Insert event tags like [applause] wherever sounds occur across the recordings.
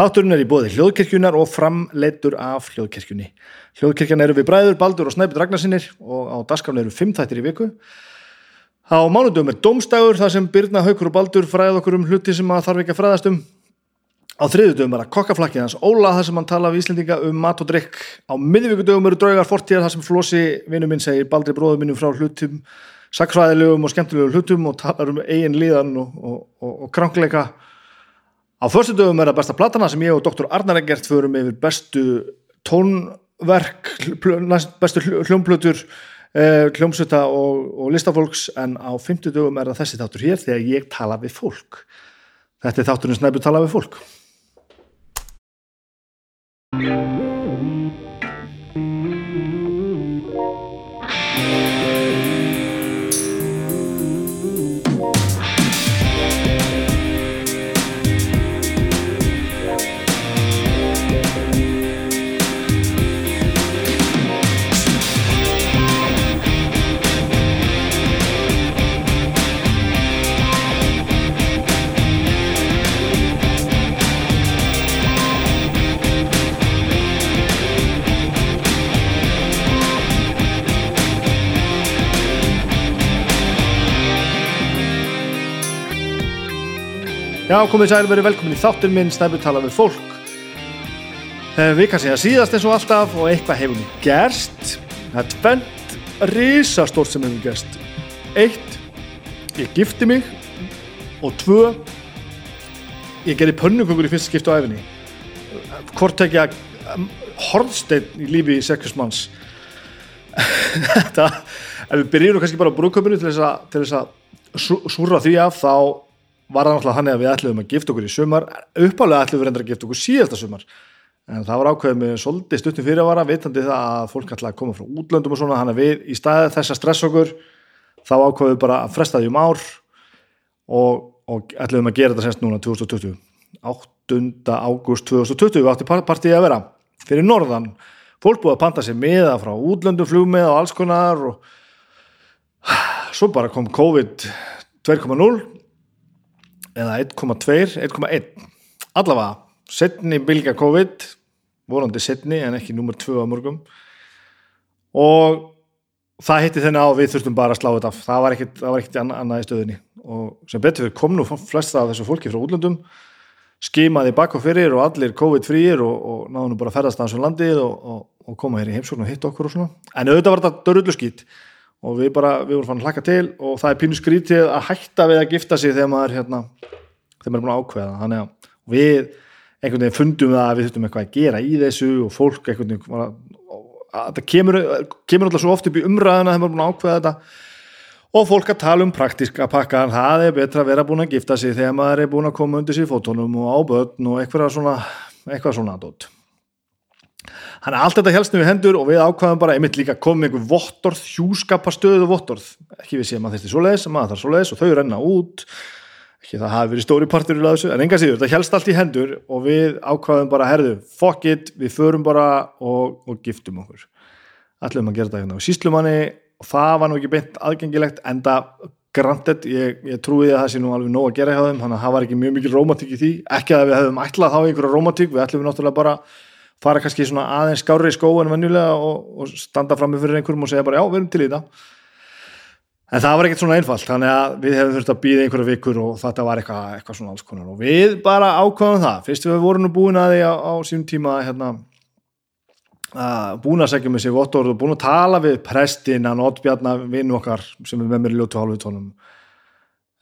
Þátturinn er í bóði hljóðkirkjunar og framleitur af hljóðkirkjunni. Hljóðkirkjan eru við bræður, baldur og snæpið ragnarsinnir og á dasgrafni eru fimm þættir í viku. Á mánudum er domstægur þar sem Birna, Haukur og Baldur fræð okkur um hluti sem að þarf ekki að fræðast um. Á þriðudöfum er að kokkaflakkið hans Óla þar sem hann tala við Íslendinga um mat og drikk. Á miðvíkudöfum eru draugar fortíðar þar sem Flósi, vinnu minn, segir Baldri bróðu minnum frá hlutum, sakfræðilegum og skemmtilegum hlutum og talar um eigin líðan og, og, og, og krankleika. Á förstu dögum er það besta platana sem ég og doktor Arnar Egert förum yfir bestu tónverk, bestu hljómplötur, hljómsöta og, og listafólks en á fymtu dögum er það þessi þáttur hér þegar ég tala við fólk. Þetta er þátturinn snæpur tala við fólk. Já, komið sæl, verið velkomin í þáttur minn, snæpur tala við fólk. Eh, Við kannski að síðast eins og alltaf og eitthvað hefur mér gerst. Það er tvent risastórt sem hefur gerst. Eitt, ég gifti mig og tvö, ég gerði pönnukökur í fyrsta skiptu á æfinni. Hvort tekja hornsteinn í lífi sekjusmanns. [laughs] Þetta, ef við byrjum kannski bara á að, til þess að súra því af þá var það náttúrulega hann eða við ætluðum að gifta okkur í sumar uppálega ætluðum við reyndar að gifta okkur síðasta sumar. En það var ákveðið með svolítið stuttum fyrirvara vitandi það að fólk ætlaði að koma frá útlöndum og svona hann að við í staðið þess að stressa okkur þá ákveðið við bara að fresta því um ár og, og ætluðum að gera þetta semst núna 2020 8. ágúst 2020 við átti partíi að vera fyrir norðan. Fólk búið að panta sér miða frá útlöndum 2.0 eða 1,2, 1,1 allavega, setni bilga COVID vorandi setni en ekki nummer 2 á mörgum og það hitti þenni á við þurftum bara að slá þetta af. Það var ekkit annað í stöðinni og sem betur fyrir kom nú flesta af þessu fólki frá útlöndum skimaði bak og fyrir og allir COVID frýir og, og náðu nú bara að ferðast að þessu landið og, og, og koma hér í heimsókn og hitt okkur og svona. En auðvitað var þetta dörrullu skýt og við bara, við vorum fann hlaka til og það er pínu skrítið að hætta við að gifta sig þegar maður hérna, þegar maður er búin að ákveða þannig að við einhvern veginn fundum það að við þurftum eitthvað að gera í þessu og fólk einhvern veginn að, að það kemur, kemur alltaf svo oft upp í umræðina þegar maður er búin að ákveða þetta. Og fólk að tala um praktíska pakka það er betra að vera búin að gifta sig þegar maður er búin að koma undir sér fótónum og áböðn og eitthvað svona eitthvað svona Þannig að allt þetta helst við hendur og við ákvaðum bara einmitt líka komið einhver vottorð, hjúskapastöðu vottorð, ekki við séum að þetta er svo leiðis, maður þarf svo leiðis og þau renna út. Ekki það hafi verið stóri partur í þessu, en enga síður, þetta helst allt í hendur og við ákvaðum bara, herðu, fuck it við förum bara og, og giftum okkur. Allir um að gera þetta hérna á síslumanni og það var nú ekki beint aðgengilegt, enda grantet, ég, ég trúiði að það sé nú alveg nóg að gera hjá þeim, þannig að það var ekki mjög mikil rómatík í því, ekki að við hefðum ætlað þá einhverja rómatík, við ætlum við náttúrulega bara fara kannski svona aðeins skári í skó en venjulega og, og standa fram með fyrir einhverjum og segja bara já, við erum til í þetta. En það var ekkert svona einfalt þannig að við hefum þurft að býða einhverja vikur og þetta var eitthvað, eitthvað svona alls konar. Og við bara ákvæðum það, fyrst við vorum nú búin að því á, á sínum tíma hérna, að búin að segja með sig gott orð og búin að tala við prestin að notbjarnar vinnu okkar sem er með mér í ljótu hálfu tónum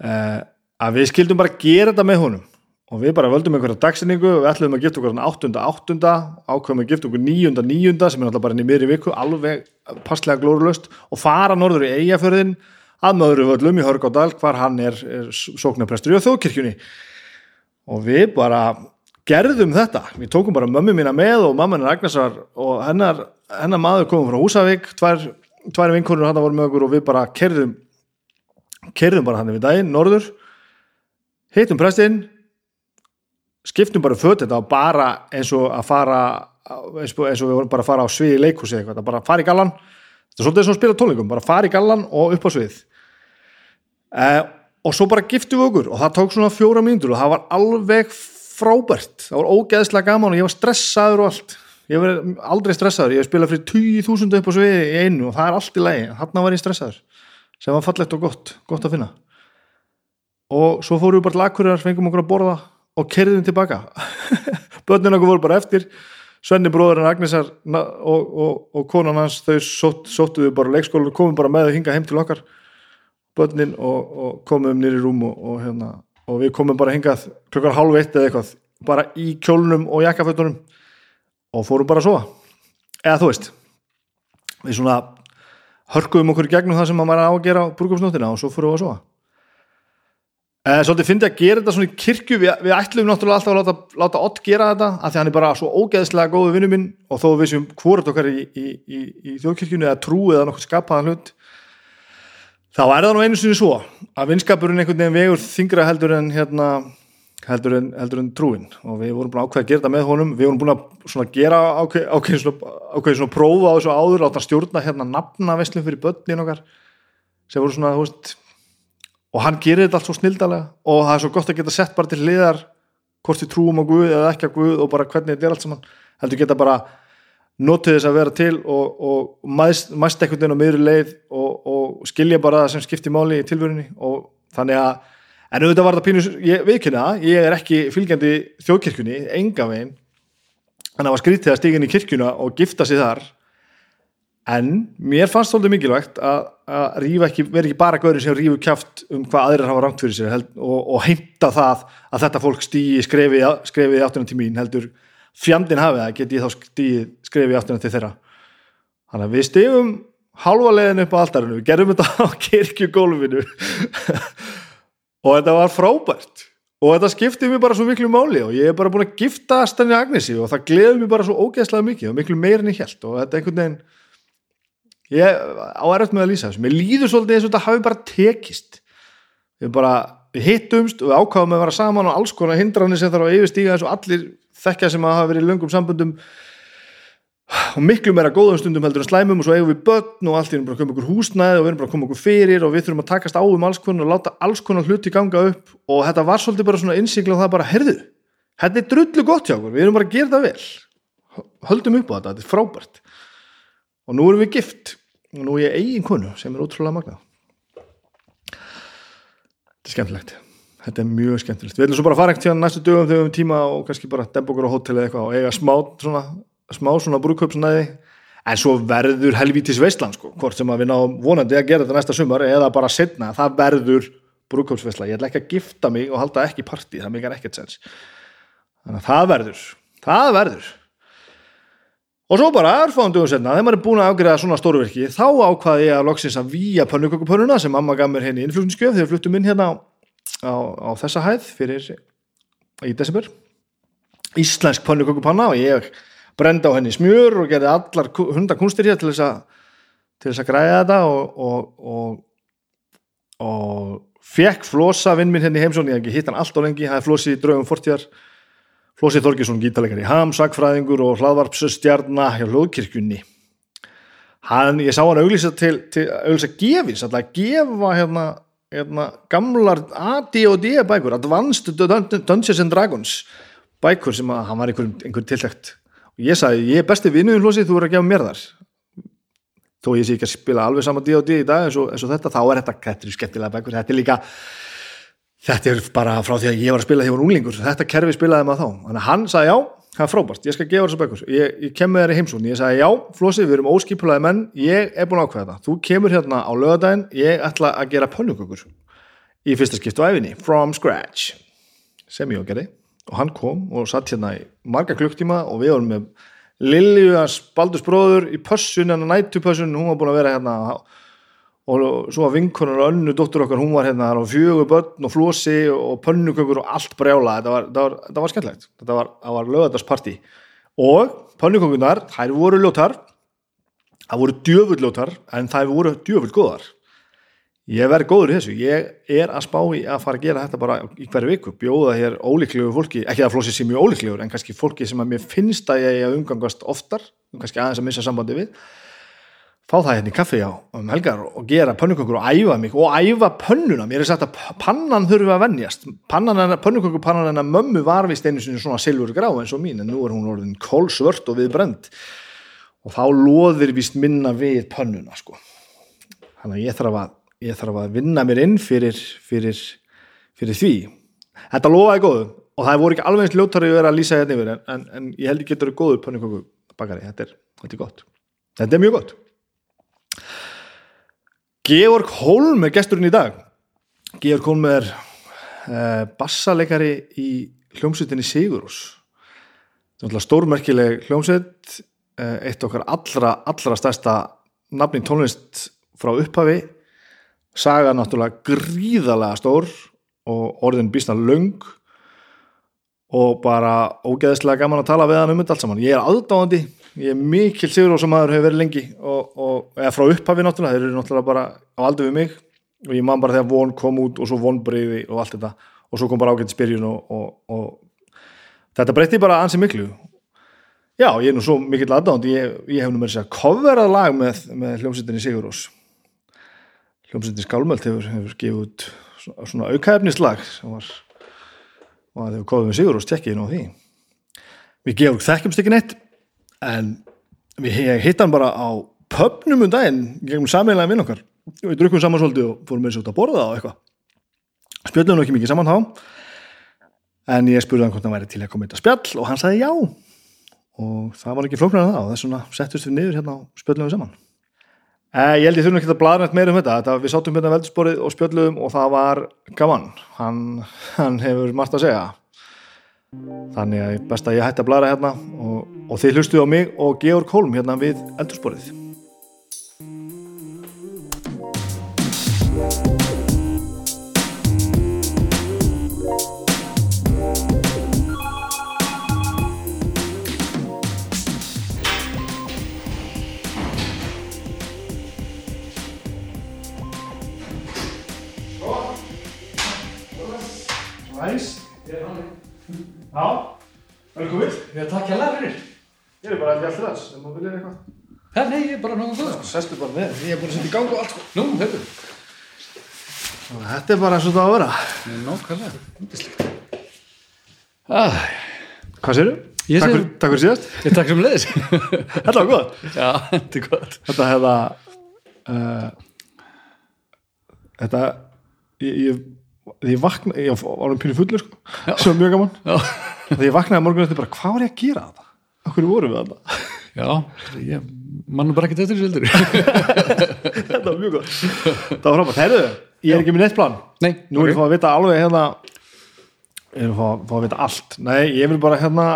eh, að við skildum bara gera þetta með honum og við bara völdum einhverja dagsinningu og við ætlum að gifta okkur 8.8. ákveðum að gifta okkur 9.9. sem er alltaf bara inn í miðri viku alveg passlega glórulöst og fara norður í eigaförðin að möðru völdum í Hörgárdal hvar hann er, er sóknarprestur í þókirkjunni og við bara gerðum þetta við tókum bara mömmu mína með og mamman er Agnesar og hennar, hennar maður komum frá Húsavík tvær, tvær vinkonur hann voru með okkur og við bara kerðum kerðum bara hann við daginn norður hittum prestinn skiptum bara föt þetta og bara eins og að fara eins og, eins og við vorum bara að fara á svið í leikhúsi eitthvað, bara fara í gallan. Þetta er svolítið eins og að spila tónleikum, bara fara í gallan og upp á svið. Eh, og svo bara giftum við okkur og það tók svona fjóra mínútur og það var alveg frábært. Það var ógeðslega gaman og ég var stressaður og allt. Ég var aldrei stressaður, ég hef spilað fyrir 20.000 upp á sviði í einu og það er allt í lægi hann var ég stressaður, sem var fallegt og gott gott að finna. Og svo fórum við bara til Akureyrar, fengum okkur að borða og kerðum tilbaka. [laughs] Börnin okkur voru bara eftir. Svenni bróðurinn Agnesar og, og, og konan hans þau sótt, sóttu við bara leikskólu og komum bara með þau hinga heim til okkar. Börnin og, og komum nýri rúm og hérna og við komum bara hingað klokkar halv eitt eða eitthvað bara í kjólnum og jakkafötunum og fórum bara að sofa. Eða þú veist við svona hörkuðum okkur í gegnum það sem maður var að gera á brúkumsnóttina og svo fórum við að sofa svolítið fyndi að gera þetta svona í kirkju. Við, við ætlum náttúrulega alltaf að láta, láta Ott gera þetta af því hann er bara svo ógeðslega góðu vinnu minn og þó við séum hvort okkar í, í, í, í þjóðkirkjunu eða trú eða nokkur skapaðan hlut þá er það nú einu sinni svo að vinskapurinn einhvern veginn vegur þingra heldur en hérna heldur en, heldur en trúin. Og við vorum búin að ákveða að gera þetta með honum. Við vorum búin að gera ákveð, ákveð svona, ákveð svona prófa á þessu áður láta stjórna hérna nafnaveslum fyrir börnin okkar sem voru svona veist, og hann gerir þetta allt svo snildalega og það er svo gott að geta sett bara til hliðar hvort við trúum á Guð eða ekki á Guð og bara hvernig þetta er allt saman. Heldur geta bara notið þess að vera til og, og mæst, mæst ekkert inn á miðri leið og, og skilja bara það sem skiptir máli í tilvörunni og þannig að en auðvitað var það pínus, ég viðkynna ég er ekki fylgjandi þjóðkirkjunni enga veginn. En það var skrítið að stíka inn í kirkjuna og gifta sig þar en mér fannst þóldið mikilvægt að, að ekki, vera ekki bara gauri sem rífu kjáft um hvað aðrir hafa rangt fyrir sér held, og, og heimta það að þetta fólk stýi skrefið í áttunum tímin heldur fjandin hafið það get ég þá stíð skrefið áttunum til þeirra. Þannig að við stífum halva legin upp á aldarinu, við gerum þetta [laughs] á kirkjugólfinu. Og þetta var frábært. Og þetta skiptið mér bara svo miklu máli og ég er bara búin að gifta Stanni Agnesi og það gleður mér bara svo ógeðslega mikið og miklu meirin ég held og þetta er einhvern veginn ég á eröft með að lýsa þessu. Mér líður svolítið eins og þetta hafi bara tekist. Við bara hittumst og ákáðum að vera saman og alls konar hindranir sem þarf að yfirstíga og allir þekkja sem að hafa verið í löngum sambundum og miklu meira góðum stundum heldur en slæmum og svo eigum við börn og allt í erum bara koma okkur húsnæði og við erum bara koma okkur fyrir og við þurfum að takast á um alls konar og láta alls konar hluti ganga upp og þetta var svolítið bara svona innsýkla og það bara, herðu, þetta er drullu gott hjá okkur við erum bara að gera það vel. Höldum upp á þetta, þetta er frábært og nú erum við gift. Og nú er ég eigin konu sem er ótrúlega magnað. Þetta er skemmtilegt. Þetta er mjög skemmtilegt. Við ætlum svo bara að fara ekkert tíðan næstu dögum þegar við höfum tíma og kannski bara dempa okkur á hótel eða eitthvað og eiga smá svona, smá svona brúköpsnæði en svo verður helvítis veistlan sko, hvort sem að við náum vonandi að gera þetta næsta sumar eða bara setna, það verður brúköpsveistla, ég ætla ekki að gifta mig og halda ekki partí, það mikar ekkert sens þannig að það verður. Það verður og svo bara erfáðum dögum setna, þegar maður er búin að afgriða svona stórverki, þá ákvaði ég að loksins að víja pönnukökupönnuna sem mamma gaf mér henni innflutningsgjöf þegar fluttum inn hérna á, á þessa hæð fyrir í desember. Íslensk pannukökupanna og ég brenda á henni smjör og gerði allar hundakunstir hér til þess að til þess að græða þetta og og, og, og fekk flosa vinn minn henni heimsón ég hef ekki hitt hann allt á lengi, það er flosi í draugum fortjar Flósi Þorgesson, gítalegari Ham, sagfræðingur og hlaðvarpsstjarnar hjá hljóðkirkjunni. Hann, ég sá hann auglýsa til, til auglýsa gefins, alltaf að gefa hérna hérna, gamlar AD&D bækur Advanced Dungeons and Dragons bækur sem að hann var einhver, einhver tiltækt og ég sagði, ég er besti vinnuðin hlósi þú er að gefa mér þar þó ég sé ekki að spila alveg sama D&D í dag eins og, eins og þetta, þá er þetta, þetta er skemmtilega bækur. Þetta er líka, þetta er bara frá því að ég var að spila þegar ég var unglingur þetta kerfi spilaði maður þá, þannig að hann sagði já það er frábært, ég skal gefa þessu bækur. Ég, ég kem með þér í heimsún, ég sagði já Flósi, við erum óskipulaði menn, ég er búin að ákveða það þú kemur hérna á lögadaginn ég ætla að gera pönnukökur í fyrsta skipt á æfinni, from scratch. Sem ég á gerði. Og hann kom og satt hérna í marga klukktíma og við vorum með Lilju að Baldurs bróður í pössun, hérna og svo var vinkonar og önnu dóttur okkar hún var hérna og fjögur börn og flosi og pönnukökur og allt brjála þetta var, var, var skemmtlegt þetta var, var lögadagsparti og pönnukökunar, þær voru ljótar. Það voru djöfull ljótar en þær voru djöfull góðar. Ég verði góður í þessu. Ég er að spá í að fara að gera þetta bara í hverju viku, bjóða hér ólíklegu fólki. Ekki að flosi sé mjög ólíklegur en kannski fólki sem að mér finnst að ég umgangast oftar. Kannski aðeins að missa sambandi við fá það hérna í kaffi á um helgar og gera pönnukökur og æfa mig og æfa pönnuna, mér er sagt að pannan þurfi að venjast, pannan hennar pönnukökur pannan hennar mömmu var vist einu svona silfur grá eins og mín, en nú er hún orðin kólsvört og við brend og þá loðir vist minna við pönnuna sko. Þannig að ég þarf að, ég þarf að vinna mér inn fyrir, fyrir, fyrir því. Þetta lofaði góðu og það voru ekki alveg eins ljótari að vera að lýsa hérna yfir en, en, en ég held ég getur góður pönnukökur bakari, þetta er, þetta er gott. Þetta er mjög gott Georg Holm er gesturinn í dag. Georg Holm er uh, bassaleikari í hljómsveitinni Sigurús stórmerkileg hljómsveit uh, eitt okkar allra, allra stærsta nafnin tónlist frá upphafi. Saga náttúrulega gríðalega stór og orðin bísna löng og bara ógeðslega gaman að tala við hann um þetta allt saman. Ég er aðdáðandi ég er mikil sigur og sem maður hefur verið lengi og, og eða frá upphafi náttúrulega, þeir eru náttúrulega bara á aldur við mig og ég man bara þegar von kom út og svo vonbreyði og allt þetta og svo kom bara ágætt spyrjun og, og, og þetta breytti bara ansi miklu. Já, ég er nú svo mikill aðdánd ég, ég hef nú með þess að coverað lag með, með hljómsveitinni Sigurós hljómsveitinni Skálmöld hefur, hefur gefið út svona, aukaefnislag og það hefur komið með Sigurós tekkið nú því. Við gefum þekkjumst ekki neitt en við hittum bara á pubnum um daginn gegnum sameiginlega vinn okkar. Og við drukum saman svolítið og fórum eins og út að borða og eitthvað. Spjöldum ekki mikið saman þá. En ég spurði hann hvort hann væri til að koma eitthvað spjall og hann sagði já. Og það var ekki flóknar en það og þess vegna settust við niður hérna og spjöldum við saman. Eh, ég held ég þurfum ekki að bladra eitthvað meira um þetta, þetta við sátum hérna veldsporið og spjöldum og það var gaman. Hann, hann hefur margt að segja þannig að best að ég hætti að blara hérna og, og þið hlustuðu á mig og Georg Holm hérna við eldursporið velkomin. Ég takk hjá fyrir. Ég er bara ekki alltaf þess, ef maður viljið eitthvað. Hæ, nei, ég er bara nokkuð góð sko. Sestu bara með, ég er búin að setja í gang og allt sko. Nú, hefur Þetta er bara eins og það á að vera. Nákvæmlega, undislegt ah, Hvað séru? Ég Takk, fyrir- takk fyrir síðast. Ég takk sem leiðis [laughs] Þetta var góð Já, þetta er gott. Þetta hefða uh, Þetta Ég, ég, ég vakna Ég var alveg pínu fullur sko. Svo mjög gaman. Já, Þegar ég vaknaði morgun eftir bara Hvað var ég að gera þetta? Akkur vorum við þetta? já. Ég mann bara ekkert eftir þessu [laughs] Þetta var mjög gott. Það var frábært. Herðu, ég er ekki með neitt plan. Nei, Nú er ég að fá að vita alveg hérna Ég er að fá, fá að vita allt. Nei, ég vil bara hérna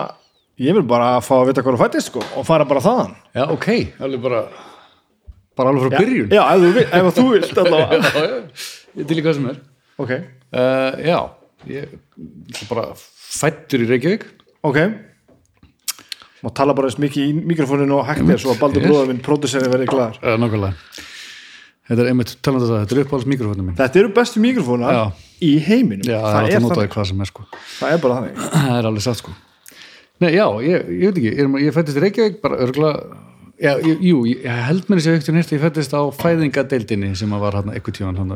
Ég vil bara fá að vita hvað þú fættist sko Og fara bara þaðan. Já, ok, alveg bara bara alveg frá byrjun. Já, ef þú, vil- ef þú vilt [laughs] allavega. já, já. Ég til í hvað sem er. Ok, uh, Já, ég ætla bara fættur í Reykjavík. Ok. Má tala bara eins mikið í mikrofóninu og hægt er Svo að Baldur Yes. bróður minn próduseri verði glæðar uh, Nákvæmlega. Þetta er einmitt talandi um það, þetta er uppáhalds mikrofónum minn Þetta eru bestu mikrofónar í heiminum. Já, það, er er að nota þannig, það hvað sem er sko. Það er bara þannig. [clears throat] Það er alveg satt sko. Nei, já, ég, ég veit ekki, ég, ég fættist í Reykjavík bara örgla Já, jú, ég held mér þessi auktur nýrt ég fættist á fæðingadeildinni sem að var hann eitthvað tíman hann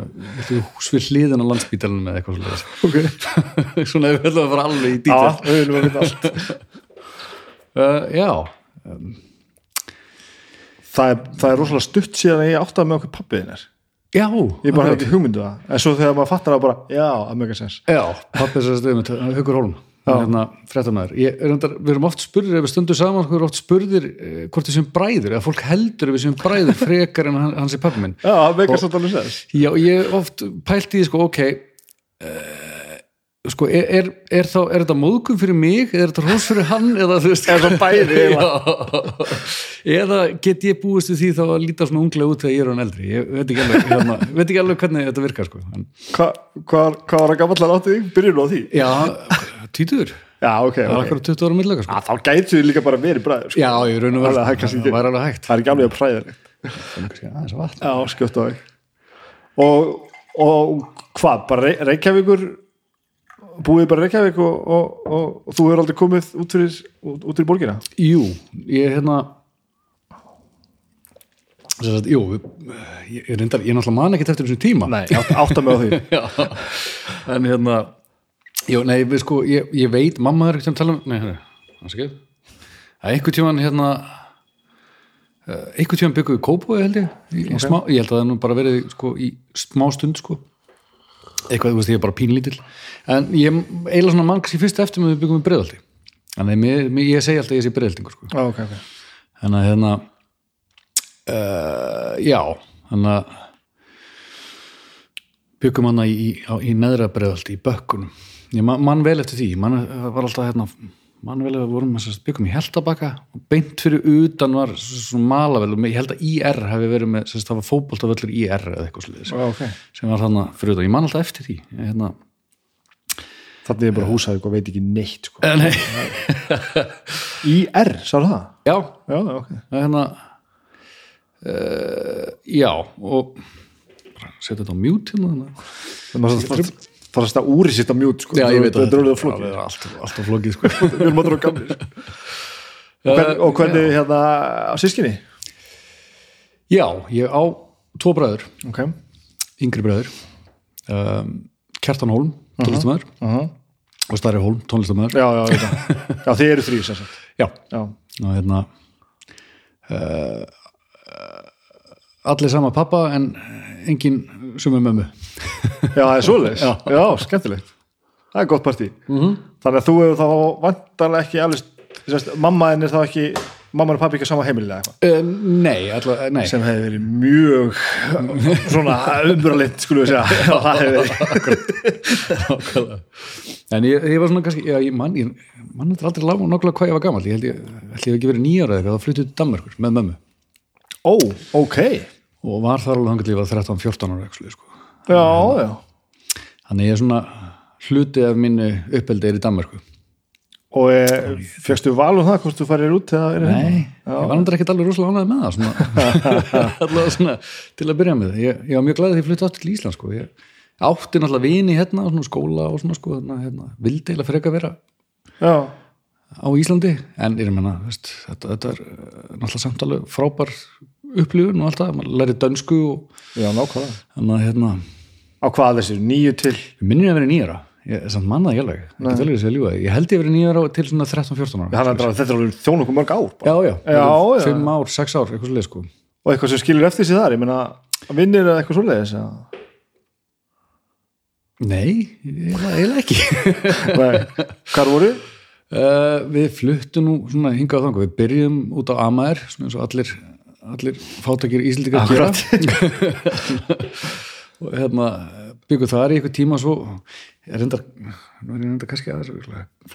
hús við hliðin á landspítalunum eða eitthvað svolítið okay. [laughs] svona við höllum að fara alveg í að allt. [laughs] Uh, Já, það er, það er rosalega stutt síðan að ég áttaði með okkur pappiðin er. Já Ég bara hef ekki hugmyndu það. En svo þegar maður fattar það bara, já, að mega sens Já, pappi þess að stöðum Haukur Hólm, hérna, reyndar, við erum oft spurðir, ef við stundum saman við erum oft spurðir eh, hvort séum bræður eða fólk heldur við séum bræður frekar en hans er pappi minn Já, Já, ég oft pælt í því, sko, ok uh, sko, er, er, er þá er þetta móðgum fyrir mig, er þetta hrós fyrir hann eða þú veist bæði, [laughs] eða get ég búist við því þá að líta svona unglega út þegar ég er hann eldri ég veit ekki alveg, hérna, veit ekki alveg hvernig þetta virkar sko. en, Hva, hvað, hvað var að gamallar átti því? Byrjum á því? Já, títur Já, ok, það er ok. akkur 20 ára millega sko. að, Þá gætu þið líka bara verið bræður sko. Já, ég raun og verð það er ekki- það var alveg hægt. Það er ekki alveg að Það er að vatn. Já, skjótt á þig. Og, og hvað, bara Rey- Reykjavíkur búið bara Reykjavík og, og, og, og þú hefur aldrei komið út fyrir, út, fyrir borgina? Jú, ég hérna sem sagt, jú, ég, ég, reyndar, ég náttúrulega man ekki eftir þessum tíma. Nei, átt, átta mig á því. [laughs] Já, en hérna jú, nei, við sko, ég, ég veit mamma er ekki að tala um, nei, hérna, hans ekki. Að einhver tíman hérna eh, einhver tíman byggum við kópói held ég, í, okay. smá, ég held að það er nú bara verið sko, í smá stund sko. Eitthvað, þú veist, ég er bara pínlítil en ég eiginlega svona mann kannski fyrst eftir með við byggum við mér- mér- ég segi alltaf ég sé breiðaldingur sko. Já, ok, ok. Þannig að hérna uh, já þannig að byggum hana í, í, í neðra breiðaldi í bökkunum ég man, man vel eftir því. Man var alltaf hérna man vel að við vorum að byggum í Heldabakka og beint fyrir utan var svona malavel og ég held að IR hafi verið með sérst, það var fótboltavöllur IR eða eitthvað sliðis Já, ok. Sem var þarna fyrir utan, ég man alltaf eftir því. Hérna, Þannig er bara húsavík og veit ekki neitt sko. eh, nei, [laughs] IR, sáðu það? já, Já, já, ok. Það er hérna uh, já og setja þetta á mute hérna þannig að Þannig að að úri sitt á mjút sko. Já, ég veit að þetta er alveg flókið það er alltaf, alltaf flókið sko. [laughs] Að sko. og, hvern, og hvernig hérna á sískinni? Já, ég á tvo bræður, Ok yngri bræður um, Kjartan Hólm, tónlistamæður uh -huh. og Starri Hólm, tónlistamæður Já, já, já, þið eru sem sagt. [laughs] Já, Já, og hérna uh, allir sama pappa en engin sumum mömmu. Já það er svoleiðis. Já. já. skemmtilegt. Það er gott partí. -hmm. Þannig að þú hefur þá vantarlega ekki alveg sérst, mamma en er þá ekki mamma og pappi ekki á sama heimilega eitthvað? Uh, Nei, allavega, nei. Sem hefði verið mjög [laughs] svona umbralind skulum við segja. Það hefði verið en ég, ég var svona kannski já, ég mann, ég mann þetta aldrei lág nákvæmlega hvað ég var gamall. Ég held ég, held ég hef ekki verið nýjára eitthvað þá flyttið til Danmarkur með mömmu. Ó, ok og var þar alveg hangað lífað 13-14 ára actually, sko. Já, já. Þannig ég er svona hluti af minni uppeldi er í Danmarku Og e, fjöxtu val um það hvort þú farir út eða nei, ég var náttúrulega ekkert alveg rosalega ánægð með það svona, [laughs] allavega svona til að byrja með. Ég, ég var mjög glæðið því ég flytti aftur til Ísland sko. ég átti náttúrulega vini hérna og svona skóla og svona sko, hérna, hérna, vildi eiginlega freka vera Já, á Íslandi en ég meina, veist, þetta, þetta er eh, náttúrulega samt alveg frábær upplifun og allt það, maður læri dönsku og já, nákvæmlega. Þannig að hérna, Á hvað þessi, nýju til? Minnum að vera nýjara ég samt mannaði ekki alveg, ég get alveg að segja ljúga ég held ég verið nýjara til svona 13-14 ára. Þannig að þetta er alveg þjón okkur mörg ár bara. já, já, Já, já. 5 ár, 6 ár, eitthvað svolítið sko. Og eitthvað sem skilur eftir sig þar Ég meina, vinnir eða eitthvað svoleiðis eða? nei, eiginlega ekki. [laughs] Nei, hvar voru? uh, við fluttum nú hingað þangu, við byrjum út á Amager svona eins og allir, allir fátakir íslendingar gera. [laughs] Og hérna byggum þar í eitthvað tíma svo ég reyndar, nú er ég reyndar kannski að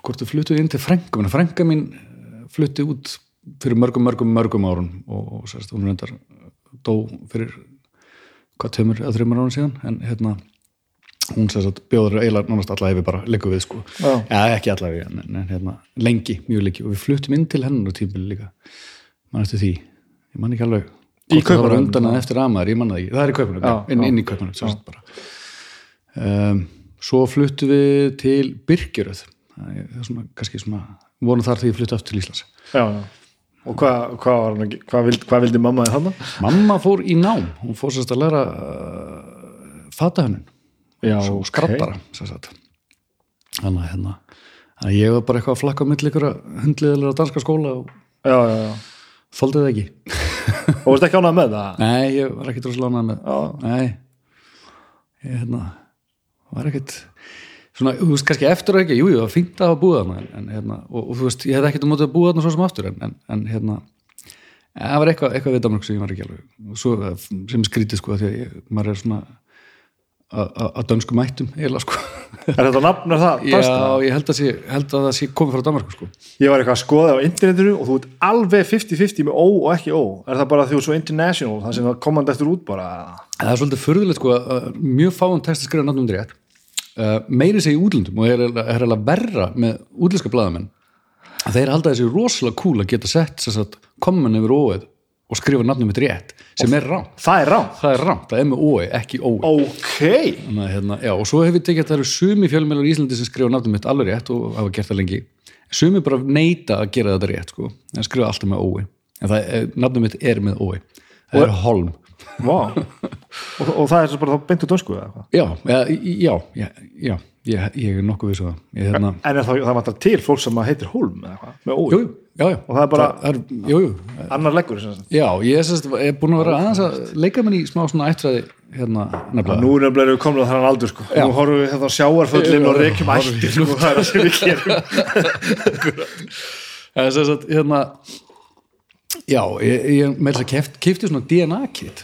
hvort við fluttum inn til frænga frænga mín eh, flutti út fyrir mörgum, mörgum, mörgum árun og, og sérst, hún reyndar dó fyrir hvað tömur eða þreymur árun síðan en hérna hún sérst bjóður eiginlega nánast alla hefur bara liggur við sko. Já. ja, ekki alla hefur, en, en hérna lengi, mjög lengi. Og við fluttum inn til hennar tímbil líka mann eftir því, ég man ekki alveg það var undan að eftir amaður, ég manna það ekki, það er í kaupunum inn, inn í kaupunum um, svo fluttum við til er svona, kannski svona vorum þar því ég fluttu aftur til Íslands. Já, já. Og hvað hva að hvað vildi, hvað vildi mamma þið hann? mamma fór í nám, hún fór sérst að læra uh, fatahönnun. Og skrattara sérst. þannig að hérna að ég var bara eitthvað að flakka á milli ykkur hundliðilega danska skóla og Já, já, já þóldið ekki. Og varst ekki ánað með það? nei, ég var ekkit rosalega ánægð með Já, nei. Ég hérna var ekkit svona, þú veist, kannski eftir og ekki, jú, jú, það var fínt að hafa búið þarna hérna, og, og þú veist, ég hef ekkit um mótið að búið þarna svo sem aftur en, en, en hérna en það var eitthvað, eitthvað við Danmark sem ég var ekki alveg. Og svo eh, sem skrítið sko, því að ég, maður er svona að- að að dönsku mættum eiginlega sko er þetta nafn er það? já, ég held að, sé, held að það sé komið frá Danmarku sko. Ég var eitthvað að skoða á internetinu og þú ert alveg 50-50 með ó og ekki ó Er það bara því þú ert svo international það sem það komandi eftir út bara? Það er svolítið furðulegt sko að mjög fáum text að skrifa nafnum rétt. Uh, meiri segja í útlundum og er er eiginlega verra með útlenska blaðamenn. Að þeir halda þessi rosalega cool að geta sett sagt, kommen yfir óið og skrifa nafnum mitt rétt sem er rám Það er rám það er rám, það er með ói, ekki ói Ok. Þannig, að, hérna, já, og svo hefur við tekið að það eru sumi fjölmjölar í Íslandi sem skrifa nafnum mitt alveg rétt og hafa gert það lengi. Sumi bara neita að gera þetta rétt sko, en skrifa alltaf með ói en það er, nafnum mitt er með ói það er Holm. Og, og það er bara þá beintu já, já, já, já, já ég, ég er nokkuð vissu það. Ég, hérna, en það, það vantar til fólk sem heitir Holm eða hvað, með ói, jú, jú, já, já. Og það er bara það er, jú, jú, annar leggur já, ég sérst, er búin að vera aðeins að leika mér í smá svona ættræði hérna, nefnilega. Nú nefnilega við komin á þannan aldur sko. Já. nú horfum við þetta á sjáarföllin Já, og reykjum ættir sko, það er það sem við gerum. [laughs] Það er sagt, hérna já, ég, ég með þess að kefti svona DNA-kit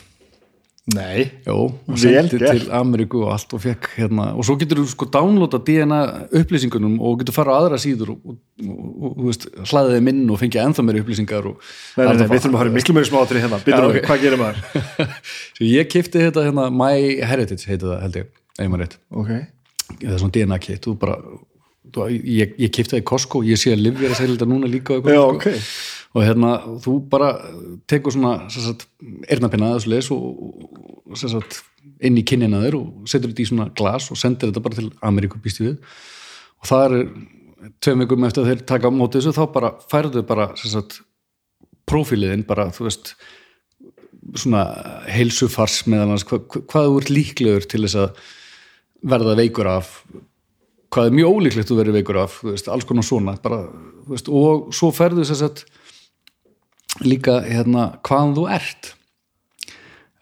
nei, Jó, og Vel sendi gert. til Ameríku og allt og fekk hérna, og svo getur þú sko downloada DNA upplýsingunum og getur fara á aðra síður og, og, og, hlaðið þeim inn og fengið ennþá meiri upplýsingar og nei, nei, nei, við þurfum að hafa miklu meiri smáttri hérna, býtum ok. við, hvað gerir maður [laughs] Svo ég kefti þetta hérna My Heritage heiti það held ég, ef maður rétt ok, það er svona DNA kit, þú bara þú, ég, ég kefti það í Costco, ég sé að Liv að segja þetta núna líka og eitthvað, já, sko. ok og hérna, þú bara tekur svona eyrnapinna þessu leis og, sagt, inn í kinnina þér og setur þetta í svona glas og sendir þetta bara til Ameríku býst við. Og það er tveim vikum eftir að þeir taka á móti þessu þá bara færðu bara sagt, prófíliðin bara, þú veist svona heilsufars meðal hans, hva, hva, hvað þú ert líklegur til þess að verða veikur af hvað er mjög ólíklegt þú verður veikur af, veist, alls konar svona bara, veist, og svo ferðu þess að líka hérna hvaðan þú ert.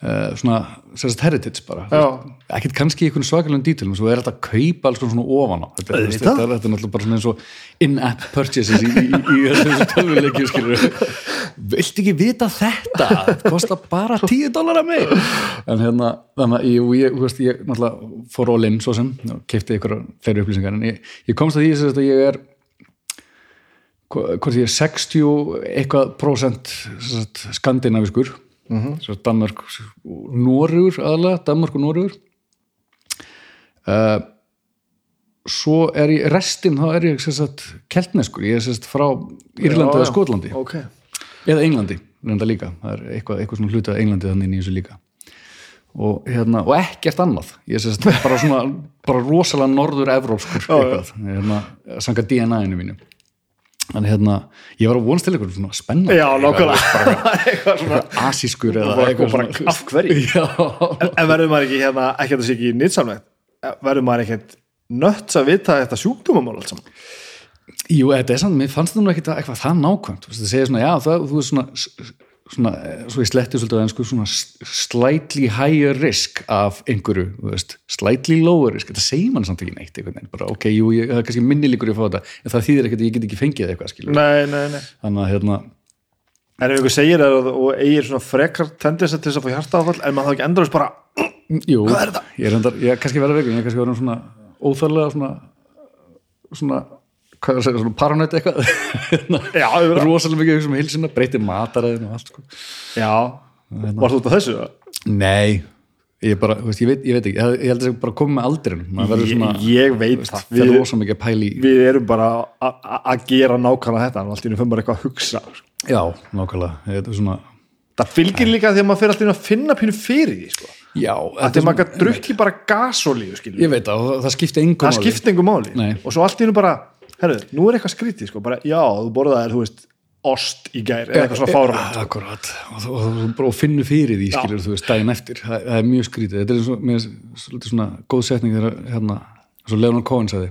Uh, svona sérst heritage bara ekkert kannski í einhvern svakalum dítilum svo er þetta að kaupa alls svona ofan á. Þetta, þetta, er- þetta er náttúrulega bara svona eins og in-app purchases í, í, í, í þessu tölvuleikju skilur viltu ekki vita þetta? Þetta kostar bara 10 dólar að mig. En hérna þannig að ég, ég, þú veist, ég náttúrulega fór all in svo sem keipti ykkur fleiri upplýsingar. En ég, ég komst að því að ég er hvort ég er 60 eitthvað prósent skandinaviskur mm -hmm. Danmörk og Norugur aðalega, Danmörk og Norugur uh, svo er ég restin þá er ég sagt keltneskur, ég er sagt frá Írlandi eða. Skotlandi. Ok, eða Englandi, reynda líka. Það er eitthvað, eitthvað svona hluta Englandi þannig í þessu líka. Og, hérna, og ekkert annað. Ég er bara svona bara rosalega norður evrópskur eitthvað, hérna, sanga DNA-inu mínu þannig hérna, ég var að vonast til eitthvað spennandi. Já, nákvæmlega. [laughs] eitthvað svona asískur eða eitthvað af hverju? [laughs] En, en verður maður ekki hérna, ekki að það sé ekki nýtsamlegt verður maður ekkert nött að vita þetta sjúkdómamál allt saman? Jú, þetta er samt, mér fannst það nú ekkit eitthvað það nákvæmt, þú segir svona, já, það, þú veist svona, svona, svo ég sletti svolítið á ennsku, svona slightly higher risk af einhverju, þú veist, slightly lower risk, þetta segir mann samt ekki neitt einhvern veginn, bara, ok, jú, ég, það er kannski minni líkur ég að fá þetta, en það þýðir ekkert að ég get ekki fengið eitthvað, skilur, nei, nei, nei. Þannig að, hérna, en ef einhver segir það og, og eigir svona frekar tendens til þess að fá hjartaáfall en maður þá ekki endur bara jú, Hvað er þetta? ég er endar, ég er kannski verða veikur, ég er kannski verða svona óþarlega svona, svona, hvað er að segja, svona paranætt eitthvað, já, yfir það. rosalega mikið um hilsina, breytir mataræðin og allt, sko. já, varst þú út af þessu? Nei, ég bara, veist, ég veit, ég veit ekki. Ég held að það bara komið með Ég, svona, ég veit. það það við, rosa mikið að pæli í við erum bara að gera nákvæmlega þetta. Allt í einu fyrir eitthvað að hugsa já, nákvæmlega, er svona það fylgir líka því að maður fyrir alltaf að finna pínu fyrir því sko. já, að þetta er maður gætt drukki bara gasolíu ég veit það, það skipti engum það máli. og svo allt í einu bara, herru, nú er eitthvað skrítið sko, bara, já, þú borðaðir, þú veist ost í gær, eða eitthvað svona fára akkurat, og þú- og þú bara finnur fyrir því skilur þú veist, daginn eftir, það, það er mjög skrítið. Þetta er svo, mér, finnst svolítið svona góð setning þegar hérna, svo Leonard Cohen sagði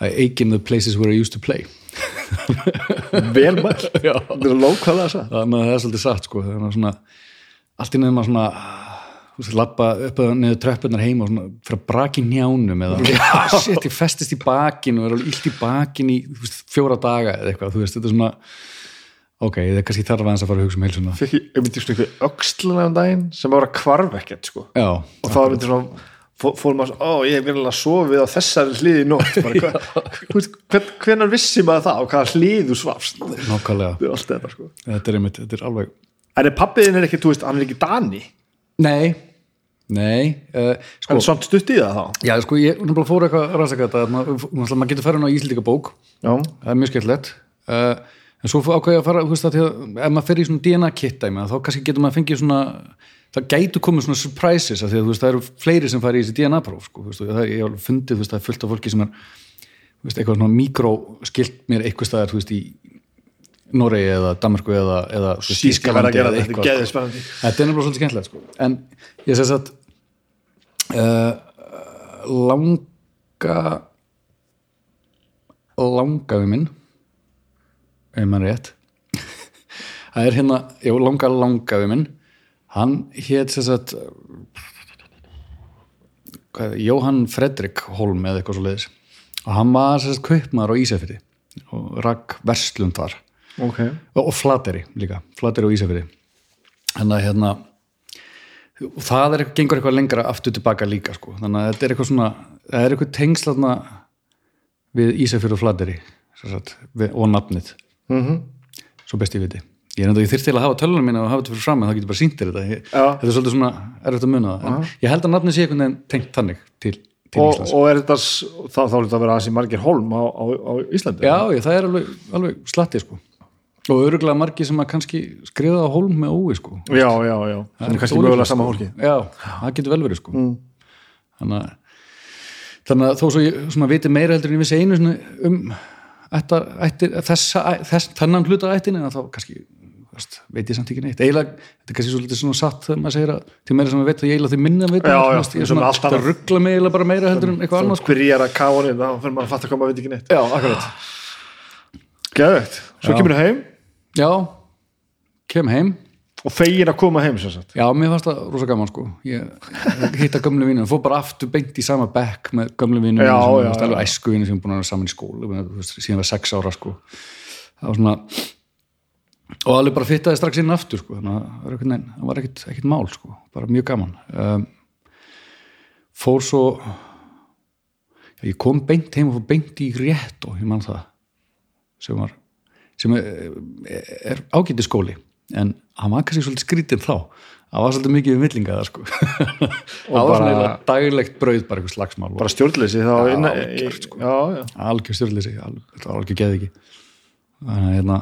I ache in the places where I used to play. [laughs] Vel mæl, þetta er lókvæðlega að sagða þannig að það er svolítið satt sko. Þannig að svona, allt í nefnum að svona lappa upp að niður tröppunar heima og svona, fyrir að braki njánum eða, ah, shit, ég festist í bakin og er alveg illt í bakin í veist, fjóra daga eða eitthvað, þú veist, þetta er svona ok, það er kannski þarf aðeins að fara að hugsa um heilsuna. Fekk ég, ég myndi svona einhver öxluna um daginn sem var að kvarf ekkert sko. Já, og þá myndi svona fó- fór maður svo, ó, ég hef verilega sofið á þessari hliði nótt. Bara, hvern, hvern, hvenar vissi maður það og hvaða hlið þú svafst? Nákvæmlega. Er þetta sko. Þetta er einmitt, þetta er alveg en er pappiðin er ekki, þú veist, hann er ekki Dani? Nei, nei uh, sko, er samt stutt í það þá? Já, sko, ég náttúrulega fór eitthvað að rannsaka þetta að maður, getur ferðin á Íslíka bók. Já, það er mjög skemmtilegt. Uh, en svo ákveði að fara, þú veist að, því að ef maður fer í svona DNA kit dæmi þá kannski getur maður fengið svona það gætu komið svona surprises af því að þú veist, það eru fleiri sem fari í þessi DNA próf sko, það, ég hef fundið, þú veist, það er fullt af fólki sem er veist, eitthvað svona mikroskilt mér eitthvað staðar, þú veist, í Noregi eða Danmarku eða, eða þú veist, Síska verða að Þýskalandi gera eða eitthvað, er sko. Þetta er nefnilega svolítið skemmtilegt sko. en ég segi að uh, langa langafi minn ef maður er rétt. [laughs] Það er hérna, já, langa langafi minn. Hann hét sem sagt hvað, Jóhann Fredrik Holm eða eitthvað svo leiðis og hann var sagt kaupmaður á Ísafirði og rakk verslund þar. Ok, og, og Flateri líka, Flateri og Ísafirði. Þannig að hérna og það er, gengur eitthvað lengra aftur tilbaka líka sko, þannig að þetta er eitthvað svona það er eitthvað tengslatna við Ísafjörð og Flateri og nafnið. Mhm. Svo best ég viti. Ég ég þyrst til að hafa tölunum mína og hafa þetta fyrir fram en það getur bara sýndir þetta. Ég, þetta er svolítið svona erfitt að muna það. Ég held að nafnið sé einhvern veginn tengt þannig til, til og, Íslands. og er þetta þá þá er þetta að vera aðeins í margir holm á, á, á Íslandi? Já, ég, það er alveg, alveg slatti sko og öruglega margi sem að kannski skrifa á hólm með ói sko. Já, já, já. sem er kannski mögulega sama fólki já, það getur vel verið sko. Þannig, að, þannig að þó svo ég svona viti meira heldur en ég vissi einu svona um ættar, ættir, þessa, þess, þennan hluta ættin en þá kannski veist, veit ég samt ekki neitt. Eiginlega, þetta er kannski svolítið svona satt þegar maður segir að til meira sem við veit og ég eiginlega því minna veit Já, já, svona allt annað. að ruggla mig eiginlega bara meira heldur en eitthvað annað þá sko. byrjar að káa niður þá fyrir maður að fatta hvað maður veit ekki neitt. Já, akkurat. Geðvegt, svo kemur þú heim já, kem heim. Og fegin að koma heim sem sagt. Já, mér fannst það rosa gaman sko. Ég, ég hitta gömlu vinnum, fór bara aftur beint í sama bekk með gömlu vinnum alveg æsku vinnum sem er búin að vera saman í veist, síðan var sex ára sko. Það var svona og alveg bara fittaði strax inn aftur sko. Þannig að það var ekkert, mál sko. Bara mjög gaman. Um, fór svo já, ég kom beint heim og fór beint í rétt og ég man það sem var sem er, er ágæti skóli en hann var kannski svolítið skrítinn þá. Það var svolítið mikið við millinga það sko. [laughs] Var bara- eiginlega daglegt brauð bara eitthvað slagsmál. Bara stjórnleysi algjört, sko. algjör stjórnleysi, algjör geð ekki þannig að hérna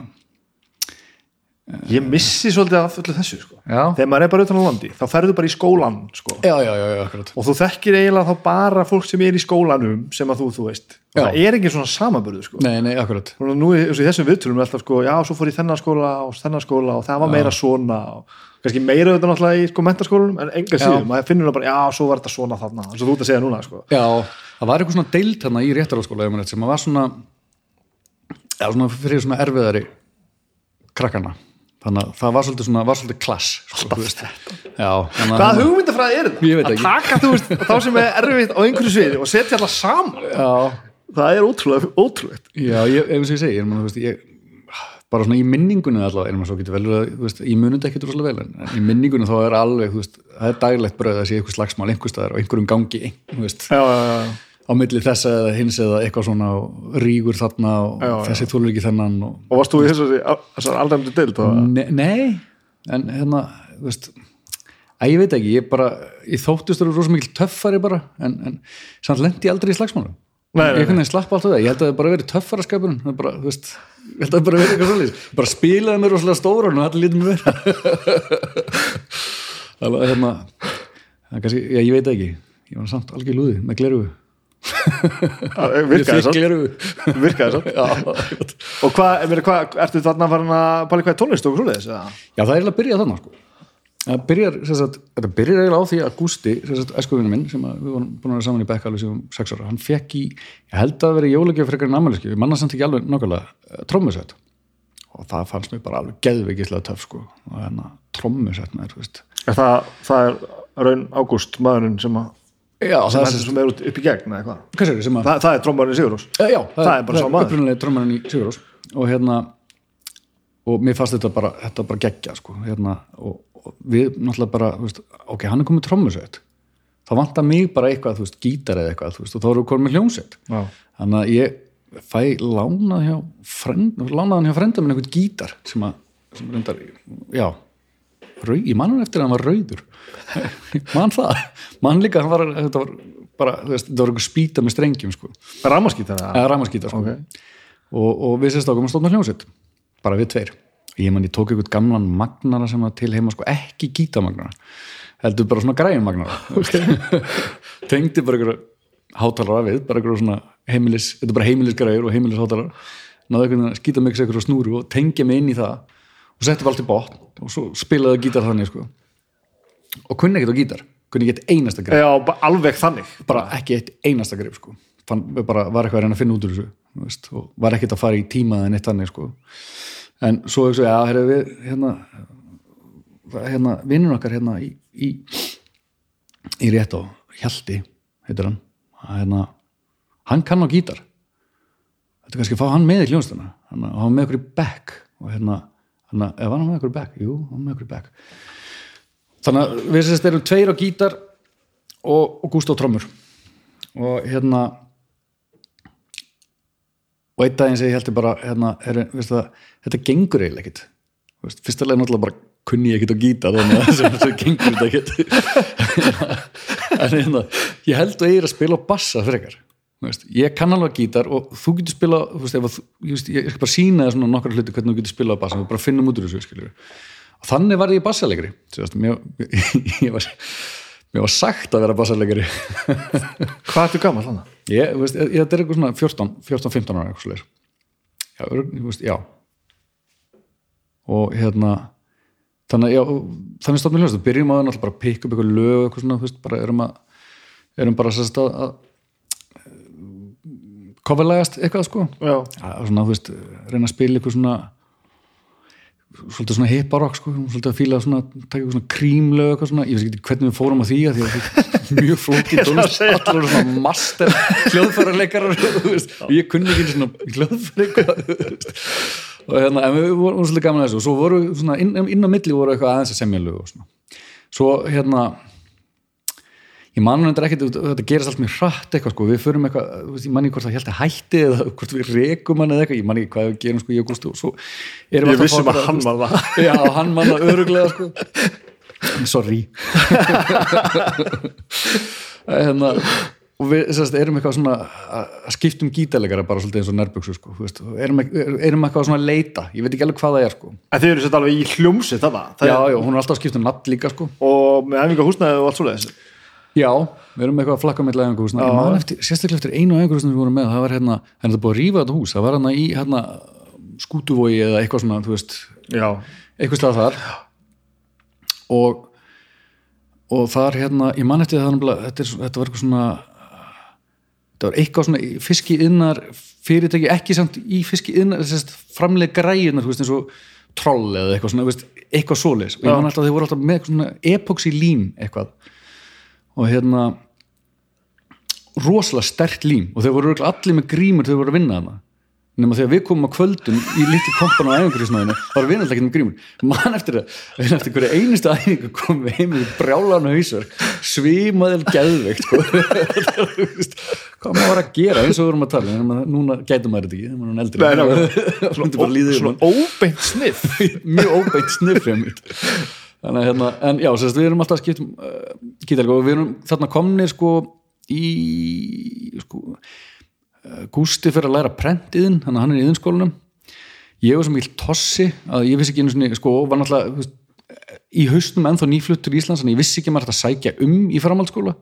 ég missi svolítið af öllu þessu sko. þegar maður er bara utan á landi þá ferðu bara í skólan sko. já, já, já, og þú þekkir eiginlega þá bara fólk sem er í skólanum sem að þú, þú veist og það er engin svona samanbörðu sko. nei, nei, akkurat nú í, þessum viðtölum er alltaf sko, já, svo fór ég þennan skóla og þennan skóla og það var meira svona og kannski meira þetta náttúrulega í sko mentaskólanum en enga síðan, maður finnur það bara, já, svo var þetta svona þarna, eins og þú ert að segja núna sko. já, það var eitthvað svona deild þarna í réttaráskóla sem var svona já, svona fyrir svona erfiðari krakkana þannig að það var svolítið svona, var svolítið klass sko, þú veist. já, að Hvað hugmyndafræði er þetta? Að taka, þú veist, þá sem er erfitt á einhverju sviði og setja alltaf saman. Já, það er ótrúlega, ótrúlegt. Já, ég, ef ég segi, ég, man, veist, ég, bara svona í minningunni allavega, en maður svo getur vel að, þú veist, ég munið ekki droslega vel, en í minningunni þá er alveg, þú veist, það er daglegt bröð að sé eitthvað slagsmál einhver staðar og einhverjum gangi, þú veist, Já, já, já, á milli þessa eða hins eða eitthvað svona og rígur þarna og Já, þessi þúlur ekki þennan og, og varst þú í aldæmdu deild og... ne, nei, en hérna, veist, að ég veit ekki, ég bara, ég þóttist þurfa rosa mikil töffari bara, en, en samt lendi ég aldrei í nei, ég nei. kannan slappa alltaf það, ég held að það bara verið töffara skapurinn, það bara, þú veist ég held að það bara verið eitthvað svolítið, bara spilaði mér rosalega stóra og allir lítum mér þannig að hérna það kannski, já ég veit það ekki ég var samt algjör lúði með glerugu virkaði ég fikk svo virkaði svo og hvað, hvað, ertu þarna farin að pæla hvað er tónlist og svoleiðis já það er eiginlega að byrja þannig sko. það byrjar, sagt, þetta byrjar eiginlega á því að Gústi, æskuvinu minn sem við vorum búin að vera saman í Bekka alveg sem sex ára, hann fekk í, ég held að vera jólagjöf frekar en ammæliski, við manna samt ekki alveg nákvæmlega trommusett. Og það fannst mér bara alveg geðveikislega töf sko, og veist. Er það, það er raun ágúst maðurinn sem, að, já, sem, það heldur sem er út upp í gegn eða eitthvað. Að það, það er trómbarinn Sigurós Eh, Já, Það er bara sá maður. upprunalega trommarinn í Sigurós og hérna og mér fannst þetta bara, þetta bara geggja sko, hérna, og, og við náttúrulega bara, veist, ok, hann er komið trommusett. Þá vantar mig bara eitthvað, þú veist, gítar eða eitthvað, veist, og þá erum við komið Já. þannig að ég fæ lánað hjá frend, lánaðan hjá frenda minn eitthvað gítar sem að, sem reyndar já, rau, ég man hann eftir að hann var rauður. [laughs] Man það, man líka hann var, þetta var bara, þetta var eitthvað spýta með strengjum sko, eða? Ramaskítar sko. Ok. og, og við sérst ákvæm að stofna hljómsveit. Bara við tveir. Ég man ég tók eitthvað gamlan magnara sem var til heima sko ekki gítamagnara heldur bara svona græjum magnara. Okay. [laughs] tengdi bara eitthvað hátalara við bara eitthvað svona heimilis þetta er bara heimilis græjur og heimilis hátalara náðu einhvern veginn að skýta mig eitthvað snúru og tengja mig inn í það og setti allt í botn og svo spilaði gítar þannig sko. og kunni ekkert á gítar kunni ekki eitt einasta greið Já, alveg þannig bara ekki eitt einasta greið sko. Fann, bara var eitthvað að reyna að finna út úr þessu veist, og var ekkert að fara í tíma en eitt þannig sko. en svo ekki svo, já, herri, við hérna, hérna vinnur okkar hérna í, í, í rétt á Hjalti, heitir hann hérna, hann kann á gítar þetta er kannski að fá hann með í hljónstuna hann, var með okkur í back og hérna, hann, ef hann var með okkur back? Jú, hann var með okkur back. Þannig að við sérst erum tveir á gítar og, og Gúst á trommur. Og hérna og einn daginn segi ég heldur bara hérna, er, það, þetta gengur eiginlega ekkit fyrsta leið náttúrulega bara kunni ég ekkit á gítar þannig að [laughs] sem þetta gengur þetta ekkit [laughs] en hérna ég held að ég er að spila á bassa frekar Veist, ég kann alveg gítar og þú getur spila þú veist, þú, veist, ég er bara sína það svona nokkar hluti hvernig þú getur spila á bassa, við bara finnum út úr þessu skilur. og þannig var ég bassalegri mér, [laughs] ég var mér var sagt að vera bassalegri [laughs] Hvað ertu gammal hann? ég, veist, ég, þetta er eitthvað svona 14-15 ára eitthvað slir já, veist, já og hérna þannig, já, þannig stofnum hljóðast byrjum að það bara pikka upp eitthvað lög eitthvað svona, veist, bara erum að erum bara að, að coverlægast eitthvað sko. Svona, veist, reyna að spila eitthvað svona svolítið svona hipparokk sko, svolítið að fíla svona taka eitthvað svona krímlög eitthvað svona, ég veist ekki hvernig við fórum á því að því að þetta er [laughs] mjög flókið tónlist, allir eru svona master hljóðfærarleikarar og [laughs] ég kunni ekki svona hljóðfæri og hérna, en við vorum svolítið gaman að þessu. Og svo voru svona inn, inn á milli voru eitthvað aðeins að semja lög og svona. Svo hérna ég mann hendur ekkert, þetta gerast allt mjög hratt eitthvað sko, við förum eitthvað, ég mann ekki hvort það held að hætti eða hvort við rekum hann eða eitthvað, ég mann ekki hvað við gerum sko í augustu og svo erum við Ég vissum að hann var það. [laughs] Já, hann var það öruglega sko. [laughs] Sorry. [laughs] Hérna og við sérst, erum eitthvað svona að skiptum gítalegara bara svolítið eins og nærbuksu sko, veist, erum, erum eitthvað svona að leita. Ég veit ekki alveg hvað það er sko. En þið eru svolítið alveg í hljómsi þetta Já, já, hún er alltaf skipt um natt líka sko. Og með Já, við erum eitthvað að flakka með eftir, sérstaklega eftir einu sem við vorum með það var hérna, hérna það búið að rífa þetta hús. Það var hérna í hérna skútuvói eða eitthvað svona, þú veist. Já. eitthvað stað þar. Og og þar hérna, ég man eftir það þetta, er, þetta var eitthvað svona þetta var eitthvað svona fiski innar fyrirtæki, ekki samt í fiski innar framlega græðunar, þú veist eins og troll eða eitthvað svona, eitthvað svoleis og ég man alltaf að þeir voru alltaf með epoxy lím eitthvað og hérna rosalega stert lím. Og þau voru allir með grímur þau voru að vinna hana nema þegar við komum á kvöldum í litli kompan á æfingurísnaðinu var við alltaf ekki með grímur. Mann eftir það, eftir hverja einustu æfingu komum við heim með brjálan hausar svimaðil gæðveikt sko. [laughs] hvað maður var að gera eins og við vorum að tala en núna gætum maður þetta ekki maður er eldri. Nei, svona, svona óbeint sniff. [laughs] Mjög óbeint sniff þannig að hérna, en já, sérst, við erum alltaf skipt um uh, gítalegu og við erum þarna komnið sko í sko uh, Gústi fyrir að læra prentiðin, þannig að hann er í yðinskólanum ég var svo mjög tossi að ég vissi ekki einu svona, sko, var náttúrulega í haustum ennþá nýfluttur í Íslands en ég vissi ekki maður að sækja um í framhaldsskóla.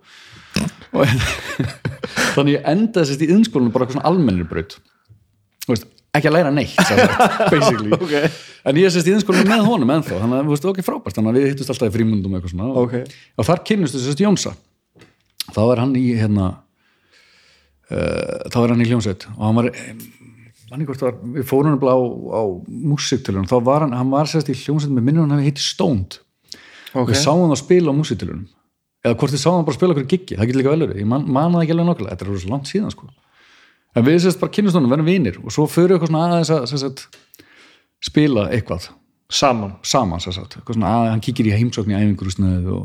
Og [laughs] þannig ég endaði sérst í yðinskólanum bara eitthvað svona almennir braut ekki að læra neitt [laughs] basically. Okay. en ég sést í innskólinu með honum ennþá þannig að það var ekki frábært þannig að við hittust alltaf í frímundum eitthvað svona. Okay. og þar kynnustu sérst Jónsa. Þá er hann í hérna uh, þá er hann í hljómsveit og hann var, var við fórum á, á músiktilunum þá var hann, hann var sérst í hljómsveit með minnum hann hefði hitti Stónd okay. við sáum það að spila á músiktilunum eða hvort við sáum það bara að spila okkur giggi það getur líka velur, ég man, man það ekki alveg nokkulega þetta er svo langt síðan sko en við sérst bara kynast honum, verðum vinir. Og svo fyrir eitthvað svona aðeins að sérst, spila eitthvað. Saman, saman sérst, eitthvað svona að hann kíkir í heimsókn í æfingrúsnaðu og,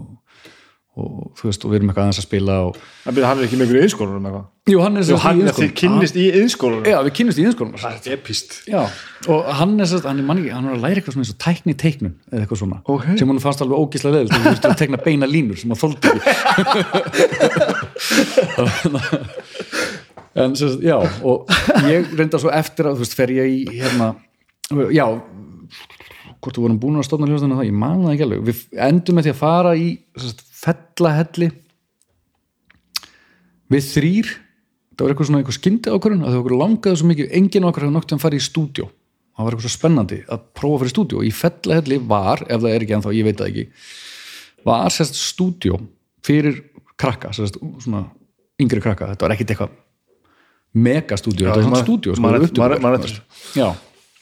og þú veist, og við erum eitthvað aðeins að spila og... hann er ekki með ykkur í einskólunum eitthvað? Jú, hann er sérst í einskólunum þið kynnist í einskólunum já, við kynnist í einskólunum það er epist já, og hann er sérst, hann er hann er að læra eitthvað svona eins og tækni teiknun eða eitthvað svona, okay. sem hann fannst alveg ógíslega veð þú veist, að teikna beina línur sem hann þóldi [laughs] [laughs] [laughs] en sérst, já, og ég reynda svo eftir að, þú veist, fer ég í hérna, já hvort þú vorum búin að stofna hljóðstæðinu það, ég man það ekki alveg, við endum með því að fara í sérst, fellahelli við þrýr það var eitthvað svona eitthvað skyndi ákvörðun að þau okkur langaði svo mikið, enginn okkar hefði nokt að fara í stúdjó það var eitthvað svo spennandi að prófa að fara í stúdjó í fellahelli var, ef það er ekki ennþá, ég veit það ekki var sérst stúdjó fyrir krakka, sérst svona yngri krakka, þetta var ekkit eitthvað megastúdjó, þetta var svona stúdjó sko,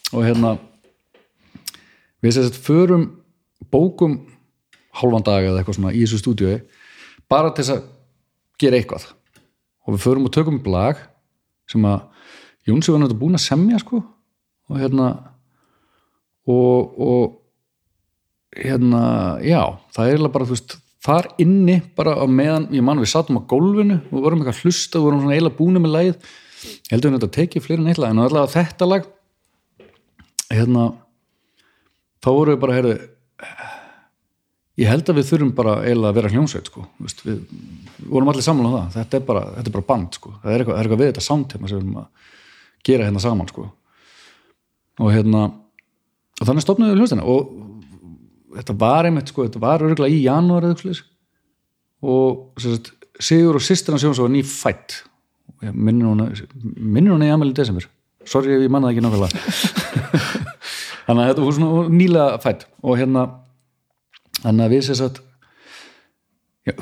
og hérna við sérst förum bókum hálfan dag eða eitthvað svona í þessu stúdíu bara til þess að gera eitthvað. Og við förum og tökum upp lag sem að Jónsi var náttúrulega búin að semja sko. Og hérna og, og hérna, já, það er bara þú veist, þar inni bara á meðan, ég man við sátum á gólfinu og vorum eitthvað að hlusta, við vorum svona eiginlega búinu með lagið, ég heldur við þetta tekið fleiri en eitt lag, en allavega þetta lag hérna þá vorum við bara, heyrðu ég held að við þurfum bara eiginlega að vera hljómsveit sko, Þú veist, við, vorum allir saman á það, þetta er bara, þetta er bara band sko, það er eitthvað, það er eitthvað við þetta samtíma sem við erum að gera hérna saman sko. Og hérna og þannig stopnaði við hljómsveina og þetta var einmitt sko, þetta var örgulega í janúar eða eitthvað og sagt, Sigur og sýstir hans Jóns var ný fætt minnir hún minnir hún í ammæli í desember. Sorry ef ég mannaði ekki nákvæmlega. [laughs] Þannig að þetta var svona nýlega fætt og hérna þannig að við sér satt já,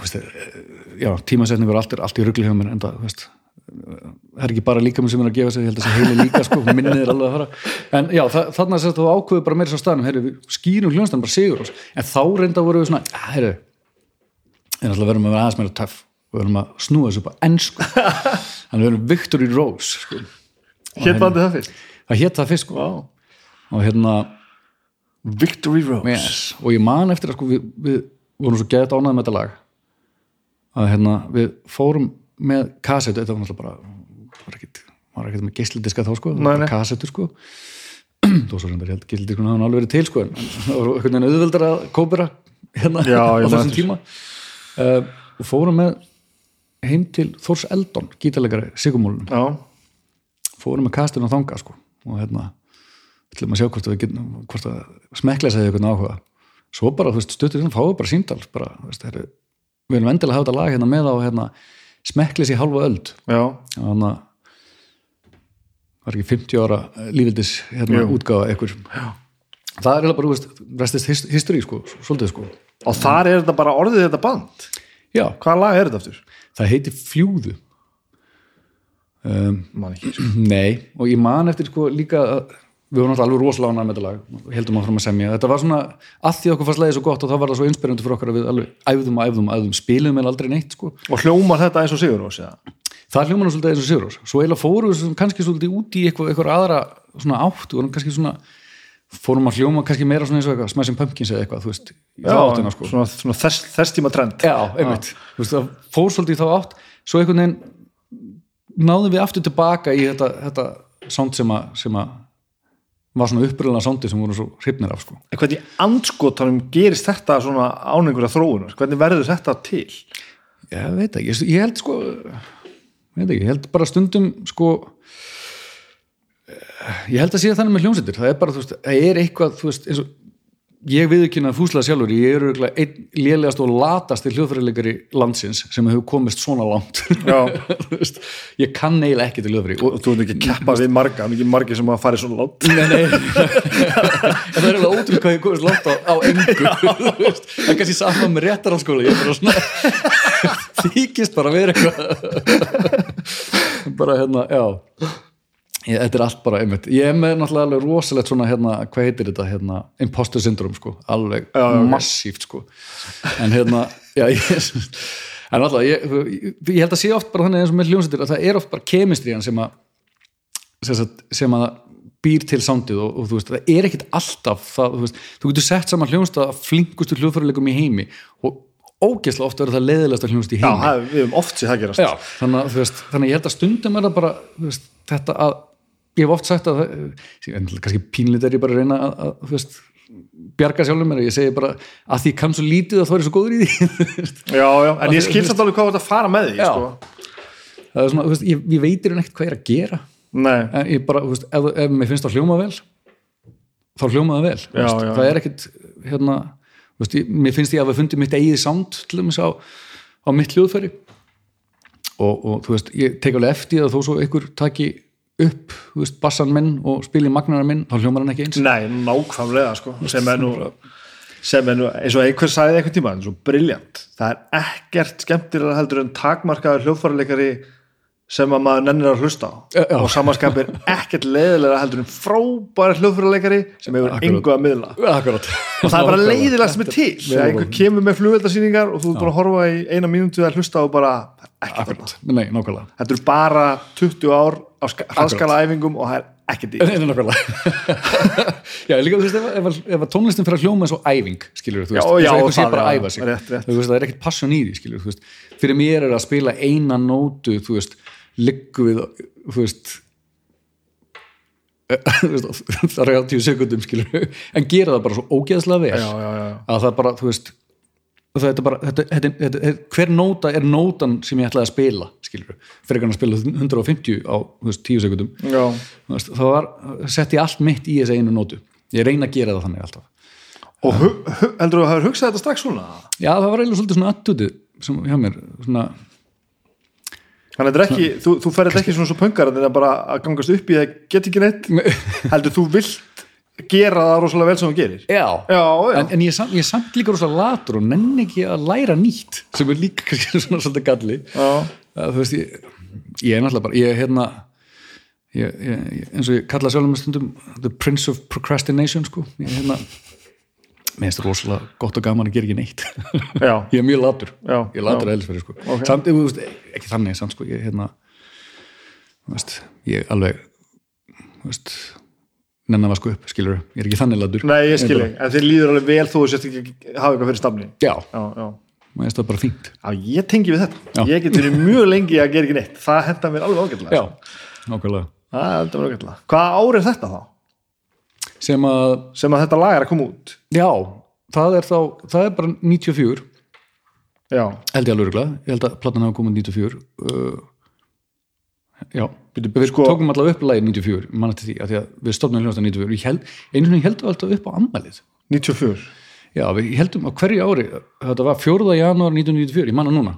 já tímasetningur er allt, allt í rugli hjá mér en það, þú veist það er ekki bara líka mér sem er að gefa sig, ég held að það sé heili líka sko, minnið er alveg að fara en já, þa þarna sér þú ákveður bara meira svo staðnum heyrðu, við skýrum hljónstan bara sigur oss en þá reynda voru við svona, að heyrðu en alltaf verðum að vera aðeins meira töff og verðum að snúa þessu bara ennsku [laughs] þannig við verðum Victory Rose sko. Hétt bandi það fyrst það hétt það fyrst sko. wow. og hérna Victory Rose yes. og ég man eftir að sko, við, við vorum svo geðt ánægð með þetta lag að hérna, við fórum með kassetu, þetta var náttúrulega bara var ekkit með geislidiska þá sko, kassetu sko. Þó svo reyndar, ég held geislidiskun hafa alveg verið til sko, en það var einhvern veginn auðveldar að kópera hérna Já, [laughs] á þessum tíma. Uh, og fórum með heim til Þórs Eldon, gítalegari Sigumólunum, Já, fórum með kastinu á þanga sko, og hérna ætlum að sjá hvort að, getum, hvort að smekla sig eitthvað áhuga. Svo bara, þú veist, stuttur þessum fáið bara síndal bara, þú veist, heru, við erum endilega að hafa þetta lag hérna með á hérna, smeklis í halva öld. Þannig að var ekki 50 ára lífildis hérna Jú. útgáfa ekkur það er eiginlega bara, veist, restist his- history sko, svolítið sko. Og þar er þetta bara orðið þetta band? Já, Hvaða lag er þetta aftur? það heiti Fljúðu um, Man ekki [clears throat] Nei, og ég man eftir sko líka að við vorum alltaf alveg rosalega ánægð með þetta lag heldum áfram að semja, þetta var svona að því okkur fannst leiði svo gott og það var það svo inspirandi fyrir okkur að við alveg æfðum og æfðum og æfðum, spilum en aldrei neitt sko. Og hljómar þetta eins og Sigur Rós eða? það hljóma nú svolítið eins og Sigurós svo eiginlega fórum við kannski svolítið út í eitthvað, eitthvað aðra svona átt, við vorum kannski svona fórum að hljóma kannski meira svona eins og eitthvað Smashing Pumpkins eða eitthvað, þú veist, þá áttina sko. svona, svona þess, þess tíma trend. Já, einmitt, þú veist, það fór svolítið þá átt. Svo einhvern veginn náðum við aftur tilbaka í þetta, þetta sound að, sem að var svona uppröðlega soundi sem voru svo hrifnir af sko. En hvernig anskotanum gerist þetta svona án einhverja þróunar? Hvernig verður þetta til? ég veit ekki, ég, held sko ég veit ekki, ég held bara stundum sko eh, ég held að sé þannig með hljómsveitir það er bara, þú veist, það er eitthvað þú veist, eins og ég viðkynna fúslega sjálfur ég er örugglega einn lélegast og latast hljóðfærileikari landsins sem hefur komist svona langt. [laughs] Ég kann eiginlega ekki til hljóðfæri og Og þú ert ekki að keppa við marga, mikið margir sem að fara svona látt Nei, nei. [laughs] Það er alveg ótrúið hvað ég komist langt á, á engu. [laughs] Það er kannski saman með réttarhalskóla ég er bara svona þykist bara að vera eitthvað. Bara hérna, já ég, þetta er allt bara einmitt ég er með náttúrulega alveg rosalegt svona hérna, hvað heitir þetta, hérna, imposter syndrom sko, alveg Já, já, massíft sko. En hérna, já ég [laughs] en alltaf, ég, ég, held að sé oft bara þannig eins og með hljómsættir að það er oft bara kemistriðan sem að sem, sagt, sem að býr til sándið og, og þú veist, það er ekkit alltaf það, þú, veist, þú getur sett saman hljónst að flinkustu hljóðfæruleikum í heimi og ógeðslega oft verður það leiðilegasta hljónst í Já, heimi. það, við höfum oft séð það gerast. Já, þannig, að, veist, þannig að ég held að stundum er það bara veist, þetta að ég hef oft sagt að en kannski pínlít er ég bara að reyna að, að veist, bjarga sjálfum mér, ég segi bara að því kann svo lítið að það er svo góður í því. [laughs] Já, já, en ég skil samt alveg hvað þetta að fara með því Já. sko. það er svona, veist, ég, ég veitir en ekkert hvað ég er að gera. Nei, en ég bara, veist, ef, ef mér finnst það hljóma vel þá hljóma það vel veist, já, það er ekkit hérna, ég, mér finnst ég að við fundið mitt eigið sound til dæmis á, á mitt hljóðfæri. Og, og þú veist, ég tek alveg eftir að þó svo einhver taki upp, þú veist, bassan minn og spili magnarar minn, þá hljómar hann ekki eins. Nei, nákvæmlega sko. Sem er nú, sem er nú eins og einhver sagði einhvern tíma, eins og briljant. Það er ekkert skemmtilega heldur en takmarkaður hljóðfæraleikari sem að maður nennir að hlusta á. Já, já. og samanskap er ekkert leiðilega heldur en frábæri hljóðfæraleikari sem hefur engu að miðla. Akkurat. Og það er bara leiðilega sem er til. Þegar einhver kemur með flugveldasýningar og þú er bara að horfa í eina mínútu að hlusta og bara. Akkurat, nei, nákvæmlega. Þetta eru bara 20 ár á hraðskala æfingum og það er ekkert í. Nei, nákvæmlega. [laughs] Já, líka, þú veist, ef, að tónlistin fyrir að hljóma eins og æfing, skilur þú veist, Já, já, sé það, bara að sig. rétt, rétt. Þú veist, það er ekkert passion í því, skilur þú veist. Fyrir mér er að spila eina nótu þú veist, liggu við þú veist [laughs] það er 80 sekundum skilur en gera það bara svo ógeðslega vel. Já. að það bara, þú veist þetta er bara, þetta, þetta, þetta, hver nóta er nótan sem ég ætlaði að spila skilur, fyrir að spila 150 á veist, 10 sekundum veist, það var, sett ég allt mitt í þessa einu nótu. Ég reyna að gera það þannig alltaf. Og heldur þú að hafa hugsað þetta strax svona já, það var eiginlega svolítið svona attutið sem hjá mér, svona þannig að þetta er ekki, þú, þú ferð ekki svona svo pöngar en það er bara að gangast upp í það get ekki neitt. [laughs] Heldur þú vilt gera það rosalega vel sem þú gerir. Já, já, já, en, en ég, er samt, ég er samt líka rosa latur og nenni ekki að læra nýtt sem er líka kannski [laughs] svona svolítið galli. Þú veist, ég, ég er náttúrulega bara ég er hérna ég, ég, eins og ég kalla sjálfum með stundum the prince of procrastination sko. ég er hérna mér finnst það rosalega gott og gaman að gera ekki neitt. [laughs] Já. ég er mjög latur. Já, ég er latur að elsfæri sko. Ok. samt, þú veist, ekki þannig samt, sko, ég, hérna, þú veist, ég alveg þú veist nennan vasku upp, skilur, ég er ekki þannig latur nei, ég skil ekki, en þér líður alveg vel þú sést ekki að hafa eitthvað fyrir stafni já, já, já mér finnst það bara fínt Já, ég tengi við þetta. Já. Ég get verið mjög lengi að gera ekki neitt. Það henda mér alveg ágætlega. já, nákvæmlega Það henda mér ágætlega. Hvaða ár er þetta þá? sem að, Sem að þetta lag er að koma út? já, það er þá það er bara 94 Já. held ég alveg örugglega, ég held að platan hafa komið 94 uh, já, við sko- tókum allavega upp lagið 94, mann eftir því, af því að við stofnum hljóðast 94, við held, einu svona heldum alltaf upp á ammælið 94. Já, við heldum á hverju ári þetta var 4. janúar 1994, ég manna núna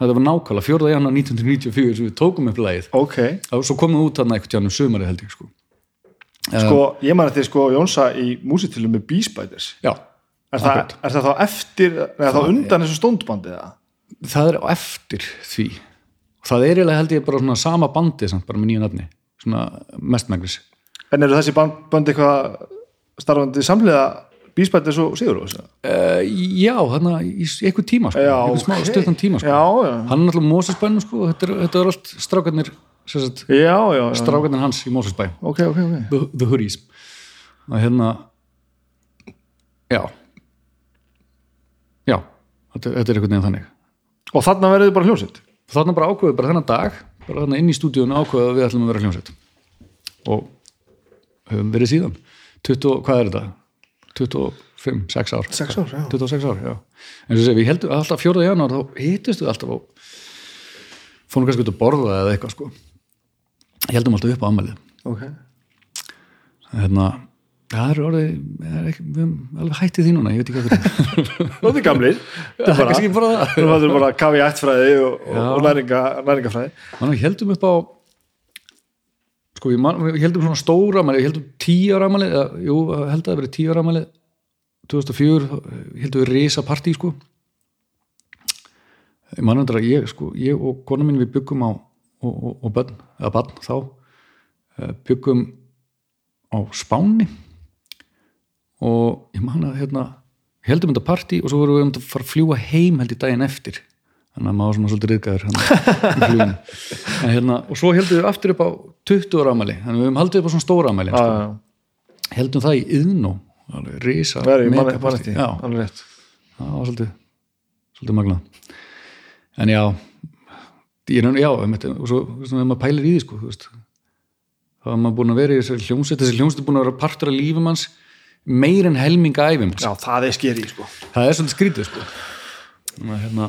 þetta var nákvæmlega 4. janúar 1994 sem við tókum upp lagið Ok. og svo komum við út þarna eitthvað tjánum sömari held ég sko. Sko, ég man að þið sko Jónsa í músitilum með Bee Spiders. Já, Er það, er það þá eftir, eða þá undan þessu stóndbandi eða? það er á eftir því það er eiginlega held ég bara svona sama bandi samt bara með nýju nafni, svona mestmæglis En eru þessi band, band eitthvað starfandi samlega Spiders og Sigur uh, Já, þarna í s- einhver tíma sko, einhver smá stuttan tíma sko. Já, já. hann er náttúrulega Mósesbænum sko, þetta þetta er allt strákarnir sagt, Já, strákarnir hans í Mósesbæ Ok, ok, ok. the, the hoodies og hérna já já, þetta, þetta er einhvern veginn þannig Og þarna verður þið bara hljómsett? Og þarna bara ákveðu bara þennan dag bara þarna inn í stúdíun ákveðu að við ætlum að vera hljómsveit og höfum verið síðan 20, hvað er þetta? 25, 6 ár 6 ár, já. 26 ár, já en svo segir við heldum alltaf 4. janúar þá hittust við alltaf á fórum kannski út að borða eða eitthvað sko heldum alltaf upp á ammælið Ok. hérna, það er orðið það er ekki, við höfum alveg hættið því núna ég veit ekki hvað þetta Nó, þið gamlir. Þetta er er bara, kannski bara það. þú verður bara að kafa í ættfræði og, og, næringa, næringafræði. Þannig að við heldum upp á sko við, man, við heldum svona stóra amali, við heldum tíu ára amali eða, jú, held að það verið tíu ára amali 2004 þá heldum við risa partí sko. Ég manum þetta að ég sko, ég og kona mín við byggum á og, og, og bönn, eða barn þá eh, byggum á Spáni og ég man að hérna heldum þetta partí og svo vorum við um að fara að fljúa heim held í daginn eftir. Þannig að maður svona svolítið riðgæður [laughs] en hérna, og svo heldum við aftur upp á 20 ára amæli, þannig að við höfum haldið upp á svona stóra amæli Já, sko. heldum það í yðnó alveg risa það er var svolítið svolítið magnað. En já ég er já, og svo ef maður pælir í því sko, þá er maður búin að vera í þessari hljómsveit, þessi hljómsveit er búin að vera partur af lífum hans meir en helminga æfum Já, það er skeri, sko. það er svolítið skrítið sko Þannig að, hérna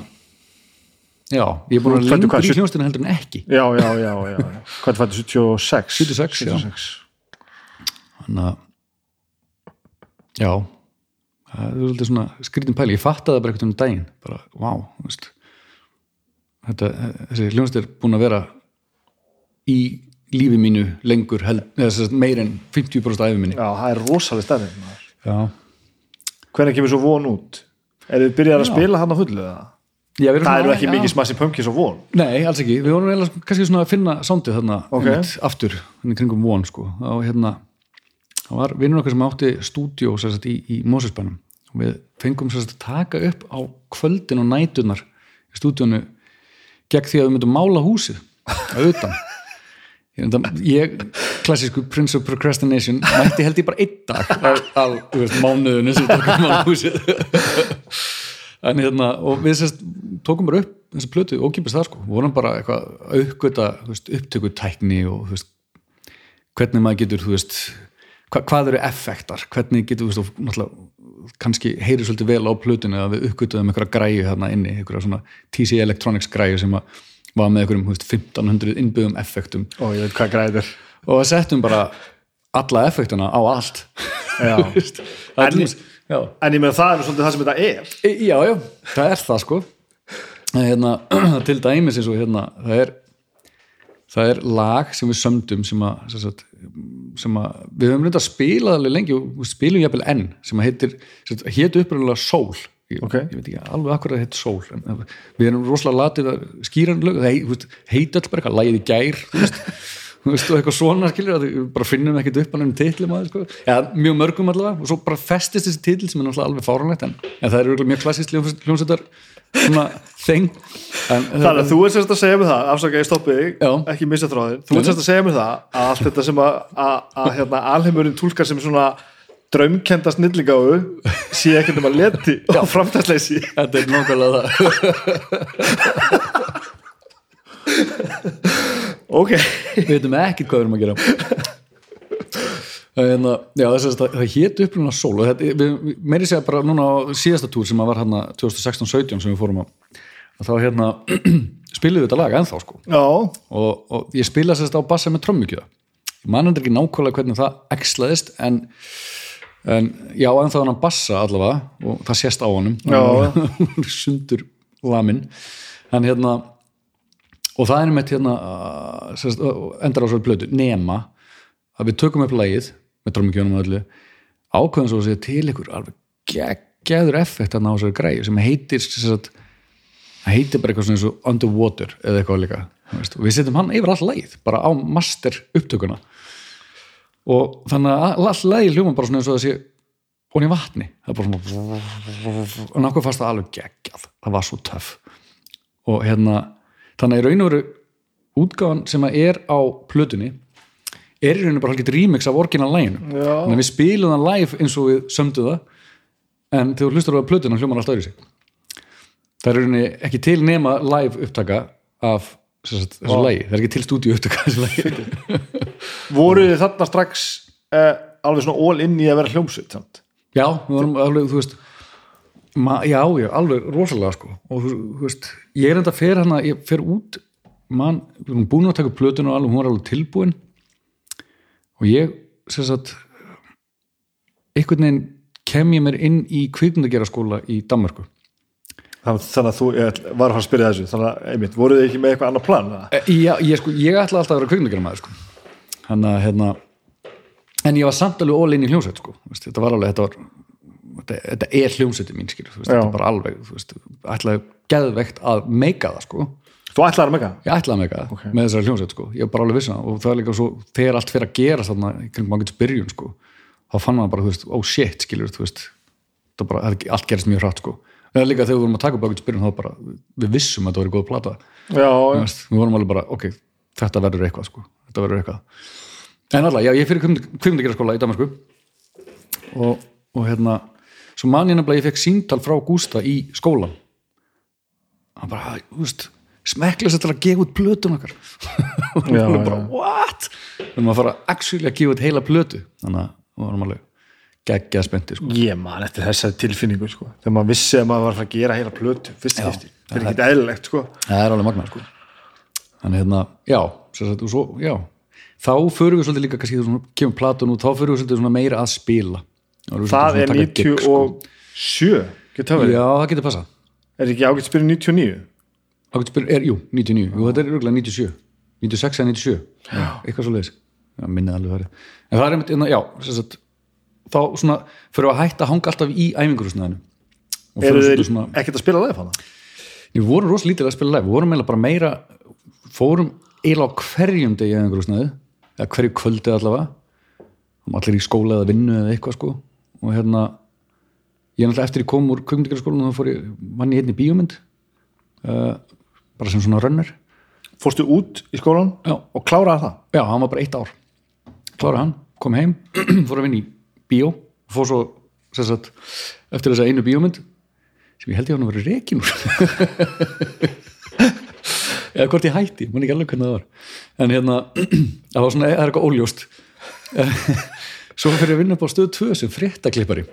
já, ég er búin að lengur hvað, í hljómsveitinu heldur en ekki Já, já, já, já. já. Hvað er fættið, 76? 76, já. 76. þannig að já það er svolítið svona skrítin pæli, ég fattaði bara eitthvað um daginn bara, þú veist þetta, þessi hljónst er búin að vera í lífi mínu lengur held, eða sem sagt meir en 50% af minni Já, það er rosalega stærri já, Hvernig kemur svo von út? Er þið byrjað að spila hann á fullu? eða? já Það eru ekki já. mikið smassi pumpkins og von Nei, alls ekki, við vorum eiginlega kannski svona að finna sándið þarna Ok. einmitt, aftur, þannig kringum von sko. og hérna það var vinnur okkar sem átti sagt, í, í Mósusbænum og við fengum sagt, að taka upp á kvöldin og nætunar í stúdíónu gegn því að við myndum mála húsið að utan ég, klassísku Prince of Procrastination mætti held ég bara einn dag af, þú veist, mánuðinu sem við tókum að mála húsið. En hérna og við sérst tókum bara upp þessi plötu ókipist það sko, vorum bara eitthvað veist, upptökutækni og þú veist, hvernig maður getur þú veist, hva, hvað eru effektar? Hvernig getur, þú veist, kannski heyri svolítið vel á plötunu að við uppgötuðum einhverja græju þarna inni einhverja svona TC Electronics græju sem að var með einhverjum þú veist, 1500 innbyggðum effektum. Og ég veit hvað græðir. Og settum bara alla effektuna á allt. [laughs] Já. En ég meina það er svolítið það sem þetta er. E- Já, já, það er það sko. En hérna, [clears throat] til dæmis eins og hérna, það er það er lag sem við sömdum sem að, sem að við höfum reynda að spila alveg lengi og spilum jafnvel enn sem að heitir, hétu uppröðulega Soul ég, Ok. ég veit ekki alveg akkur að heit Soul en við erum rosalega latið að skýra hann lög, það heit, þú veist, heit öll bara eitthvað lagið í gær þú veist, þú veist, og eitthvað svona skilur að við bara finnum ekkert upp hann um titlum að sko. ja, mjög mörgum allavega og svo bara festist þessi titl sem er alveg fáranlegt en, en það er örugglega mjög klassist hljómsveitar svona þeng en, Þannig að þú er sérst að segja mér það, afsaka ég stoppi þig, ekki missa þráðin þú er sérst að segja mér það að allt þetta sem að, að, að hérna, alheimurinn túlkar sem svona draumkenda snillingáu sé ekkert um að leti og framtæðsleysi þetta er nákvæmlega það. Ok, við veitum ekkert hvað við erum að gera. En, já, þess að það hét uppruna sól og þetta, meiri segja bara núna á síðasta túr sem að var hérna 2016-17 sem við fórum á að þá hérna [clears throat] spiliðu þetta lag ennþá sko. Já, og, og ég spila sérst á bassa með trommukjöða. Ég man endur ekki nákvæmlega hvernig það ekslaðist en, en já, ennþá hann bassa allavega og það sést á honum. [laughs] Sundur lamin en hérna og það er með hérna uh, sérst, uh, endar á svo blödu, nema að við tökum upp lagið með trommukjöðunum og öllu ákveðum svo að segja til ykkur alveg geggjaður effekt að ná þessari græju sem heitir sérst, það heitir bara eitthvað svona eins og underwater eða eitthvað líka við setjum hann yfir all lagið bara á master upptökuna og þannig að all lagið hljóma bara svona eins og sé hún í vatni. Það er bara svona og nákvæm fast það alveg geggjað. Það var svo töff. Og hérna þannig að í raun og veru útgáfan sem að er á plötunni er í raun og bara hálfgett remix af orginal læginu þannig að við spilum það live eins og við sömdu það. En þegar þú hlustar á plötuna hljómar alltaf öðru sig það er í rauninni ekki til nema live upptaka af sagt, þessu lægi, það er ekki til stúdíu upptaka af þessu lægi [laughs] voru þið þarna strax uh, alveg svona all in í að vera hljómsveit samt? já, við vorum alveg, þú veist já, já, alveg rosalega sko og þú, veist, ég er enda að fer hana ég fer út, mann við erum búin að taka upp plötuna og alveg, hún var alveg tilbúin og ég sem sagt einhvern veginn kem ég mér inn í kvikmyndagera skóla í Danmörku Þannig, að þú var að fara að spyrja þessu þannig að, einmitt, voru þið ekki með eitthvað annar plan? eða? E, Já, ég, sko, ég ætla alltaf að vera kvikmyndagjara maður sko. Hann að hérna en ég var samt alveg in í hljómsveit sko. Veist, þetta var alveg, þetta var þetta, þetta er hljómsveitin mín skilur, þú veist, þetta er bara alveg þú veist, ætlaði geðveikt að meika það sko. Þú ætlaðir að mega? ég ætlaði að meika það með þessari hljómsveit sko. ég var bara alveg vissan og það er líka svo þegar allt fyrir að gera þarna í kringum ágætis byrjun sko, þá fann maður bara, þú veist, oh shit skilur, þú veist, það bara, það allt gerist mjög hratt sko, eða líka þegar við vorum að taka upp ágætis byrjun þá bara, við vissum að það var góð plata Já, við vorum alveg bara, ok, þetta verður eitthvað sko, þetta verður eitthvað en alltaf, já, ég fyrir kvimdegera skóla í Danmarku og, og hérna svo man ég nefnilega, ég fekk síntal frá Gústa í skólan hann bara, þú veist smekklega sér til að gefa út plötun okkar [laughs] og Já, við bara, já. what? þannig að maður fara actually að gefa út heila plötu þannig að við vorum alveg geggjað spennti sko. Ég man eftir þessari tilfinningu sko. þegar maður vissi að maður var að fara að gera heila plötu fyrst Já. skipti, það er ekki eðlilegt sko. það er alveg magnað sko. þannig hérna, já, svo, já þá förum við svolítið líka kannski svona kemur platun út, þá förum við svolítið meira að spila. Við það svolítið er svona að taka gig, sko. 97 getur það verið, já, það getur passað. Er ekki ágætt spyrja 99 ágætt spyr, er, jú, 99, jú, þetta er örgulega 97 96 eða 97, já. eitthvað svo leiðis já, minnið alveg farið. En það er einmitt, hérna, já, sagt þá svona, fyrir að hætta að hanga alltaf í æfingursnaðinu og Eru þeir svona, ekkert að spila live hana? við vorum rosa lítið að spila live, við vorum eiginlega bara meira fórum eiginlega á hverjum degi eða hverju kvöldi allavega, og allir í skóla eða vinnu eða eitthvað sko. Og hérna, ég er náttúrulega eftir ég kom úr kvikmyndaskólanum þá fór ég, vann ég hérna í bíómynd uh, bara sem svona rönner Fórstu út í skólan Já. og kláraði það? Já, hann var bara eitt ár. Klára hann, kom heim [clears throat] fór að vinna í bíó. Fór svo sagt, eftir þessa einu bíómynd sem ég held ég að hann verið rekin úr [laughs] eða hvort ég hætti, mann ekki alveg hvernig það var. En hérna, [clears throat] það var svona það er eitthvað óljóst. [laughs] Svo fyrir að vinna upp á stöðu 2 sem fréttaklippari.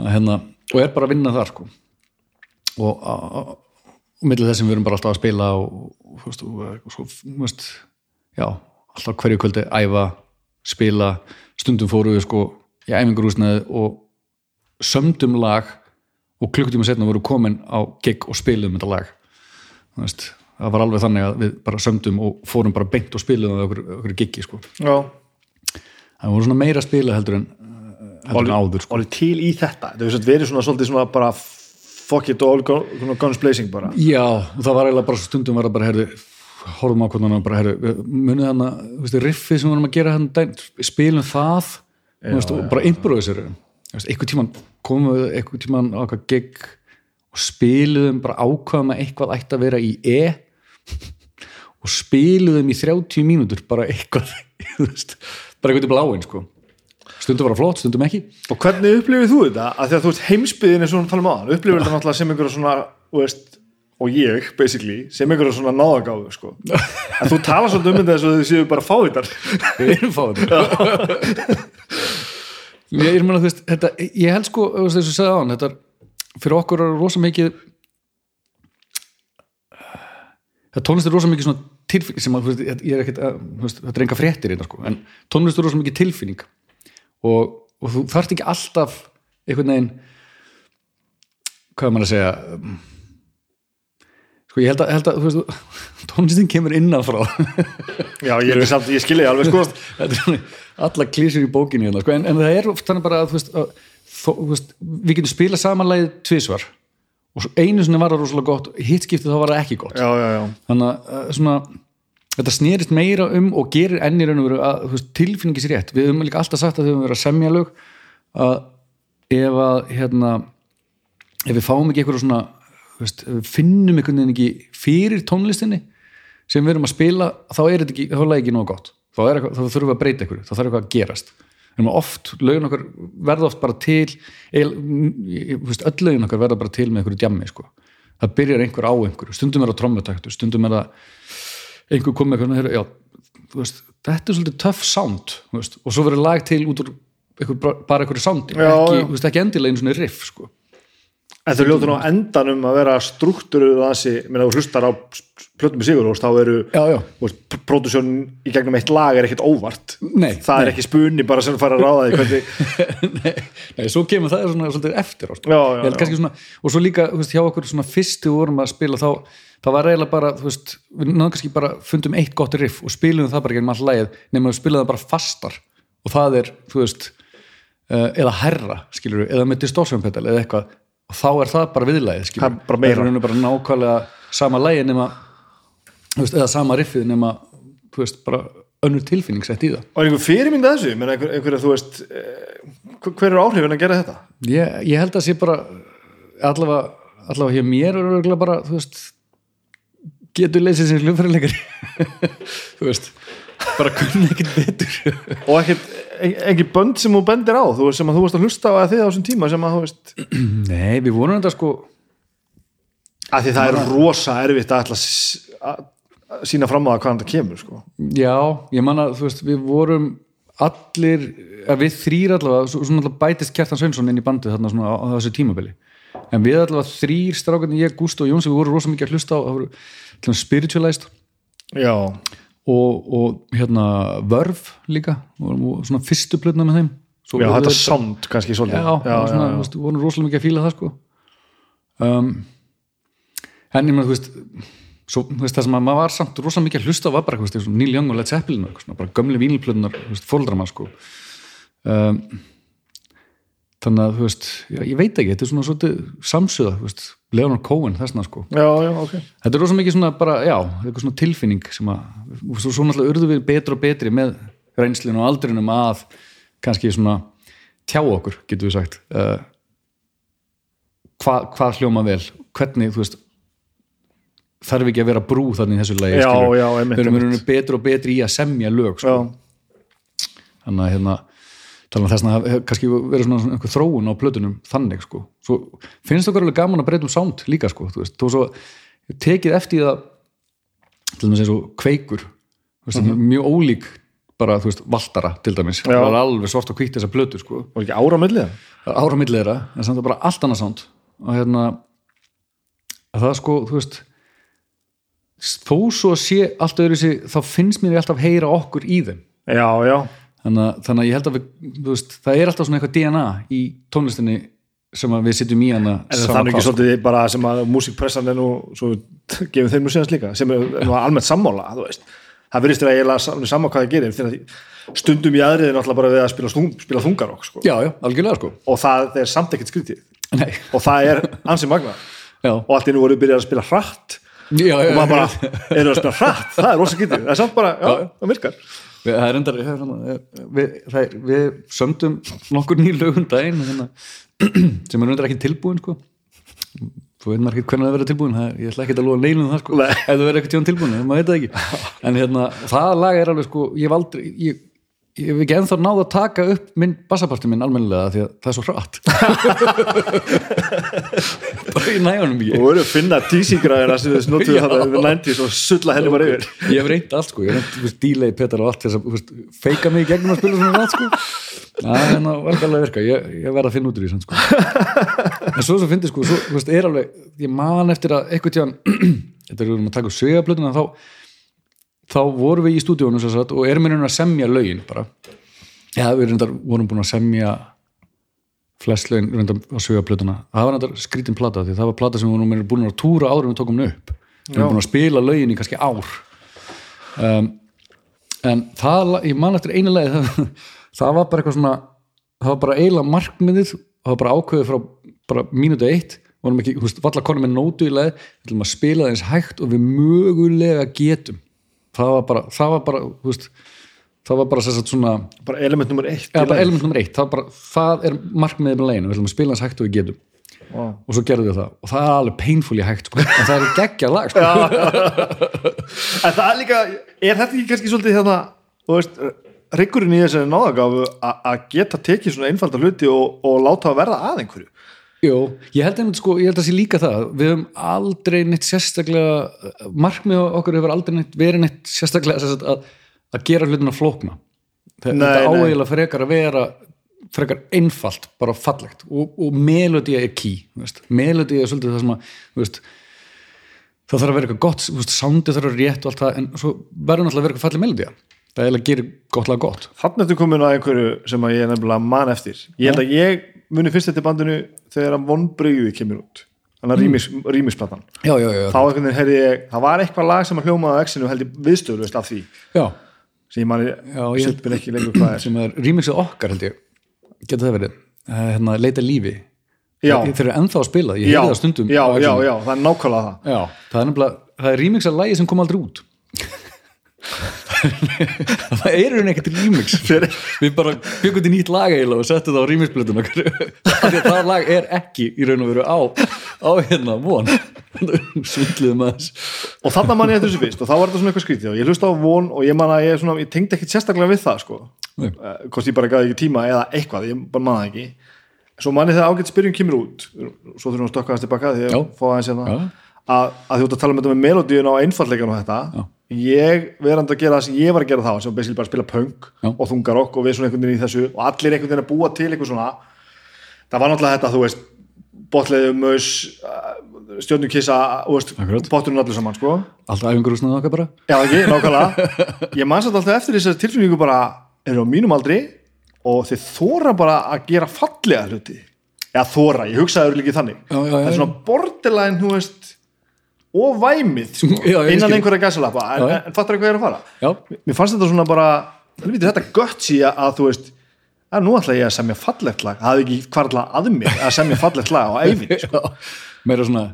Hérna, og er bara að vinna þar sko. og og millir þess sem við erum bara alltaf að spila og, og, og, þú veist, já, alltaf hverju kvöldi æfa, spila. Stundum fóru við sko í æfingarúsnaði og sömdum lag og klukkutíma setna voru komin á gig og spilum þetta lag það var alveg þannig að við bara sömdum og fórum bara beint og spilum það okkur, okkur giggi sko Já. það voru svona meira að spila heldur en heldur en áður sko. Alveg til í þetta. Það hefur verið svona svolítið svona bara fuck it og guns blazing bara. Já, það var eiginlega bara stundum var það bara, herðu, horfum á hvernig hann bara, herðu, munið hann að, riffið sem við vorum að gera hann, spilum það, þú veist, og bara veist, einhvern tímann komum við einhvern tímann á eitthvað gig og spiluðum bara ákvaðum að eitthvað ætti að vera í E og spiluðum í 30 mínútur bara eitthvað, [laughs] bara eitthvað til bláin, sko. Stundum var það flott, stundum ekki. Og hvernig upplifir þú þetta? Að því að þú veist heimsbyðin er svona talum hann. Upplifir þetta náttúrulega sem einhverja svona, veist, og ég, basically, sem einhverja svona náðagáfu, sko. En þú talar svolítið um þetta þess að þau séu bara fávitar. Við erum fáið Ég er þetta, ég held sko, þess að segja á hann, þetta fyrir okkur er rosa mikið það tónlist er rosa mikið svona tilfinning sem að, ég er ekkert að, þetta er enga fréttir einna, sko, en tónlist er rosa mikið tilfinning og, og þú þarft ekki alltaf einhvern veginn hvað er maður að segja sko, ég held að, held að veist, [laughs] tónlistin kemur innanfrá Já, ég, samt, ég skilja alveg, sko. [laughs] þetta er svona alla klísur í bókinu hérna, sko. en, en það er oft þannig bara að, veist, að þó, veist, við getum spilað samanlægið tvisvar og einu sinni var það rosalega gott hitt skiptið þá var það ekki gott. Já, já, já. þannig að uh, svona þetta snerist meira um og gerir enn í raun og veru að veist, tilfinningi sér rétt. Við höfum líka alltaf sagt að þau höfum verið að semja lög að ef að hérna, ef við fáum ekki eitthvað svona veist, við finnum einhvern veginn ekki fyrir tónlistinni sem við erum að spila þá er þetta ekki, þá er það ekki nóg gott. Þá, er þá þurfum við að breyta eitthvað, þá þarf eitthvað að gerast oft, lögin okkar verða oft bara til eil, öll lögin okkar verða bara til með einhverju djammi sko. það byrjar einhver á einhverju stundum er það trommutaktur, stundum er það einhver komið veist, þetta er svolítið töff sound veist, og svo verður lag til út úr einhver, bara einhverju soundi ekki, já. þú veist, ekki endilega einu svona riff sko. En þau ljótu nú á endanum að vera struktúruð þessi, minna þú hlustar á plötum með Sigur þá eru já, já, pródusjón í gegnum eitt lag er ekkert óvart Nei, það er nei. ekki spunni bara sem fara að ráða því hvernig, [laughs] nei, nei, svo kemur það svona svolítið eftir á, sko. Já, já, já. svona, og svo líka þú veist, hjá okkur svona fyrst þegar við vorum að spila þá, það var eiginlega bara, þú veist við náðum kannski bara fundum eitt gott riff og spilum það bara gennum all lagið, nema við spilum það bara fastar og það er, þú veist uh, eða herra, skilur eða með distortion pedal eða eitthvað og þá er það bara skilur Það er bara meira. er bara nákvæmlega sama lagið nema veist, eða sama riffið nema veist, bara önnur tilfinning sett í það. Og er einhver fyrirmynd að þessu? Einhver, einhver, veist, eh, hver hver er áhrifin að gera þetta? Ég, ég held að sé bara allavega, allavega hér mér er örgulega bara, þú veist getur leysið sér hljófærileikari [laughs] þú veist bara kunni ekkert betur. Og ekkert, engin bönd sem þú bendir á þú sem að þú veist að hlusta á þið á þessum tíma sem að þú veist, nei, við vorum þetta sko að því það er rosa erfitt að ætla að sína fram á það hvaðan það kemur sko. já, ég man að, þú veist, við vorum allir, við þrýr allavega, svo- svona allavega bætist Kjartan Sveinsson inn í bandið þarna svona á, á þessu tímabili. En við allavega þrýr strákarnir, ég, Gúst og Jóns við vorum rosa mikið að hlusta á, það voru spiritualized. Já, og, og hérna Vörf líka, vorum svona fyrstu plötna með þeim. Svo já voru þetta sound kannski svolítið. Já, já, svona, já, Veist, vorum rosalega mikið að fíla það sko. Um, en ég meina, þú veist svo, þú veist, það sem að maður var samt rosa mikið að hlusta var bara, þú veist, og Neil Young og Led Zeppelin og svona, bara gömli vínilplötunar, þú veist, fóldrama sko. Um, þannig að, þú veist, já, ég veit ekki þetta er svona svolítið samsöða, þú veist Leonard Cohen, þessna sko. Já, já, ok. Þetta er rosa mikið svona bara, já, svona tilfinning sem að, svo, svo náttúrulega urðu við betri og betri með reynslinu og aldrinum að kannski svona tjá okkur, getur við sagt. Uh, hvað hva hljóma vel? Hvernig, þú veist þarf ekki að vera brú þannig í þessu lagi við erum betri og betri í að semja lög sko. þannig að hérna að þess að það kannski verið svona, einhver þróun á plötunum þannig sko. Svo finnst okkur alveg gaman að breyta um sound líka sko, þú veist, þú svo tekið eftir það til dæmis eins og kveikur veist, Mhm. mjög ólík bara, þú veist, valtara til dæmis, Já. það var alveg svart og hvítt þessar plötu sko, og ekki ára á milli það Það ára milli þeirra en samt að bara allt annað sound. Og hérna að það sko, þú veist þó svo sé allt öðru sig, þá finnst mér alltaf heyra okkur í þeim. Já, já, þannig að, þannig að ég held að við, veist, það er alltaf svona eitthvað DNA í tónlistinni sem við sitjum í hana en það er ekki svolítið bara sem að músikpressan er nú svo gefum þeim nú síðans líka sem er nú almennt sammála það virðist þér að eiginlega sam- sama hvað það gerir þegar stundum í aðrið er náttúrulega bara við að spila, spila þungarokk sko. sko. Og það er samt ekkert skrítið. Nei, og það er ansi magna já, og allt í nú voru byrjað að spila hratt. Já, já, og maður bara, eru að spila hratt? Það er rosa skrítið, það er samt bara, já, Já. það virkar Við, það er endar, við, það er, við sömdum nokkur nýr lögum daginn hérna, sem er endar ekki tilbúin sko. þú veit maður ekki hvernig það verður tilbúin það, ég ætla ekki að lofa neilum það sko. Ef það verður eitthvað tjón tilbúin, maður veit það ekki [laughs] en hérna, það lag er alveg sko, ég aldrei ég, ég hef ekki ennþá náð að taka upp minn bassaparti minn almennilega því að það er svo hratt. [laughs] Bara í næjónum ekki og voru að finna tísingræðina sem þess notuðu það við 90s og sulla henni bara yfir. Ég hef reynt allt sko, ég hef veist, delay petal og allt þess að feika mig í gegnum að spila svona rætt sko. Það er hérna verðarlega virka, ég, ég verð að finna út úr því sann, sko. en svo sem finnir sko, svo, veist, er alveg, ég man eftir að eitthvað [clears throat] tján, þetta er um að taka svegablötuna þá, þá vorum við í stúdíónu og erum við að semja lögin bara, já við reyndar vorum búin að semja flest lögin reyndar á svegablötuna það var reyndar skrítin plata því það var plata sem við vorum búin að túra en við tókum upp. Við vorum búin að spila lögin í kannski ár. Um, en það, ég man eftir einu leið það, það var bara eitthvað svona það var bara eiginlega markmiðið það var bara ákveðið frá bara mínútu eitt. Vorum ekki, þú veist, valla konum með nótu í leið við ætlum að spila það eins hægt og við mögulega getum það var bara, það var bara, þú veist það var bara sérst svona bara element nummer eitt ja, bara element nummer eitt, það, bara, það er markmiðið með leginu, við ætlum að spila eins hægt og við getum. Wow. og svo gerðum við það. Og það er alveg painfully hægt sko. en það er geggja lag sko. en það er líka, er þetta ekki kannski svolítið hérna, þú veist ryggurinn í þessari náðagáfu a- að geta tekið svona einfalda hluti og, og láta að verða að einhverju Jó, ég held einmitt sko, ég held að sé líka það. Við höfum aldrei neitt sérstaklega markmið okkur hefur aldrei neitt verið neitt sérstaklega sagt, að, að gera hlutina flókna. Þe- Nei, þetta nei. áeiginlega frekar að vera frekar einfalt, bara fallegt. Og, og melodía er key þú melodía er svolítið það sem að þú veist, það þarf að vera eitthvað gott þú veist, soundið þarf að vera rétt og allt það en svo verður náttúrulega að vera eitthvað falleg melodía. Það eiginlega gerir gott lag gott. Þannig ertu komin að einhverju sem að ég er nefnilega man eftir. Ég held að ég muni fyrst þetta bandinu þegar að vonbreyði kemur út. Þannig að rýmis, rýmisplatan já, já, já, þá einhvern veginn heyrði ég, það var eitthvað lag sem að hljómaði á exinu held ég viðstöðlust af því. Já. Sem ég ég- sýttum ekki lengur hvað er. sem er remixið okkar held ég. Getur það verið, Eh, hérna, leita lífi. Já. þeir eru ennþá að spila, ég já, heyrði það stundum já, já, já, það er nákvæmlega það. Já, það er er remix af lægi sem kom aldrei út [laughs] það er einhvern ekkert remix. Við bara byggum til nýtt lag og settum það á remixblötun það lag er ekki í raun og veru á á hérna von. Svindliðum aðeins og þarna man ég þessu fyrst og þá var þetta svona eitthvað skrítið. Og ég hlusta á von og ég man að ég, ég tengdi ekkit sérstaklega við það sko. Uh, hvort ég bara gæði ekki tíma eða eitthvað, ég bara man það ekki. Svo man ég þegar ágætt spyrjum kemur út svo þurfum við að stokka þess tilbaka að hérna að, að þú ert að tala um þetta með melodíun á einfallleikan og þetta. Já. Ég verandi að gera það sem ég var að gera þá sem basically bara að spila punk Já. og þungarokk og við svona einhvern veginn í þessu og allir einhvern veginn að búa til eitthvað svona. Það var náttúrulega þetta, þú veist botleiðu, maus, stjórnukissa Akkurat. potturinn allir saman, sko. Alltaf æfingur úr snöðu okkar bara. Já, ekki, nákvæmlega. [laughs] Ég man satt alltaf eftir þessar tilfinningu bara eru á mínum aldri og þeir þóra bara að gera fallega hluti. Eða þóra, ég hugsaði líka þannig. Já, já, og væmið sko, [laughs] Já, innan einhverja gæsalappa en, já. en fattar hvað ég er að fara? Já, mér fannst þetta svona bara helviti, þetta gött síða að þú veist að nú ætla ég að semja fallegt lag. Það hafði ekki hvarla að mér að semja fallegt lag á [laughs] æfin sko. meira svona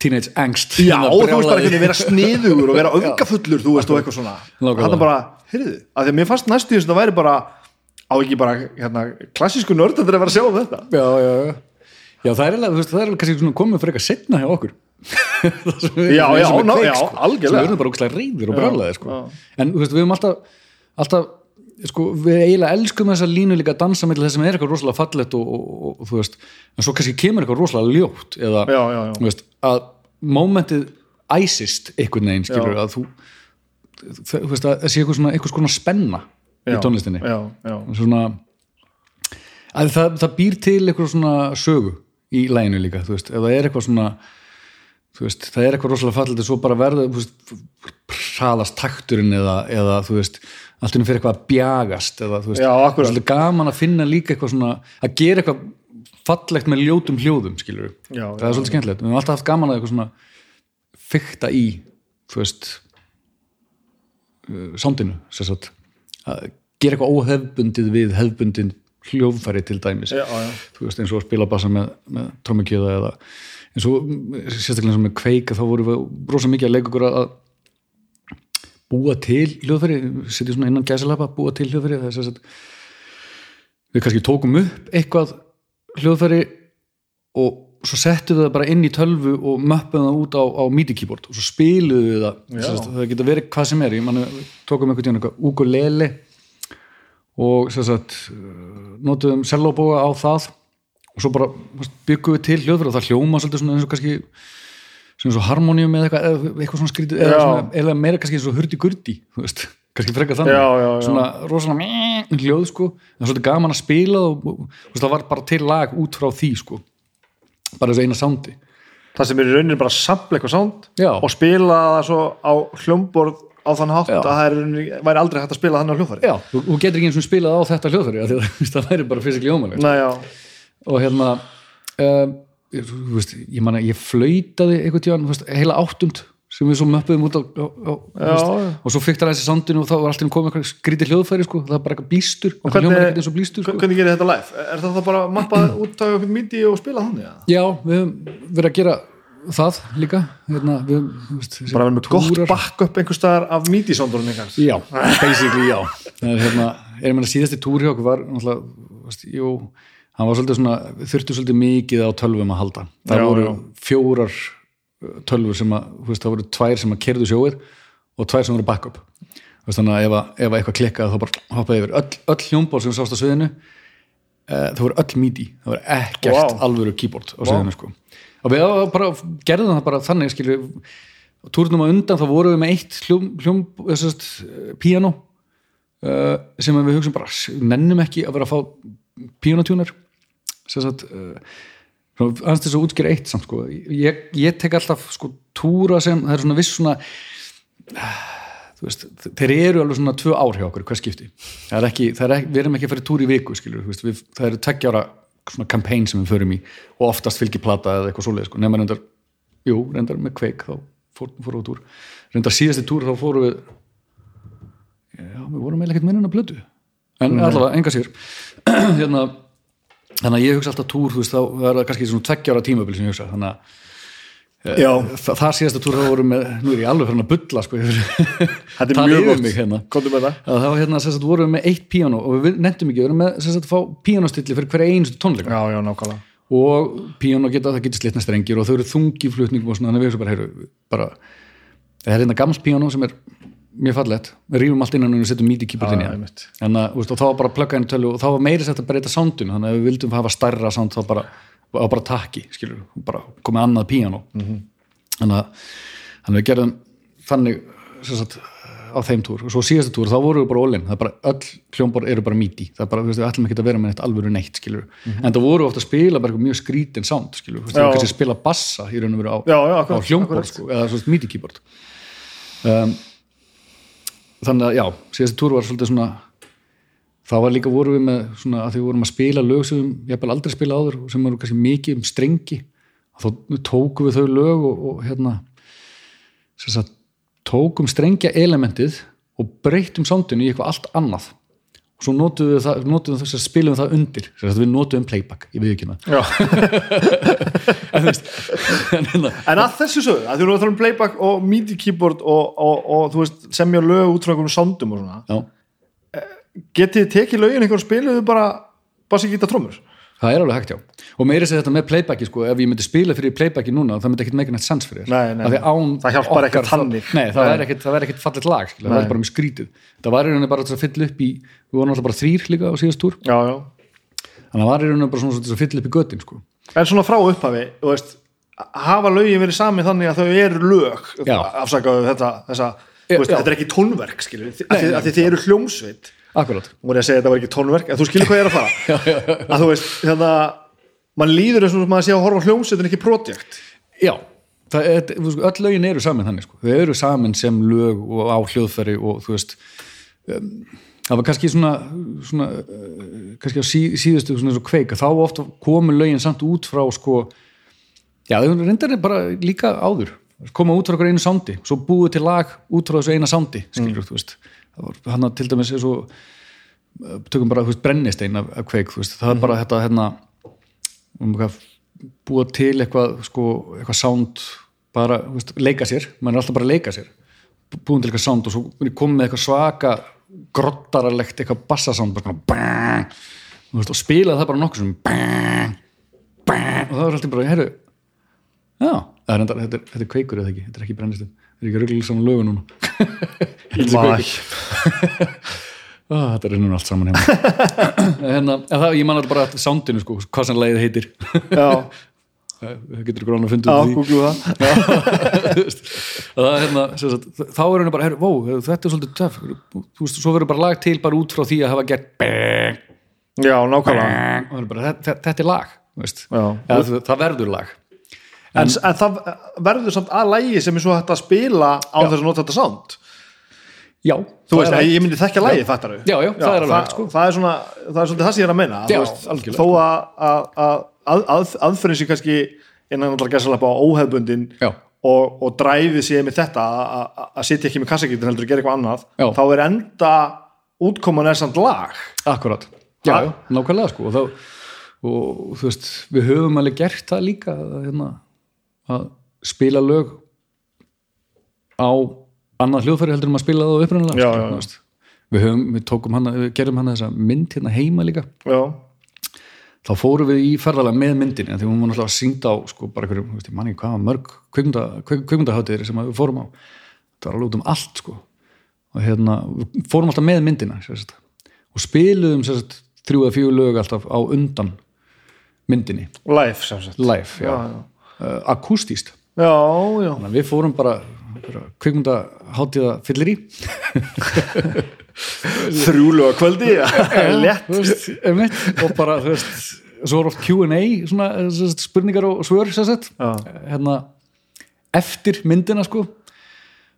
teenage angst. Já, Hérna og þú veist bara brjálæði. hvernig vera sniðugur og vera [laughs] öfgafullur þú veist og eitthvað svona. Hann bara, heyrðu, að því að mér fannst næstu því að það væri bara á ekki bara hérna, klassísku nörd að vera að sjá um þetta? Já, já, já. Já, það er eiginlega, þú veist, það er eiginlega kannski komið fyrir eitthvað setna hjá okkur Já, já, ná- kveik, já, sko. algjörlega. við erum bara ógæslega reyðir og brjálæði sko. en þú veist, við höfum alltaf alltaf, sko, við eiginlega elskum þessa línu líka að dansa með þess sem er eitthvað rosalega fallegt og, og, og, þú veist en svo kannski kemur eitthvað rosalega ljótt eða, Já, já, já. þú veist, að mómentið æsist einhvern veginn, skilur að þú þú veist, að það sé eitthvað svona, eitthvað svona spenna í tónlistinni já, já, svona að það, það býr til eitthvað svona sögu í læginu líka, þú veist, það er eitthvað svona veist, það er eitthvað rosalega fallið svo bara verður, þú veist hraðast takturinn eða, eða þú veist allt innum fyrir eitthvað að bjagast eða þú veist, það er svolítið gaman að finna líka eitthvað svona, að gera eitthvað fallegt með ljótum hljóðum, skilur Já, það er svolítið skemmtilegt, við höfum alltaf haft gaman að eitthvað svona fykta í þú veist uh, sándinu, sér satt að gera eitthvað óhefbundið við hefbundin hljóðfæri til dæmis. Já, já. þú veist eins og að spila bassa með, með eins og sérstaklega og með kveika þá vorum við brosa mikið að leika okkur að búa til hljóðfæri setja svona innan gæsalapa, búa til hljóðfæri er við kannski tókum upp eitthvað hljóðfæri og svo settum við það bara inn í tölvu og möppum það út á, á MIDI keyboard og svo spiluðum við það. Sérst, það getur verið hvað sem er ég manni, tókum einhvern tíðan eitthvað ukulele og sérst notuðum sellóbóga á það og svo bara byggum við til hljóðfæri og það hljóma svolítið svona eins og kannski svona eins og harmonium eða eitthvað, eitthvað svona skrítið eða, svona, eða meira kannski eins og hurdi gurdi þú veist, [laughs] kannski frekar þannig. Já, já, já. svona rosalega hljóð sko. Það er svolítið gaman að spila og, og, og það var bara til lag út frá því sko. Bara þessu eina sándi það sem er í rauninni bara sampla eitthvað Já. og spila það svo á hljómborð á þann hátt Já. að það er, væri aldrei hægt að spila þannig á hljófari já, þú, þú getur ekki eins og spilað á þetta hljóðfæri [laughs] það væri bara fysikli ómæli Nei, já, og hérna um, þú veist, ég man að ég flautaði einhvern tíðan, heila áttund sem við svo möppuðum út á, á, á og svo fyrkt það þessi sándinu og þá var alltaf komið eitthvað skrítið hljóðfæri sko, það var bara eitthvað blístur og hvernig- blístur sko. hvernig gerir þetta live? Er það bara að mappa [clears throat] út á midi og spila þannig? eða? já, við höfum verið að gera það líka hérna, við, veist, Bara verður með gott backup einhver staðar af midi soundurinn ykkar Já, basically já hérna, er ég meina síðasti túr hjá okkur var náttúrulega, jú hann var svolítið svona, þurftu svolítið mikið á tölvum að halda, það Já, voru já. fjórar uh, tölvur sem að, þú veist, það voru tvær sem að kerðu sjóið og tvær sem voru backup þannig að ef, að, ef að eitthvað klikkaði þá bara hoppaði yfir, öll, öll hljómból sem sást á sviðinu uh, það voru öll midi það voru ekkert Vá. alvöru keyboard á sviðinu sko. og við bara, gerðum það bara þannig skilju, túrnum á undan þá vorum við með eitt hljóm, hljóm þessast, piano uh, sem við hugsaum bara nennum ekki að vera að fá pianotúnar sagt, uh, aðeins þess að útskýra eitt samt sko. ég, ég tek alltaf sko, túra sem, það er svona viss svona veist, þeir eru alveg svona tvö ár hjá okkur hver skipti. Er ekki, er ekki, við erum ekki að fara í túr í viku skilur, veist, við, það eru tveggja ára svona campaign sem við förum í og oftast fylgir plata eða eitthvað svoleið sko. nema reyndar, jú, reyndar með kveik þá fórum fór á túr. Reyndar síðasti túr þá fórum við já, við vorum eiginlega ekkert minna blödu en allavega, enga sér [clears throat] hérna, þannig að ég hugsa alltaf túr þú veist, þá er það kannski svona tveggja ára tímabil sem ég hugsa, þannig að Já, Þa, það síðasta túr þá vorum með, nú er ég alveg fyrir að bulla sko, þetta er [laughs] mjög gott. hérna. Komdu með það. Að það var hérna, vorum við með eitt píano og við nefndum ekki, við erum með að fá píanostilli fyrir hverja einustu tónleika. Já, já, nákvæmlega. Og píano geta, það getur slitna strengir og þau eru þungi flutningum og svona, þannig að við erum bara, heyru, bara það er hérna gamals píano sem er mjög fallett, við rýfum allt innan og við setjum míti kýpurt inn í Já, það einmitt. en að, þú veist, og þá var bara að plugga inn í tölu og þá var meiri sett að breyta soundinu. Þannig að við vildum hafa stærra sound þá bara, bara takki, skilur bara komið annað píano Mhm. þannig að þannig við gerðum þannig sagt, á þeim túr. Og svo síðasta túr þá vorum við bara ólinn, það er bara öll hljómbor eru bara míti, það er bara, við ætlum ekki að vera með neitt alvöru neitt, skilur, en það voru ofta að spila bara mjög skrítin sound, skilur Mhm. Við spila bassa í raun og veru á, á hljómbor sko, eða svona míti keyboard. Um, þannig að já, síðasta túr var svolítið svona það var líka voru við með svona að því vorum að spila lög sem við jafnvel aldrei spila áður sem voru kannski mikið um strengi þá tókum við þau lög og, og hérna sagt, tókum strengja elementið og breyttum soundinu í eitthvað allt annað og svo notuðum við það, notuðum þess að spilum það undir. Við notuðum playback, við það Já. [laughs] en, en, hérna, en að þessu sögðu, að þú tala um playback og midi keyboard og, og, og veist, semja lög út frá einhverjum soundum og svona. Já, getið tekið lögin einhver og spiluðu bara bassi gítar trómur það er alveg hægt já. Og meiri sér þetta með playbacki sko, ef ég myndi spila fyrir playbacki núna það myndi ekkert meika neitt sens fyrir. Nei, nei, það hjálpar ekkert nei, það ekkert, það væri ekkert fallet lag skilja, það væri bara mjög skrítið. Það var í rauninni bara að fylla upp í við vorum alltaf bara þrýr líka á síðast túr já, já. þannig að það var í rauninni bara svona að fylla upp í göttin sko. en svona frá upphafi þú veist, hafa lögin verið sami þannig að þau eru lög Já. afsakaðu þetta þessa, Já, þú veist, já. þetta er ekki tónverk skilur, að, Nei, þið, nei. að þið eru hljómsveit akkurat, og voru að segja að þetta var ekki tónverk en þú skilur hvað ég er að fara [laughs] að þú veist, þannig að mann líður eins og maður sé að horfa á hljómsveit en ekki projekt já það þú öll lögin eru saman þannig sko. þau eru saman sem lög og á hljóðfæri og þú veist um, það var kannski svona, svona uh, kannski á sí, síðustu svona eins og kveik að þá ofta komu lögin samt út frá sko, já þau reyndar er bara líka áður. Koma út frá einu sándi, svo búið til lag út frá þessu eina sándi, skilur þú veist. Hann til dæmis eins og uh, tökum bara, þú veist, brennistein af, af kveik, veist, það er bara þetta hérna um eitthvað búa til eitthvað sko, eitthvað sound bara, veist, leika sér. Mann er alltaf bara að leika sér. Búin til eitthvað sound og svo komið með eitthvað svaka grottaralegt eitthvað bassasound og spilaði það bara nokkuð sem bang, bang, og það var alltaf bara, herru já, það er enda, þetta, er, þetta er kveikur eða ekki, þetta er ekki brennistinn [laughs] þetta er ekki rugglega saman lögu núna. Þetta er. Ó, þetta er núna allt saman heima. [laughs] En, en það, ég man alltaf bara að soundinu sko, hvað sem leiðið heitir [laughs] það getur ykkur án að funda já, [laughs] út í það. Er hérna sagt, þá er henni bara, her, vó, þetta er svolítið töff. Þú veist, svo verður bara lag til bara út frá því að hafa gert já, nákvæmlega. Bara, þetta, þetta er lag Já. Það, það verður lag. En, en það verður samt að lægi sem er svo hægt að spila á þess að nota þetta sound. Já, þú veist, ég myndi þekkja lægi, fattar þau Já, já, það er alveg hægt, sko. það er svona, það er svolítið það sem ég er að meina Já, algjörlega. þó að, að, að, að, að aðferðin sér kannski innan náttúrulega gæsalappa á óhefbundin Já. og, og dræfið sér með þetta að- sitja ekki með kassakýtin heldur að gera eitthvað annað Já. þá er enda útkoman er samt lag. Akkurat, já, já, nákvæmlega sko. Og, þá, og þú veist, við höfum alveg gert það líka hérna, að spila lög á annað hljóðfæri heldur um að spila það á upprunalega Já, sko, við við tókum hana, við gerum hana þessa mynd hérna heima líka. Já, þá fórum við í ferðalega með myndinni af því hún var náttúrulega sínd á sko, bara einhverjum, þú veist, ég manni hvað var mörg kvikmyndaháttir sem við fórum á. Það var alveg út um allt sko. Og hérna, við fórum alltaf með myndina sérst, og spiluðum sérst, þrjú eða fjögur lög alltaf á undan myndinni, live sagt. Live já. Já, Uh, akústíst já, já, þannig við fórum bara, kvikmyndaháttiða fyllir í [laughs] [laughs] þrjúlu að kvöldi lett [laughs] einmitt, og bara þú veist, svo er oft Q&A sagt, spurningar og svör Já. hérna eftir myndina sko.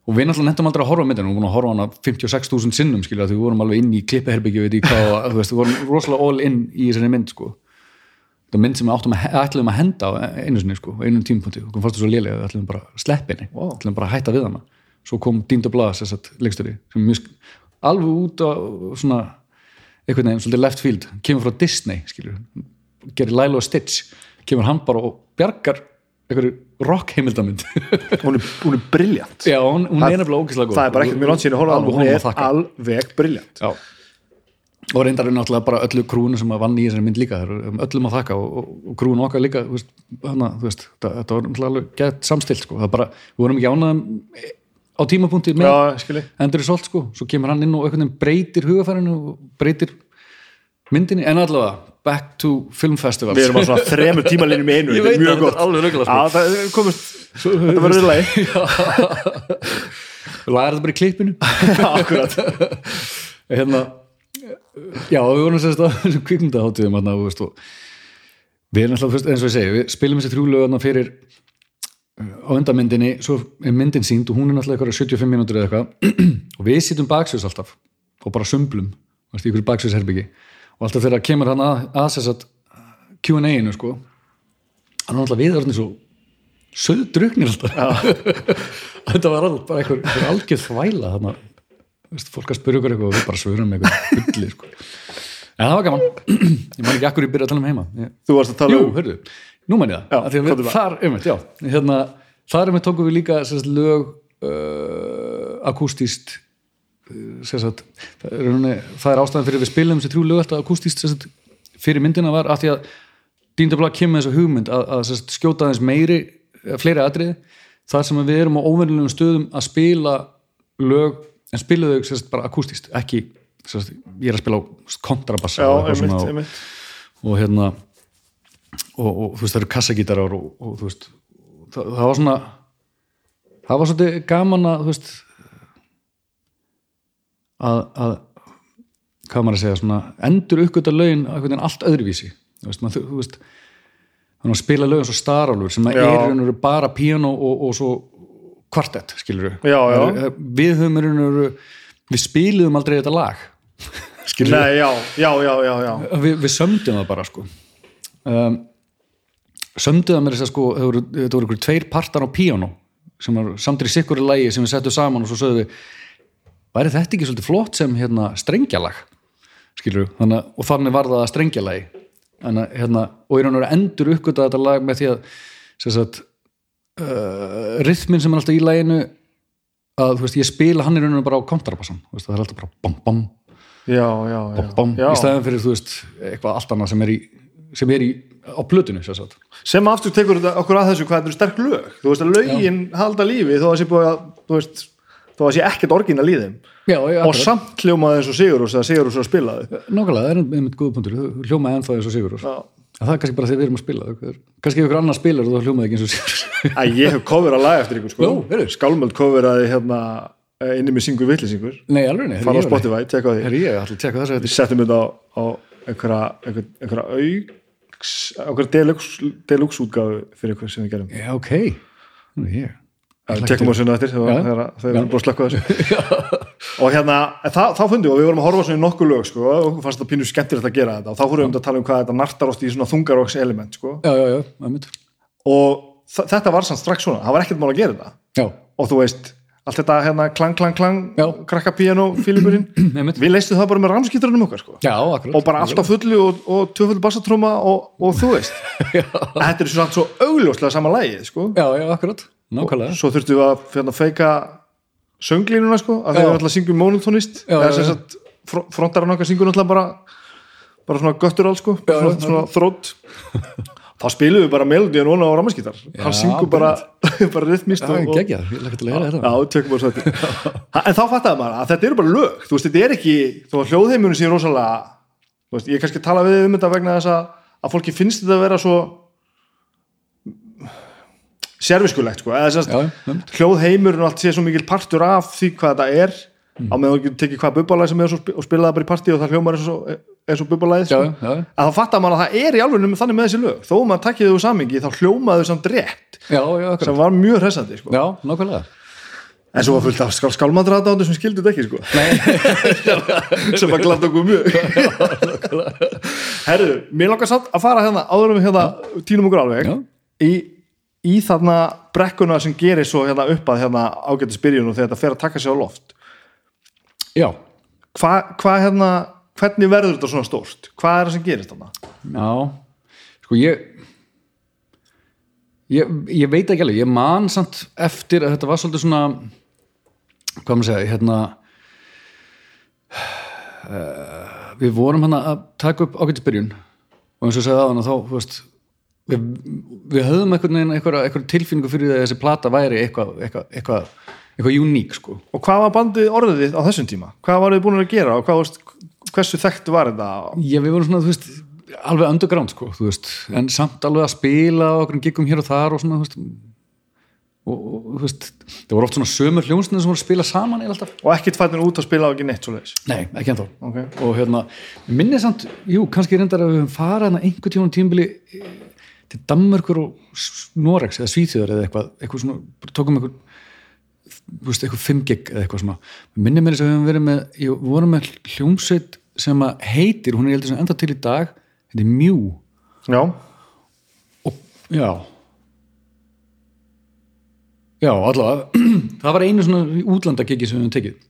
Og við náttúrulega nefndum aldrei að horfa myndina. Við vorum að horfa hana 56.000 sinnum skilja því við vorum alveg inn í veist, við vorum rosalega all in í þessari mynd sko. Þetta er mynd sem við áttum að, ætlum að henda á einu sinni sko, einum tímpunkti, og fannst það svo lélega við ætlum bara að sleppa henni, Wow. ætlum bara að hætta við hana. Svo kom Dýnd og Blas, leikstöri sem mjög, alveg út á svona, einhvern veginn svolítið left field, kemur frá Disney skilur, gerir Lilo Stitch kemur hann bara og bjargar einhverju rock heimildamynd [laughs] hún hún er briljant. Já, hún, hún Það- er nefnilega ógæslega góð það er bara ekkert mjög langt síðan að horfa á hún honum er alveg briljant. Já. og reyndar er náttúrulega bara öllu krúinu sem að vann í þessari mynd líka það er öllum að þakka og, og, og krúinu okkar líka veist, hana, veist, þetta, þetta var náttúrulega alveg gett samstilt sko, það bara, við vorum ekki ánaðum á tímapunkti með. Í solt sko, svo kemur hann inn og einhvern veginn breytir hugafærinu og breytir myndinni, en allavega back to film festivals. Við erum á svona þremur tímalínum í einu. [laughs] Þetta er mjög gott. er sko. Það komist, þetta verður í lagi. [laughs] Lagar þetta bara í klippinu. [laughs] Akkurat. Hérna já, við vorum sérst á og við erum alltaf, eins og ég segi, við spilum þessi þrjúlöðuna fyrir á undamyndinni, svo er myndin sínd og hún er náttúrulega eitthvað 75 mínútur eða eitthvað. [clears throat] Og við sittum baksvís alltaf og bara sumblum, þú veist, í ykkur baksvís herbyggi og alltaf þegar kemur hann að, að þess að Q&A-inu sko hann er alltaf við orðin svo söðdrugnir alltaf. Þetta var alveg bara einhver, einhver algjör þvæla þannig að veist, fólk að spyrja ykkur eitthvað og við bara svörum eitthvað hulli sko. en það var gaman. [clears throat] Ég man ekki akkur ég byrja að tala um heima. Ég, Þú varst að tala jú, um hörðu, nú man ég Já, komdu við, þar, einmitt, já. Hérna, þar einmitt tókum við líka sagt, lög uh, akústíst uh, sagt, það, er, það er ástæðan fyrir við spilum þessi þrjú lög alltaf akústíst sagt, fyrir myndina var að því að Dýndabla kemur þessu hugmynd að, að skjóta aðeins meiri eh, fleiri atriði þar sem við erum á óvennilegum stöðum að spila lög en spila þau bara akústíst ekki, ég er að spila á kontrabassa Já, og og hérna og, og þú veist það eru kassagítarar og, og þú veist það, það var svona það var svolítið gaman að þú veist að, að hvað maður að segja svona endur einhvern veginn allt öðruvísi. Þú veist, maður, þú veist þannig að spila lögin svo starálur sem að er bara piano og, og svo kvartett skilur já. við höfum og veru við spiliðum aldrei þetta lag. Skilur við, við sömdum það bara sko um, sömdum það með þess að sko voru, þetta voru ykkur tveir partar á píano sem var samtir í sikkur í lægi sem við settum saman og svo sögðu við væri þetta ekki svolítið flott sem hérna strengjalag? Skilur að- og þannig var það að strengjalagi. Þannig, hérna, og í raun og veru endur uppgöta þetta lag með því að sagt, uh, rithmin sem er alltaf í laginu að þú veist, ég spila hann í raun og veru bara á kontrabassan það er alltaf bara bam bam Já, já, já. bam, já. í stæðan fyrir þú veist eitthvað allt annað sem er í, sem er í á plötunni sem aftur tekur okkur að þessu hvað þetta eru sterk lög. Þú veist að lögin halda lífi þó að sé búið að, veist, þó að sé ekkert orgin að já, já, Og samt hljómaði eins og Sigurús að Sigurús er að spila þau. nákvæmlega, það er einmitt góða punktur. Hljómaði ennþá eins og Sigur Já. það er kannski bara þegar við erum að spila er- kannski ykkur annar spilar og þá hljómaði ekki eins og Sigur Æ, ég hef coverað lag eftir ykkur, sko. Skálmöld coveraði hérna eh, inni með syngur nei, Fara á Spotify, því. Tjekka þessu Við settum þetta á, einhverja, einhverja, einhverja deluxe, deluxe útgáfu fyrir eitthvað sem við gerum. já, ok. Við tekum á sinna eftir þegar við erum búin að slökka þessu. [laughs] Og hérna, það, þá fundum við og við vorum að horfa svona í nokkuð lög sko, og okkur fannst þetta pínu skemmtilegt að gera þetta. Og þá fórum við um að tala um hvað þetta nartarost í svona þungaroks element sko. já, já, já, og þetta var samt strax svona, það var ekkert mál að gera þetta. Já, og þú veist, allt þetta hérna klang, klang, klang, krakka piano fílingurinn, [clears throat] við leistum það bara með ramskítarunum okkar sko. já, akkurat. Og bara allt á fullu og, og tvöfull bassatróma og, og þú veist. [laughs] Þetta er svo, svo augljóslega sama lægið sko. já, já, akkurat, nákvæmlega. Svo þurftum við að hérna, feika sönglínuna sko, að þeir alltaf syngjum monotonist Já, eða já, sem sagt fr frontarinn okkar syngur náttúrulega bara bara svona göttur alls sko svona, svona þrótt [laughs] þá spilum við bara melodíu núna á rammaskítar hann syngur bara, [laughs] bara rytmist já, og, og, geggja, ég lakka til að heyra þetta [laughs] Ha, en þá fattaði maður að þetta eru bara lög. Þú veist, þetta er ekki, þó að hljóðheimurinn sé rosalega þú veist, ég kannski að tala við um þetta vegna þess að, að fólki finnst þetta að vera svo serviskulegt sko, eða já, einmitt. hljóðheimurinn og allt sé svo mikil partur af því hvað þetta er Mm. á meðan þú tekið hvað bubbalæð sem er og spilaði bara í partí og það hljómar eins og, bubbalæð já, sko. já, að þá fattar maður að það er í alveg þannig með þessi lög þó að maður takkið þau samingi þá hljómaði þau samt rétt já, já, sem var mjög hressandi sko. já, nákvæmlega en svo var fullt af skál skálmadrata sem skildu þetta ekki sko. [laughs] sem var glatt okkur mjög [laughs] herru, mér langar samt að fara hérna áður um hérna tínum okkur alveg Já. í, í þarna brekkuna sem gerir svo hérna upp að hérna ágættis byrjun og þegar þetta fer að taka sig á loft já, hvað hva, hérna hvernig verður þetta svona stórt? Hvað er það sem gerist þarna? Já, sko ég ég, ég veit ekki alveg, ég man samt eftir að þetta var svolítið svona hvað maður segja, hérna uh, við vorum hann að taka upp ágættisbyrjun og eins og segja það þá, þú veist við, við höfðum einhvern veginn einhverja, tilfinningu fyrir því að þessi plata væri eitthvað eitthvað, eitthvað, eitthvað uník sko. Og hvað var bandið orðið þitt á þessum tíma? Hvað var þið búin að gera og hvað, hversu þekkt var þetta? Já, við vorum svona, þú veist, alveg underground sko, veist, en samt alveg að spila og okkur giggum hér og þar og svona, þú veist. Og, og þú veist, það voru oft svona sömur hljónsnir sem voru að spila saman eða alltaf. Og ekkert fættin út að spila og ekki neitt svo leiðis Nei, ekki ennþá. Okay. og hérna, minni samt, jú, kannski reyndar að við höfum hérna einhver tíma tímabili eh, til Danmörkur og Noregs eða Svíþjóðar eða eitthvað, eitthvað svona, tókum eitthvað veist, eitthvað fimm gig eða eitthvað svona. Minni mér þess að við höfum verið með við vorum með hljómsveit sem að heitir, hún er heldur sem enda til í dag þetta er Mew. Já, og, já. Já, allavega [clears throat] það var einu svona útlandakiki sem við höfum tekið.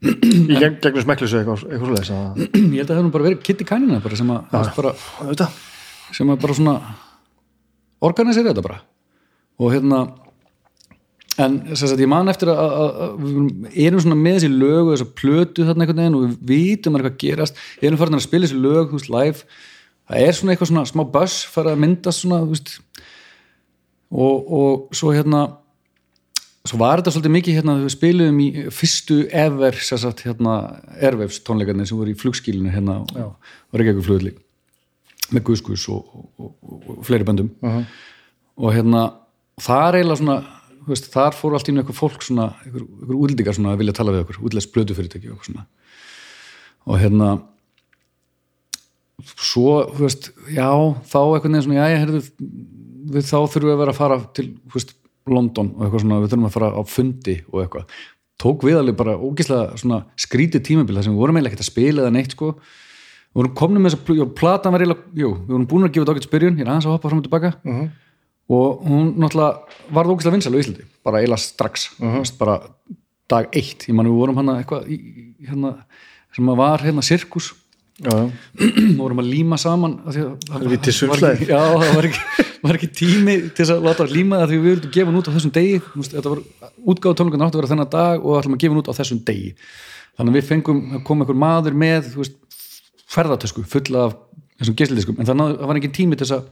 Í gegn, gegnum smeklusu eitthvað, eitthvað svo leys að ég held að það hefur bara verið Kitty Kanina bara sem að, ja. bara, sem að bara svona organisera þetta bara. Og hérna en að ég man eftir að, að, að við erum svona með þessi lög og þessa plötu þarna einhvern veginn og við vitum að eitthvað gerast. Ég erum farin að spila þessi lög, veist, live. Það er svona eitthvað svona smá buzz farið að myndast svona, veist. Og, og svo hérna svo var þetta svolítið mikið hérna við spilum í fyrstu ever sagt, hérna, ervefs tónleikarnir sem voru í flugskílinu hérna og, og Reykjavík flugli með Guðskus og, og, og fleiri böndum. Uh -huh. og hérna það er eiginlega svona veist, þar fóru allt í einhver fólk svona, einhver, einhver útlendingar svona að vilja tala við okkur útlæst blödu fyrirtæki og svona. Og hérna svo, þú veist, já þá eitthvað neðan svona, já ég herðu við þá þurfum við að vera að fara til veist, London og eitthvað svona, við þurfum að fara á fundi og eitthvað, tók við alveg bara ógíslega svona skrítið tímabila sem við vorum eiginlega ekkert að spila eða neitt sko. Við vorum komin með þess að platan var eiginlega, jú, við vorum búin að gefa þetta ákveðt spyrjun, ég er aðeins að hoppa fram og tilbaka. Uh -huh. Og hún náttúrulega var það ógíslega vinsal á Íslandi, bara eiginlega strax. Uh -huh. bara dag eitt, ég man við vorum hana eitthvað hérna, sem var hérna sirkus. Við vorum að líma saman að það var ekki, já, það var ekki, var ekki tími til að láta að líma það því við vildum gefa hún út á þessum degi. Þetta var útgáð tónleikunum átti að vera þennan dag og ætlum að gefa hún út á þessum degi. Þannig að við fengum, kom einhver maður með ferðartösku fulla af þessum gísildiskum en að það var ekki tími til að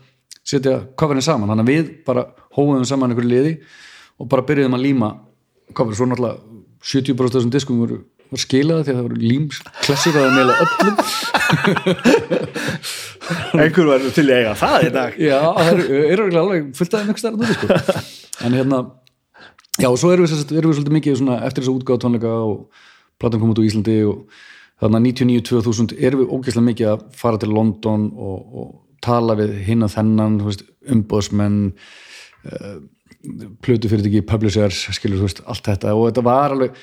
setja coverin saman. Þannig að við bara hóðum saman einhverju liði og bara byrjuðum að líma cover, svo náttúrulega 70% af þessum diskum voru var skilaða því að það voru límsklessur að meila öllum. [laughs] Einhver var til eiga það í dag. Já, það eru er alveg fullt aðeins mjög stærn sko. en hérna já, og svo erum við, erum við svolítið mikið svona, eftir þess að útgáða tónleika og platan kom út á Íslandi og þannig að 99-2000 erum við ógeðslega mikið að fara til London og, og tala við hinn að þennan umbóðsmenn uh, eh, plötu fyrir ekki publishers, skilur veist, allt þetta. Og þetta var alveg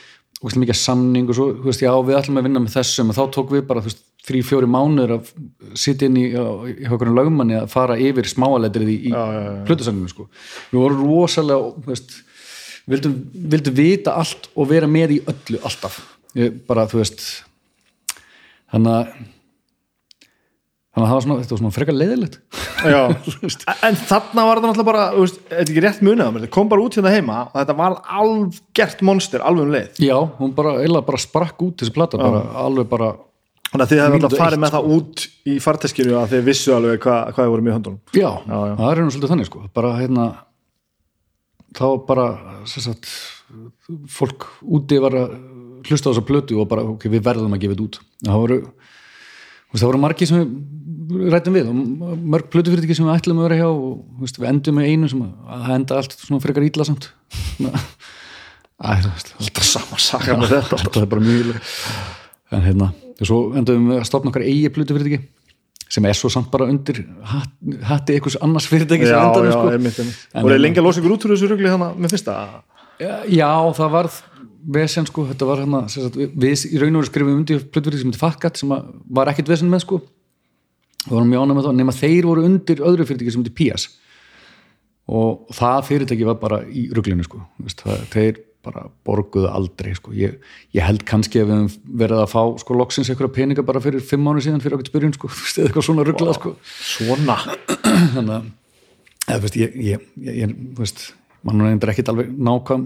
mikið samning og svo, veist, já við ætlum að vinna með þessum og þá tók við bara, þrjí, fjóri mánuður að sitja inn í, okkur lögmanni að fara yfir smáaleitrið í, í hlutasanginu, sko. Við vorum rosalega, veist, vildum, vildum vita allt og vera með í öllu alltaf, bara, þú veist þannig að þannig að það var svona, þetta var svona frekar leiðilegt [laughs] en þarna var þetta náttúrulega bara þetta er ekki rétt munið það kom bara út hérna heima og þetta var alvgert monster alveg um leið. Já, hún bara, bara sprakk út þessi platta bara, alveg bara þannig að þið hefði alltaf farið með það sko. út í farteskinu að þið vissu alveg hva, hvað þið voru mjög höndunum. Já, já, já, það er hérna svolítið þannig sko. Bara hérna þá bara, sagt, fólk úti var að hlusta á þessa plötu og bara, ok, við verðum að gefa þetta út. Það voru það voru margi sem við rættum við og mörg plötufyrirtæki sem við ætlum að vera hjá og veist, við endum með einu sem að enda allt svona frekar ítla samt. Alltaf sama saga með þetta. Alltaf er bara mjög en hérna, og svo endum við að stopna okkar eigi plötufyrirtæki sem er svo samt bara undir hatti einhvers annars fyrirtæki já, endan, sko. og það er lengi að losa ykkur út fyrir þessu rugli þannig með fyrsta? Já, já það varð vesen sko, þetta var hérna við í raun og veru skrifum undir plötverði sem heitir Fakkat sem var ekkert vesen með sko. Og vorum mjög ánæg með það, nema þeir voru undir öðru fyrirtæki sem heitir Pias og það fyrirtæki var bara í rugglinu sko, það, þeir bara borguðu aldrei sko. Ég, ég held kannski að við hefum verið að fá sko loksins eitthvað peninga bara fyrir fimm mánu síðan fyrir okkur spyrjun sko, [laughs] eða eitthvað svona rugglað sko. Svona. [clears throat] Þannig að, veist, ég, ég, ég veist mann er ekkert alveg nákvæm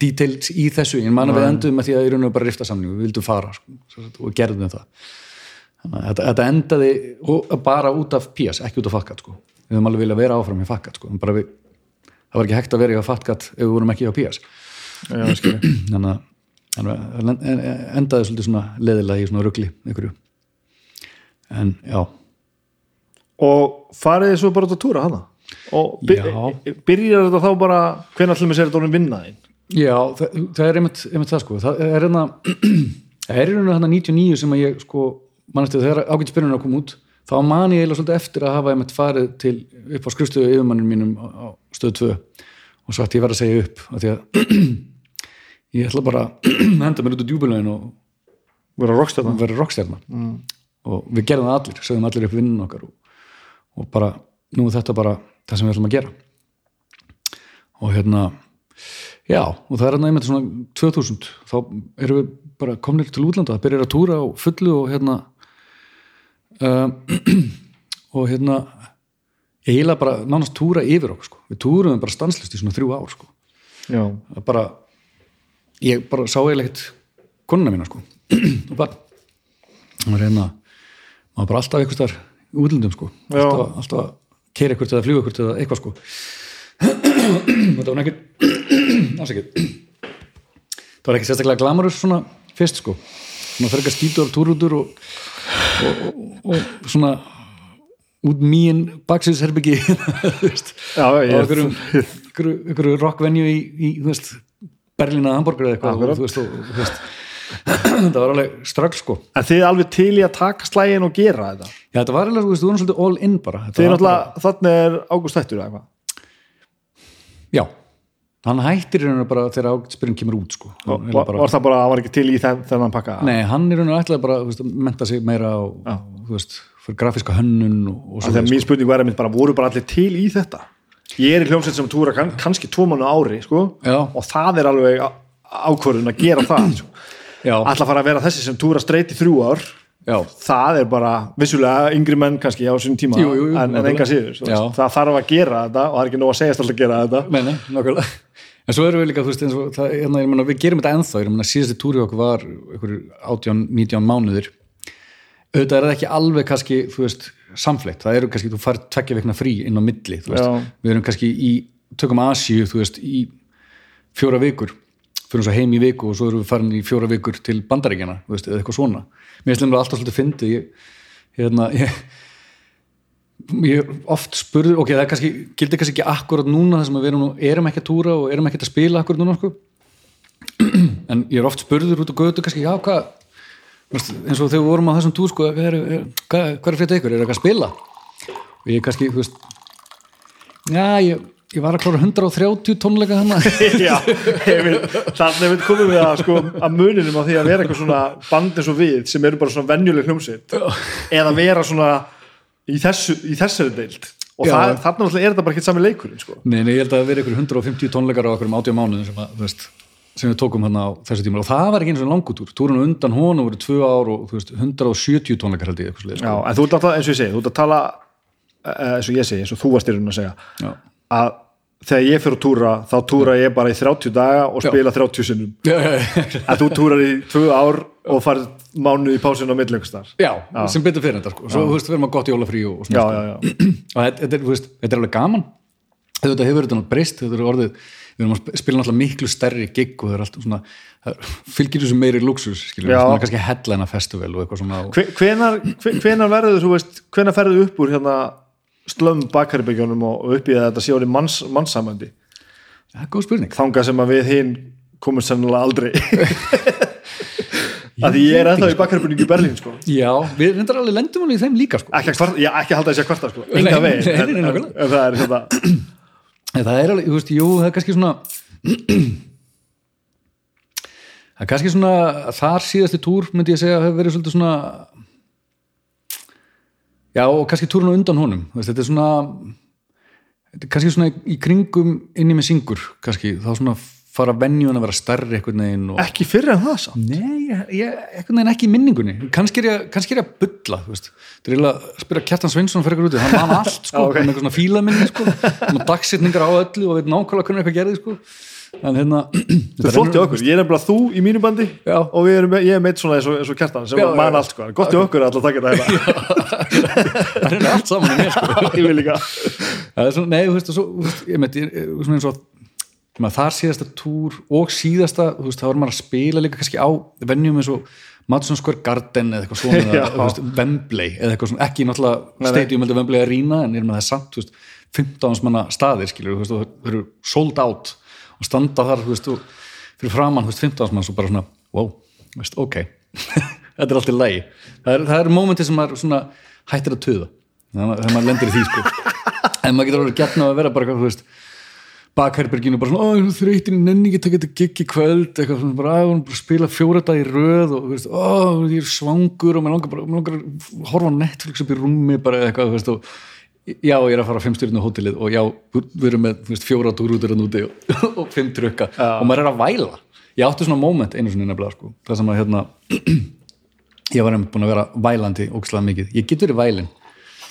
details í þessu, en mann við endum með því að í raun og bara rifta samning, við vildum fara sko, og gerðum það. Þannig að þetta, þetta endaði bara út af PS, ekki út af fakkat sko. við höfum alveg viljað vera áfram í fakkat sko. við, það var ekki hægt að vera í fakkat ef við vorum ekki á PS [clears throat] þannig að endaði svolítið svona leðilega í svona ruggli einhverju. En já. Og fariði svo bara út að túra hana? Og byrjar þetta þá bara hvernig allir með sér þetta orðin vinnaðinn Já, það, það er einmitt, einmitt það sko. Það er hérna [clears throat] það er hérna 99 sem að ég sko mannastu þegar ágætsbyrjunum að koma út þá man ég eiginlega svolítið eftir að hafa einmitt farið til upp á skrifstöðu yfirmannin mínum á, á stöðu 2 og svo ætti ég verið að segja upp að því að [clears throat] ég ætla bara að [clears throat] henda mér út á djúbulögin og vera rockstjarnar mm. og við gerðum það allir, sögum allir upp vinnun okkar og, og bara, nú er þetta bara það sem við ætlum að gera. Og hérna Já, og það er hann einmitt svona 2000, þá erum við bara komnir til útlanda, það byrjar að túra á fullu og hérna um, [clears throat] og hérna eiginlega bara nánast túra yfir okkur sko. við túrum bara stanslist í svona þrjú ár sko. Já, bara ég bara sá eiginlega ekkert konuna mína sko. [clears throat] Og bara það var hérna, maður bara alltaf eitthvað þar útlundum sko, alltaf, alltaf keira eitthvað eða fljúga eitthvað eða eitthvað sko. [clears throat] Þetta var [clears throat] ekkert. Afsakið [clears throat] það var ekki sérstaklega glamurus svona fyrst sko. Svona ekki skítur og túrútur og, og, og, og svona út mýin baksins herbyggi [laughs] þú veist. Já, á ég, einhverjum, einhverju, einhverju rockvenju í, í þú veist, Berlína Hamburger eða eitthvað og, þú veist, og, þú veist, þetta var alveg strax sko. En þið er alveg til í að taka slægin og gera þetta? Já þetta var alveg, þú veist, all in bara. Þetta Þið er náttúrulega, þannig er Ágúst Þættur eða eitthvað? Já, hann hættir rauninu bara þegar ágætspyrinn kemur út sko. Og Hann var, bara, var það bara, hann var ekki til í þenn, þennan pakka? Nei, hann í rauninu ætlaði bara þú veist, að menta sig meira og, Já. þú veist, fyrir grafíska hönnun og, og að svoleiðis, mín spurning var einmitt bara, voru bara allir til í þetta? Ég er í hljómsveit sem túra kann, kannski tvo mánu ári sko, Já. og það er alveg á- ákvörðun að gera það [clears throat] sko. Alltaf fara að vera þessi sem túra streyt í þrjú ár. Já, það er bara, vissulega yngri menn kannski á sínum tíma, Jú, jú, jú, en, en enga síður það þarf að gera þetta og það er ekki nóg að segjast alltaf að gera þetta. Nákvæmlega. En svo erum við líka, þú veist, og það, hérna, ég meina, við gerum þetta ennþá, ég meina, síðasti túri okkur var einhverjur 18, 19 mánuðir. Auðvitað er það ekki alveg kannski, þú veist, samfleitt. Það eru kannski, þú fær tveggja vikna frí inn á milli. Við erum kannski í, tökum Asíu, þú veist, í fjóra vikur, fyrir svo heim í viku og svo erum við farin í fjóra vikur til bandaríkjana, eða eitthvað svona. Mér finnst lemur alltaf svolítið fyndið, ég, hérna, ég, ég oft spurður, ok, það er kannski gildir kannski ekki akkurat núna þar sem við erum, erum ekki að túra og erum ekki að spila akkurat núna sko. [clears throat] en ég er oft spurður út á götu kannski, já, hvað eins og þegar við vorum á þessum túr sko, hvað er, er, hvað, hvað er fyrir ykkur, er eitthvað að spila og ég kannski, þú veist já, ég, ég var að klára 130 tónleika þannig þannig að við komum við að, sko, að muninum á því að vera eitthvað svona band eins og við sem eru bara svona venjuleg hljómsitt eða vera svona í, þessu, í þessari deild og það, þarna er þetta bara ekki sami leikurinn sko. Nei, nei, ég held að það veri ykkur 150 tónleikar á okkur um 80 mánuðin sem, veist, sem við tókum hann á þessu tíma og það var ekki eins og langutúr, túrun undan honum voru tvö ár og veist, 170 tónleikar held ég svoleiðis, Já, sko. en þú ert alltaf, eins og ég segi, þú ert að tala eh, eins og ég segi, eins og þú varst í raun að segja Já. Að þegar ég fyrir að túra þá túra ég bara í 30 daga og Já. spila 30 sinnum Já, já, já, að þú túrar í tvö ár og farið mánuð í pásin á millöngstar já, sem betur fyrir þetta sko. svo þú veist, við erum að gott jólafrí og, og Já, já, já, [clears throat] sko. og þetta, er, veist, þetta er alveg gaman þetta hefur nátt breyst þetta er orðið, við erum að sp- spila náttúrulega miklu stærri gig og það er alltaf svona fylgir þessu meiri luxus, Já. við, svona kannski headline festival og eitthvað svona hvenar, hve- hvenar verður þú veist, hvenar ferðu upp úr hérna slömm bakherbyggjónum og upp í að þetta sé orðið manns, mannsamandi það er góð spurning þangað sem að við hinn komum sennilega aldrei [laughs] að því ég er ennþá í bakherbyggjum í Berlín sko. Já, við reyndar alveg lendum alveg í þeim líka sko. ekki að kvarta, ég ekki að halda þessi að kvarta sko. Enga veginn, en, en, nákvæmlega. en það er hérna [clears throat] En það er alveg, þú veist, jú, það er kannski svona [clears throat] það er kannski svona þar síðasti túr, myndi ég segja hefur verið svona já, og kannski túrun á undan honum. Veist, þetta er svona er kannski svona í kringum inni með syngur, kannski, þá svona fara venjun að vera stærri einhvern veginn og ekki fyrir en það samt. Nei, einhvern veginn ekki í minningunni. Kannski er ég, er að veist. þetta er eiginlega að spyrja Kjartan Sveinsson fyrir ykkur úti, hann man allt sko, [laughs] okay. með eitthvað svona fílaminni sko, og dagsetningar á öllu og veit nákvæmlega hvernig eitthvað gerði sko. En hérna [clears throat] Þetta er flott í okkur, ég er nefnilega þú í mínu bandi Já. og erum, ég er meitt svona eins og, eins og kjartan sem Já, man já. allt sko, gott í okkur að alltaf þetta hérna. [laughs] Það er allt saman í mér sko. [laughs] ég vil líka. Það svona, nei, þú veist, svo, þú ég ég- svona eins og maður, þar síðasta túr og síðasta þú veist, þá er maður að spila líka kannski á venjum eins og Madison Square Garden eða eitthvað svona, [laughs] eða, þú Wembley eða eitthvað svona, ekki náttúrulega stadium heldur Wembley Arena en er með það samt, þú veist, 15 manna staðir skilur, þú veist, og þau eru sold out og standa þar, þú veist, og fyrir framann, þú veist, 15 mann, svo bara svona wow, þú veist, ok. [laughs] Þetta er allt í lagi, það er, það er momenti sem maður svona hættir að töða þegar maður lendir í því, sko. [laughs] En maður getur alveg gett ná að vera bara þú veist bakherberginu bara svona, ó, ég þreytin í nenni ekki þetta gig í kvöld. Eitthvað svona, bara, að bara spila fjóra dag í röð og, þú veist, ó, ég er svangur og mér langar bara, mér langar að horfa Netflix upp í rúmi bara eitthvað, þú veist, og já, ég er að fara á fimmstyrinu hótelið og já, við erum með veist, fjóra túrútur að núti og, [laughs] og fimm trukka og maður er að væla. Ég átti svona moment einu svona nefnilega sko það sem að hérna [clears throat] ég var einmitt búin að vera vælandi ógslag mikið. Ég get verið vælin,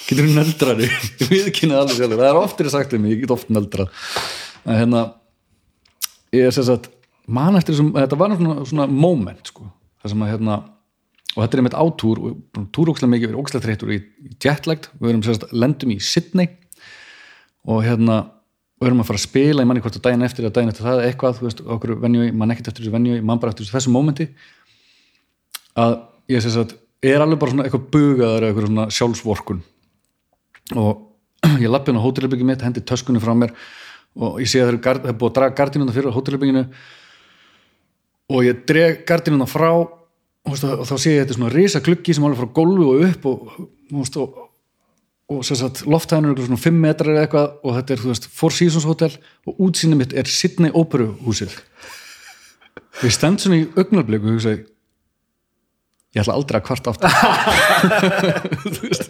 get verið nöldrari [laughs] ég við kynna alveg sjálfur, það er oftir sagt um mig, ég get oft nöldrað. En hérna ég er sem sagt, man eftir þessum þetta var svona, svona moment sko það sem að hérna og þetta er einmitt átúr og túr ógslag mikið, við erum ógslag þreytur í jetlagged, við erum sagt lendum í Sydney og hérna og erum að fara að spila, ég manni hvort að daginn eftir að daginn eftir það eitthvað, þú veist, okkur venju mann ekkert eftir þessu venju, mann bara eftir þessu mómenti. Að ég sé að er alveg bara svona eitthvað bugaður eða eitthvað svona sjálfsvorkun. Og [clears throat] ég lappi hann á hótelherbyggi mitt hendi töskunni frá mér og ég sé að það er búið að draga gardinuna fyrir á hótelherbygginu og ég dreg gardinuna frá og, og þá sé ég þetta svona risa klukki sem alveg frá gólfi og upp og, og, og og lofthæðinu er svona 5 metrar eða eitthvað og þetta er, þú veist, Four Seasons Hotel og útsýnum mitt er Sydney Opera húsið við stend svona í augnablíku og ég ætla aldrei að kvart aftur [laughs]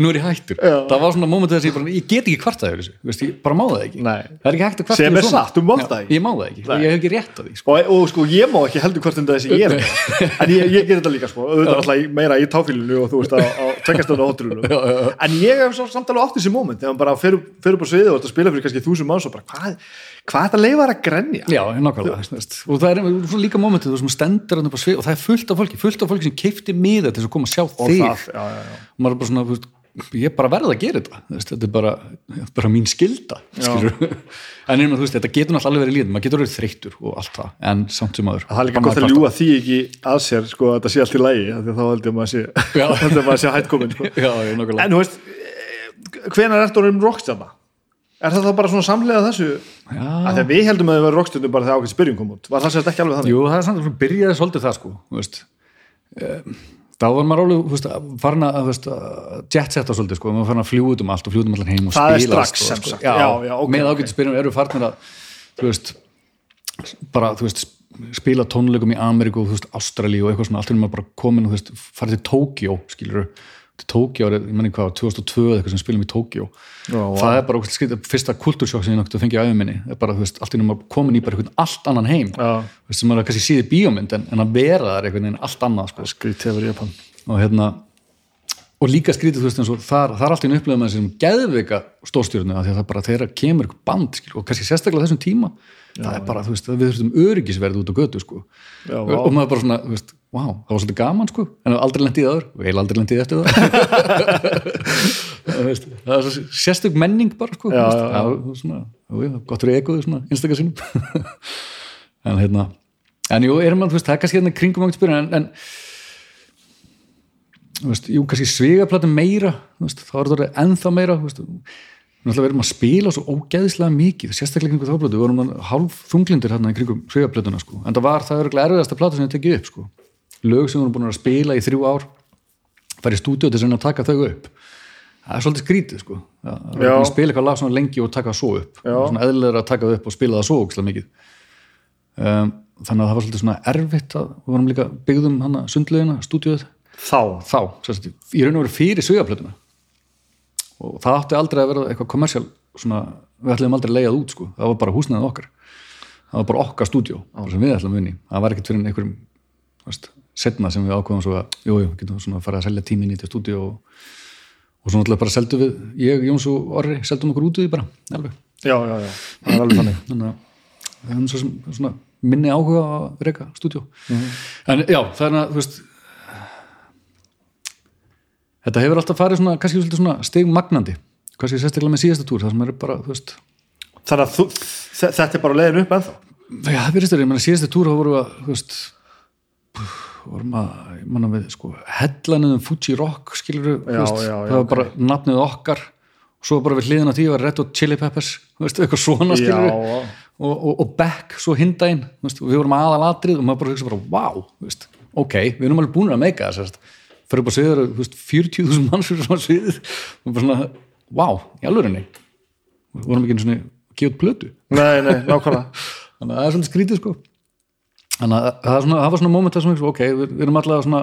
nú er ég hættur. Já. það var svona móment þess að ég bara ég get ekki kvartað yfir þessu, ég bara má það ekki. Nei. það er ekki hægt að kvarta sem er satt, þú má það ekki. ég má það ekki, Nei. ég hef ekki rétt á því sko. og, og sko ég má ekki heldur hvort en þessi ég er en ég, ég ger þetta líka sko. Meira í táfílinu og þú veist á, á tvekastöðun og hótturinu en ég hef samtalið átt þessi móment þegar maður bara fer, fer upp á sviði og spila fyrir kannski þúsum manns og bara hvað hvað þetta leið var að grenja? Já, nákvæmlega, og það er líka mómentið sem stendur og það er fullt af fólki fullt af fólki sem keipti miða til að koma að sjá og þig. það, já, já, já. og maður er bara svona ég bara verið að gera þetta þetta er bara, bara mín skilda en einnig, veist, þetta getur náttúrulega alveg verið líðan maður getur verið þreyttur og allt það en samt sem aður það er líka gott að ljúa því ekki að sér sko, að þetta sé allt í lægi þá heldur maður [laughs] að sé, hættkomin sko. en þú veist hvenar ertu um rockstjárna? Er það þá bara svona samlega þessu? Að þegar við heldum að það var rockstjórnum bara þegar ákveðs byrjum kom út, var það sérst ekki alveg þannig? Jú, það er samt að byrjaði svolítið það sko þá var maður alveg farin að jetsetta svolítið sko, maður farin að fljúa út um allt og fljúa um allan heim og það spila strax sem sko. sagt. Já, já, okay, með ákveðs byrjum eru farin að þú veist, bara þú veist spila tónleikum í Ameríku og Ástrali og eitthvað svona, allt er maður bara komin og farið til Tókjó, skiluru til Tókjó, ég menni hvað, 2002 eða eitthvað sem spilum í Tókjó það er bara skrið, fyrsta kultúrsjokk sem ég náttúrulega fengi á auðminni, það er bara, þú veist, allt í náttúrulega komin í bara einhvern allt annan heim. Sem maður kannski síði bíómynd en, en að vera þar einhvern veginn allt annað sko. og hérna og líka skrítið, þú veist, eins og þar, það er alltaf einu upplegað með þessum geðveika stórstjórnu að það bara þeirra kemur eitthvað band skil, og kannski sérstaklega þessum tíma. Já, það er bara, þú veist, við þurftum öryggisverð út á götu sko. já, og maður bara svona, þú veist wow, það var svolítið gaman sko. En aldrei lendið aður og hef aldrei lendið eftir það. [laughs] Það er svo sérstök menning bara sko. Já, já, já. Svona, jú, gott fyrir ekoðu svona einstakar sinum [laughs] en hérna en jú, erum að, það er kannski hérna kringum átt spyrja en, en veist, jú, kannski svigaplatum meira veist, þá er það ennþá meira veist, við erum að spila svo ógeðislega mikið sérstaklega kringum þáplötu, við vorum hálf þunglindir hérna kringum svigaplötuna sko. En það var það er erfiðasta plata sem ég tekið upp sko lög sem við erum búin að spila í þrjú ár fara í stúdíu til að taka þau upp. Það er svolítið skrítið sko. Að spila eitthvað lag svona lengi og taka það svo upp. Svona eðlilega að taka það upp og spila það svo ógislega mikið. Um, þannig að það var svolítið svona erfitt að við varum líka byggðum hana sundlegina, stúdíuð þá, þá sérst, í raun og veru fyrir sögjaplötuna og það átti aldrei að vera eitthvað kommersial svona, við ætlum aldrei að leiðað út sko. Það var bara húsnaðið okkar. Það var bara okkar stúdíu sem við ætlum unni það var ekkert fyrir einhverjum setna sem við ákvæðum svo að jú, jú, getum svona að fara að selja tíminni til stúdíu og, og svo náttúrulega bara seldu við ég, Jóns og Orri, seldum okkur út í því bara alveg. Já, já, já, það er alveg þannig þannig að við höfum svo, svona minni áhuga að reyka stúdíu mm -hmm. en já, það er að, þú veist þetta hefur alltaf farið svona, kannski svona stegmagnandi, kannski sérstaklega með síðasta túr, það sem er bara, þú veist Þannig að þú, þetta er bara leiðin upp ennþá? Já, það verðist að síðasta túr þá voru að, þú veist vorum að, ég manna við sko hellanuðum Fuji Rock skilur það var bara okay. nafnið okkar og svo bara við hliðin á tíu var Red Hot Chili Peppers veist, eitthvað svona skilur og, og, og Beck svo hindæn við vorum aðalatrið og maður bara hugsa bara wow, veist, ok, við erum alveg búin að meika það fyrir bara að segja það 40.000 manns fyrir svona sviðið. Og bara svona, wow, í alvörinni við vorum ekki einu svona geot blödu nei, nei, nákvæmlega. [laughs] Þannig að það er svona skrítið sko þannig að það, svona, það var svona móment að ok, við, við erum alltaf svona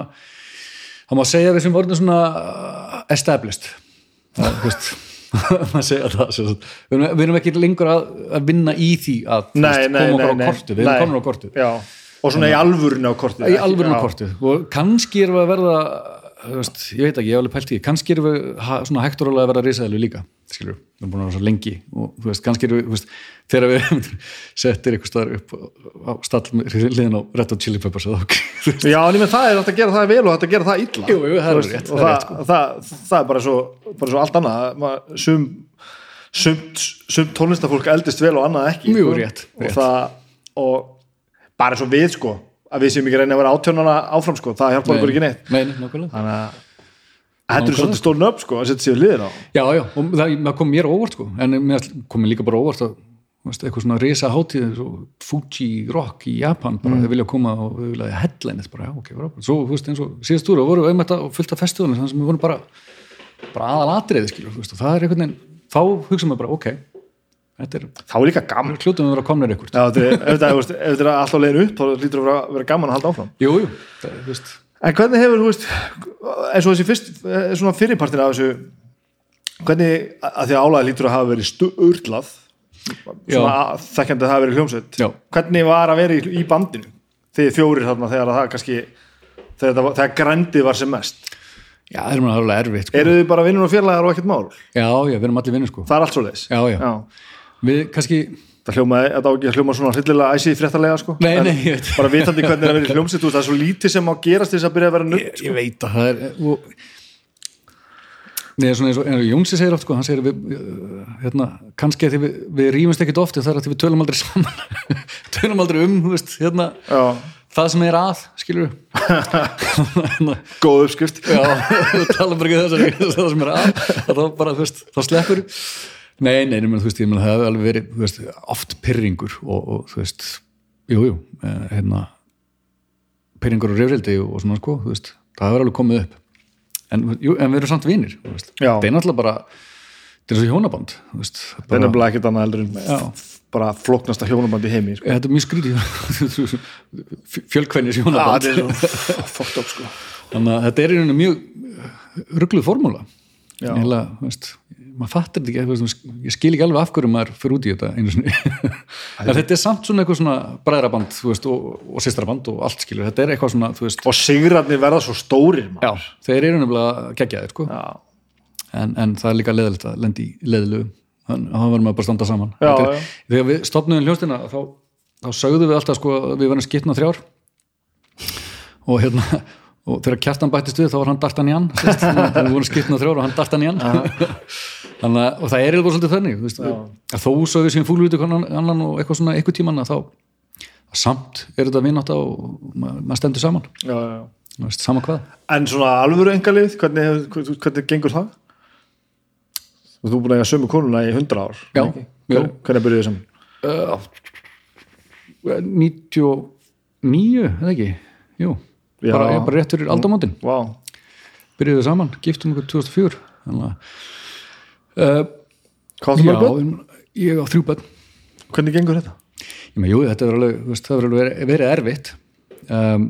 það má segja við sem vorum svona uh, established. Það, veist, [laughs] það sem við erum, við erum ekki lengur að, að vinna í því að nei, veist, nei, koma okkur á kortu við erum komin á kortu já, og svona í alvörinu á kortið. Í alvörinu Já. kortu og kannski erum við að verða veist, ég veit ekki, ég hef alveg pælt í kannski erum við ha, svona hægt og rólega að verða risaðalu líka skilur, við erum búin að vera svo lengi og þú veist, kannski erum við, þú veist, þegar við [laughs] settir eitthvað staðar upp á stall með liðin á Red Hot Chili Peppers eða okkur, [laughs] veist, Já, en ég menn það er hægt að gera það vel og hægt að gera það illa Jú, jú, það er rétt, og það er það, sko. það, það er bara svo, bara svo allt annað sum, sumt tónlistafólk eldist vel og annað ekki sko. rétt, og rétt. það og bara svo við sko að við séum ekki reyna að vera átjónana áfram sko, það hjálpar okkur ekki neitt. Nei, nákvæmlega. Þannig að þetta er svolítið stór nöfn sko að setja sér liðin á. Já, já, og það, það kom mér óvart sko, en mér kom mér líka bara óvart að veist, eitthvað svona risa hátíð Fuji Rock í Japan bara þau vilja koma og þau vilja headline bara, já, ok, bara, svo, þú veist, eins og síðast úr og voru þetta og fullt af festivalinu þannig sem við vorum bara, bara aðal atriði skilur, þú veist, og það er einhvern veginn þá hugsaum við bara, ok, er þá er líka gaman hljótum við að vera komnir ykkur Já, [laughs] ef þetta er alltaf leiðin upp þá lítur að vera, gaman að halda áfram Jú, jú, það, veist En hvernig hefur, veist, eins og þessi fyrst, eh, fyrirpartin af þessu, hvernig, að því að álæði lítur að hafa verið sturlað, svona að- þekkjandi að það hafa verið hljómsveit, Já. hvernig var að vera í, í bandinu, þið fjórir þarna þegar að það kannski, þegar, það þegar grandið var sem mest. Já, það er alveg erfitt sko. Eru þið bara vinnur og fjarlægar og ekkert mál? Já, já, við erum allir vinnir sko Það er allt svo leis. Já, já, við kannski Það hljómaði, þetta á ekki að hljóma svona hryllilega æsið fréttalega, sko. Nei, nei, ég veit. Bara vitandi hvernig er að vera í hljómsveit, þú veist, það er svo lítið sem á gerast þess að byrja að vera nutt. ég, ég veit að það er og, Nei, svona eins og, og Jónsi segir oft sko, hann segir við, uh, hérna, kannski að því við, við rýmumst ekkit oft það er að því við tölum aldrei saman [laughs] tölum aldrei um, þú veist, hérna Já, það sem er að, skilur [laughs] góð uppskrift. já, [laughs] við talum bara ekki þess að það sem er að, að þá bara, þú veist, þá sleppur nei, nei, menn, þú veist, ég menn það hefur alveg verið, þú veist, oft pyrringur og, og þú veist, jú, jú eh, hérna pyrringur og rifrildi og, og svona, sko, þú veist það hefur alveg komið upp en, jú, en við erum samt vinir, þú veist Já. það er náttúrulega bara, þetta er svo hjónaband þú veist, Það er nefnilega ekkert annað heldur en Já. bara flóknasta hjónaband í heimi sko. þetta er mjög skrítið [laughs] fjölkvennis Já, hjónaband þetta er svo [laughs] fucked up sko. þannig að þetta er í rauninu mjög ruggluð formúla Já. Heila, veist, maður fattir þetta ekki veist, ég skil ekki alveg af hverju maður fyrir út í þetta einu sinni en þetta er samt svona eitthvað svona bræðraband og, og sýstraband og allt skilur þetta er eitthvað svona, þú veist, og sigrarnir verða svo stórir maður. já, þeir eru nefnilega geggjaðir sko. En, en það er líka leðilegt að lendi í leðilegu þannig að það verður maður bara standa saman Já, Þetta já. er, þegar við stopnum hljóstina þá, þá sögðum við alltaf sko, við verðum skipna þrjár og hérna og þegar kjartan bættist við þá var hann D'Artagnan sérst, þannig að við vorum skipna þrjár og hann D'Artagnan [laughs] þannig að og það er eitthvað svolítið þannig að þó svo við séum fúlviti annan og eitthvað svona eitthvað tíman að þá að samt er þetta vinátt og maður stendur saman Já, já, já. Veist, sama hvað en svona alvöru engalið hvernig, hefur- hvernig gengur það? og þú er búin að eiga sömu konuna í 100 ár Já, já. Hvernig- hvernig byrjuðu þið saman? uh, 99 eða ekki, jú. Bara, ég, bara rétt fyrir aldamótin. Vá, byrjuðu saman, giftum okkur 2004 þannig að uh, hvað þú já, mörg börn? ég á þrjú bönn Hvernig gengur þetta? ég með, jú, þetta verður alveg, þú veist, það verður alveg verið, erfitt. Um,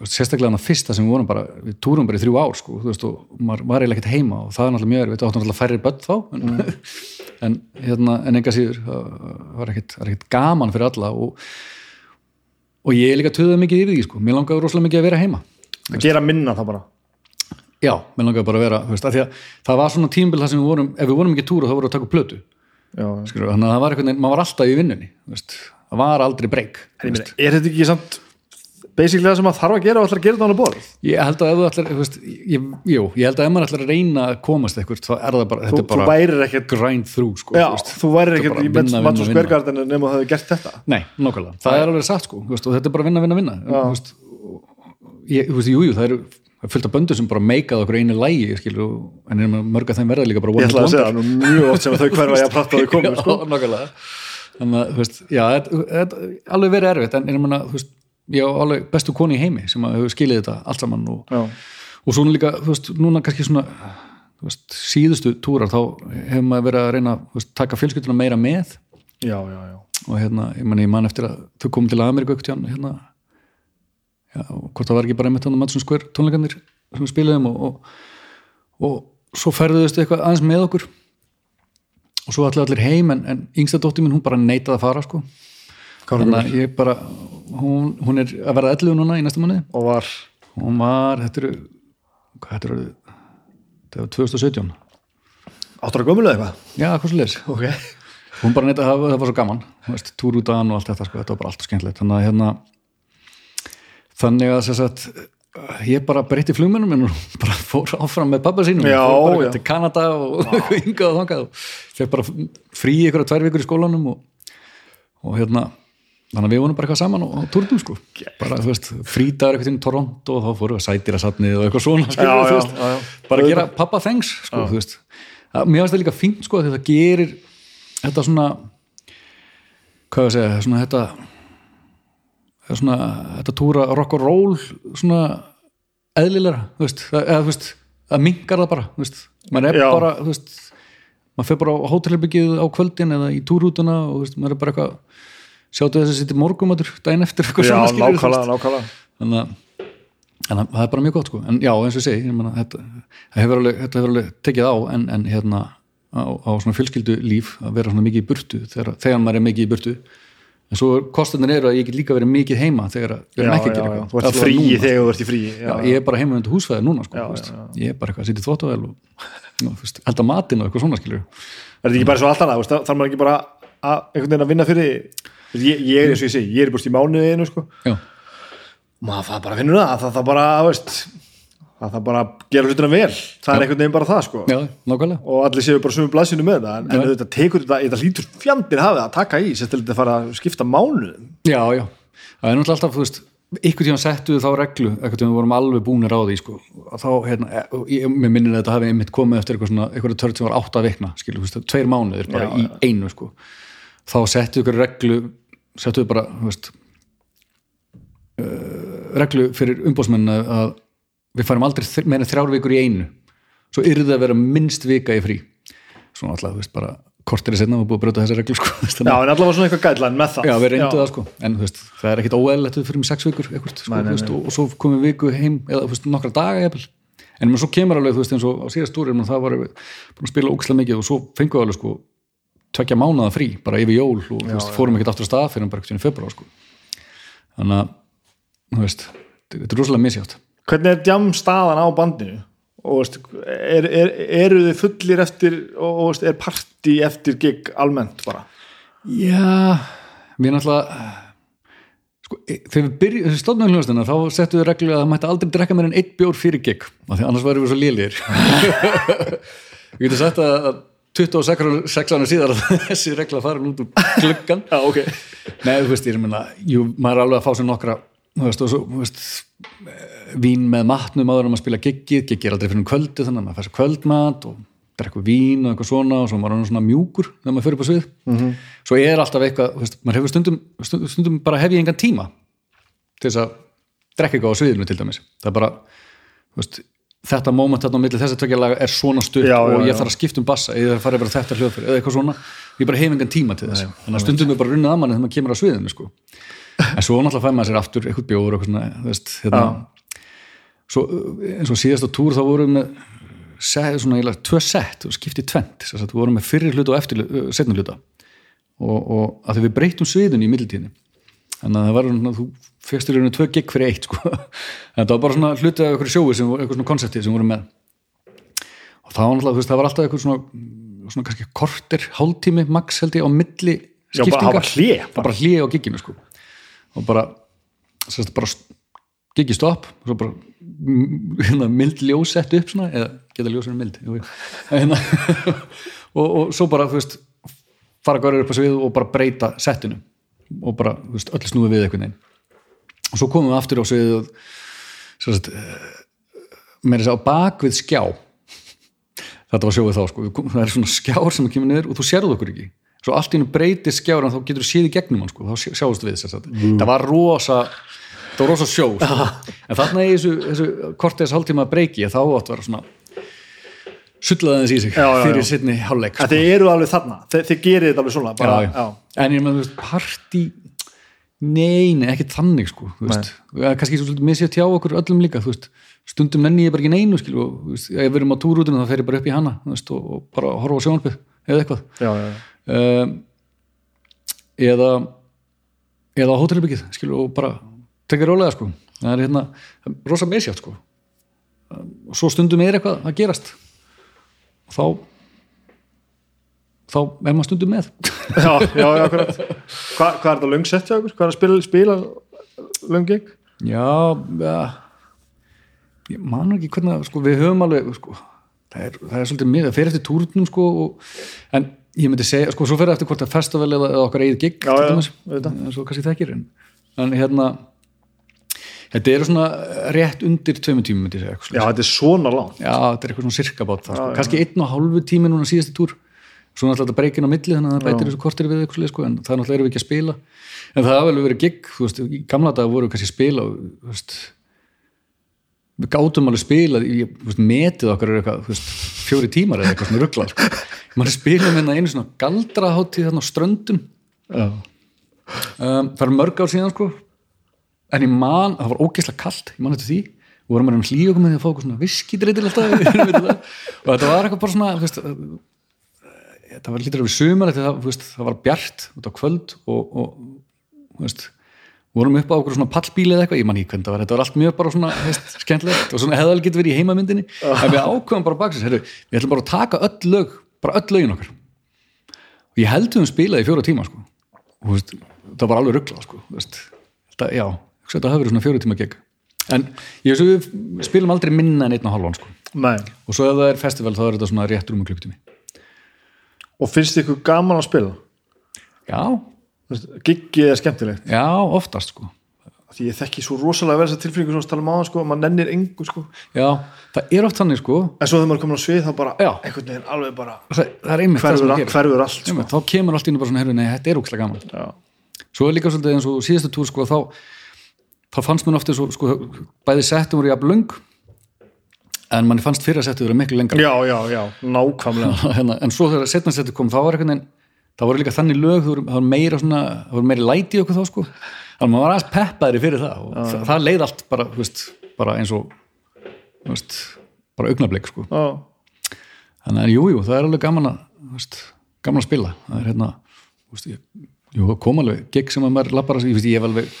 sérstaklega hann að fyrsta sem við vorum bara, við túrum bara í þrjú ár sko, þú veist, og maður var eiginlega ekkert heima og það er náttúrulega mjög erfitt, áttum náttúrulega færri börn þá. En, [laughs] en, hérna, en enga síður það var er ekkert gaman fyrir alla og, og ég er líka töðað mikið yfir því, sko, mér langaði rosalega mikið að vera heima. Að gera minna það bara. Já, mér langaði bara að vera, veist, því að það var svona tímbil það sem við vorum, ef við vorum ekki túra þá vorum við að taka plötu, Já, skilur, þannig að það var veginn, maður var alltaf í vinnunni, veist, það var aldrei breyk, er þetta ekki samt basically það sem maður þarf að gera og ætlar að gera þetta á borð. Ég held að ef þú ætlar, veist, ég, jú, ég held að ef maður ætlar að reyna að komast eitthvað, þá er það bara, þú, þetta er þú bara ekkert grind through, sko, já, veist. þú værir er ekkert í Mats og vinna, Skvergard en nema það hefur gert þetta. Nei, nokkulega, það er alveg satt, sko, veist, og þetta er bara vinna, vinna, vinna, veist, jú, það eru það er fullt af böndum sem bara meikað okkur einu lægi, skilur, en mörg að þeim verða líka bara ég ætla að segja það nú mjög oft sem þau hverfa ég að prata á því komu [laughs] sko. Þannig að, þú veist, já, þetta þetta er alveg verið erfitt, en ég meina, þú veist ég á alveg bestu koni í heimi sem hefur skilið þetta allt saman og, og svona líka, þú veist, núna kannski svona veist, síðustu túrar þá hefur maður verið að reyna að taka fjölskylduna meira með. Já, já, já. Og hérna, ég man, ég man eftir að þau komum til Ameríku ekkert hérna hvort það var ekki bara einmitt hann að Madison Square tónleikarnir sem við spilaðum og, og, og svo ferðuðust eitthvað aðeins með okkur. Og svo allir allir heim en, en yngsta dóttir mín hún bara neitaði að fara sko þannig að ég bara hún, hún er að verða 11 núna í næsta manni og var. Hún var, þetta eru hvað þetta eru þetta var 2017 áttur að gömulega eitthvað? Já, hvað svo leis ok, hún bara neitaði að það var svo gaman veist, túrútaðan og allt þetta sko, þetta var bara allt skemmtilegt. Þannig að hérna þannig að sem sagt ég bara breytti flugmennum en hún [laughs] bara fór áfram með pappa sínum. Já, fór bara til Kanada og [laughs] hingað og þangað og fekk bara frí ykkur tvær vikur í skólanum og, og hérna þannig að við vonum bara eitthvað saman og túrnum sko. Bara þú veist, frítagur eitthvað í Toronto og þá fórum við að sætira satnið og eitthvað svona skilur, Já, já, veist, já, bara að gera pappa thanks sko, þú veist. Að, mér finnst það líka fínt sko það gerir þetta svona hvað ég að segja, svona þetta svona, þetta túra rock and roll svona eðlilega, þú veist, eða, þú veist það minkar það bara, þú veist. Maður er bara, þú veist maður fer bara á hótelherbyggið á kvöldin eða í túrútuna og þú veist, maður er bara eitthvað sjáttu þess að sitja morgumatur daginn eftir eitthvað já, svona skilur þannig að en það er bara mjög gott sko. En já, eins og ég segi, ég meina, þetta, það hefur alveg, þetta hefur alveg tekið á en, en hérna á, á svona fjölskyldu líf að vera svona mikið í burtu þegar, þegar maður er mikið í burtu. En svo kostunir eru að ég get líka verið mikið heima þegar að við erum ekki að gera eitthvað. Þú ert frí núna, þegar þú ert í frí já, ég er bara heima undir húsfæði núna sko, Já, já, ég er bara eitthvað að sitja í þvóttavel og já, veist, elda matinn og eitthvað svona skilur er þetta ekki bara svo allt annað, þú veist, þarf maður ekki bara að að vinna fyrir? Ég, ég er eins og ég segi, ég er búst í mánuðinu sko. já, maður það bara finnur það, það, það bara, veist það það bara að gera hlutina vel. Það er einhvern veginn bara það sko. Já, og allir séu bara sumum blaðsinu með það en, en þetta tekur þetta, þetta hlýtur fjandir hafið að taka í, sér til þetta fara að skipta mánuðum. Já, já, það er náttúrulega alltaf, þú veist, ykkur tíma settu þá reglu, eitthvað tíma við vorum alveg búnir á því, sko, þá, hérna, og ég, minnir að þetta hafi einmitt komið eftir eitthvað törn sem var vikna, skilur, þú veist, tveir mánuðir bara Já, í einu, sko, þá settu ykkur reglu, settu bara, veist, uh, reglu fyrir umbóðsmenn að við farum aldrei þr- meira en þrjár vikur í einu, svo yrði að vera minnst vika í frí, svona alltaf, þú veist, bara kortir í setna og búið að brjóta þessa reglu, sko, [laughs] já, en allavega svona eitthvað gætlan með það. Já, við reyndu það sko, en þú veist, það er ekkit óæðilegt við fyrir með sex vikur, eitthvað, sko, Nei, nei, veist, og, og svo komum við viku heim, eða þú veist, nokkra daga jafnvel, en svo kemur alveg, þú veist, eins og á síðast úr, það var búin að spila ókslega mikið og svo fengum við alveg sko tvekja mánaða frí, bara yfir jól og þú veist, fórum ekkit aftur að stað fyrir bara ekkert í februar sko. Þannig að, þú veist, þetta er rosalega misjátt hvernig er djam staðan á bandinu? Og veist, er, er, eru þið fullir eftir og og, veist, er partí eftir gig almennt bara? Já, við náttúrulega sko, e- þegar við byrjum, þessi stofnum hljóðstina þá settum við reglu að það mætti aldrei drekka meir en eitt bjór fyrir gig, af því annars væri við svo lélir [laughs] Við getum sagt að 26 ára síðar að [laughs] þessi regla farin út úr gluggan já, ok Nei, þú veist, ég er að minna, maður er alveg að fá sér nokkra, þú veist, og svo, þú veist, vín með matnum áður en maður spila giggið, giggið er aldrei fyrir um kvöldi þannig að maður fær sér kvöldmat og drekku vín og eitthvað svona og svo maður er svona mjúkur þegar maður fyrir upp á svið. -hmm. Svo er alltaf eitthvað, þú veist, maður hefur stundum, stundum, stundum bara hef ég engan tíma til þess að drekka eitthvað á sviðinu til dæmis. Það er bara, þú veist, þetta moment þarna á milli þess að tvekja laga er svona stutt Já, já, og ég já. þarf að skipta um bassa eða fara yfir þetta hljóðfyrir eða eitthvað svona. Ég bara hef engan tíma til þess. Þannig að stundum er bara runnið að manni þegar maður kemur á sviðinu sko. en svo náttúrulega fæ maður sér aftur eitthvað bjóður og eitthvað svona, veist, hérna, svo, eins og síðasta túr þá vorum við svona tvö sett og skipti tvent við vorum með fyrir hluta og eftir setnum hluta. Og, og að því við breytum sviðinu í middeltíðinni þannig að það var svona, þú fegst í rauninu tvö gig fyrir eitt sko. [laughs] en það var bara svona hluti af eitthvað sjói sem voru, eitthvað svona konsepti sem voru með. Og það var náttúrulega, þú veist, það var alltaf eitthvað svona, svona kannski korter, hálftími max held ég á milli Já, bara- bara. Hlé á gigginu sko. og bara, sérst, bara giggi stopp og svo bara [laughs] hérna, mild ljós sett upp svona, eða geta ljósinu mild hérna, [laughs] og, og svo bara, þú veist fara görður upp á svið og bara breyta settinu og bara, veist, öll snúið við einhvern veginn. Og svo komum við aftur á svið meira þess að á bak við skjá. Þetta var sjóið þá sko. Það er svona skjár sem kemur niður og þú sérðu okkur ekki. Svo allt í hennu breytir skjár en þá getur þú séð í gegnum hann sko, þá sjá- sjáumst við þess að það var rosa það var rosa sjó sko. [laughs] en þarna í þessu, þessu kortið hálftíma breyki þá átt að vera svona sullaði þess í sig Já, já, fyrir sittni hálfleik sko. þið eru alveg þarna, þið, þið gerir þetta alveg svona bara, en ég með þú veist partí nei, nei, ekki þannig sko kannski svo svolítið misið tjá okkur öllum líka, stundum nenni ég bara ekki neinu skil og veist, ef við erum á túrútinu þá fer ég bara upp í hana veist, og, og bara horfa á sjónarpið eða eitthvað. Já, já, um, eða eða á hótelbyggið og bara tekja rólega sko. Það er hérna, rosa misjátt sko. Um, og svo stundum er eitthvað að gerast og þá þá er maður stundum með [laughs] já, já, já akkurat Hva, hvað er þetta löngsett hjá okkur? hvað er að spila, spila lönging? já, ja, ég man ekki hvernig sko, við höfum alveg sko, það, er, það er svolítið mið, það fer eftir túrnum sko, og, en ég myndi segja sko, svo fer það eftir hvort það er festival eða, eða okkar eigið gig Já, já. En svo kannski þekkir en, en hérna þetta eru svona rétt undir tveimur tímum myndi ég segja eitthvað já, þetta er svona langt. Já, þetta er eitthvað svona sirka bát það, sko. kannski einn og hálfu tími núna síðasti túr. Svo náttúrulega þetta breykin á milli þannig að það bætir þessu kortir við eitthvað sko, en það náttúrulega erum við ekki að spila. En það hafa vel verið gig, þú veist, í gamla dag voru við kannski að spila og, þú veist, við gátum alveg spila í þú veist, metið okkar er eitthvað þú veist, fjóri tímar eða eitthvað svona ruggla sko. [laughs] maður spila með einu svona galdrahátíð þarna á ströndum. Um, það er mörg ár síðan sko en ég man, það var ógeðslega kalt ég man þetta því, og vorum hlýja okkur með því að fá svona viskidreitil alltaf [laughs] og þetta var eitthvað bara svona veist, það var lítur af sumar það, veist, það var bjart út á kvöld og, og veist, vorum upp á okkur svona pallbíli eða eitthvað, ég man ekki hvernig það var, þetta var allt mjög bara svona skemmtilegt og svona hefði alveg getur verið í heimamyndinni. En við ákveðum bara baksins, herru, við ætlum bara að taka öll lög, bara öll lögin okkar. Og ég held við um spilaði fjóra tíma sko. og það var alveg rugglað sko. þú veist, þetta, hafi verið svona fjóra tíma gegg en ég veist við spilum aldrei minna en einn og halvan sko. nei. Og svo ef það er festival þá er þetta svona rétt rúma klukktími og finnst ykkur gaman að spila? já, giggið er skemmtilegt. Já, oftast sko. Því ég þekki svo rosalega vel þessar tilfinningu sem við talum á sko, maður nennir engu sko. Já, það er oft þannig sko. En svo þegar maður komin á svið þá bara Já. einhvern veginn alveg bara það, það er einmitt það sem hverfur, það all, gerir hverfur allt sko. Einmitt, þá kemur allt í einu bara svona, herru, nei, þetta er úkslega gaman. Já, svo er líka svolítið eins og síðastu túr sko, þá, þá fannst mér ofta svo, sko, bæði settum voru jafn löng en manni fannst fyrir að settu vera miklu lengra. Já, já, já, nákvæmlega. [laughs] Hérna, en svo þegar setna settu kom þá var einhvern veginn það voru líka þannig lög, það voru, meira svona, það voru meiri læti okkur þá sko. Þannig að maður var aðeins peppaðri fyrir það og það, það leið allt bara, þú veist, bara eins og þú veist, bara augnablik sko. Já, þannig að jú, jú, það er alveg gaman að veist, gaman að spila. Það er hérna, þú veist, ég, jú, það kom alveg gig sem að maður lappar ég ég alveg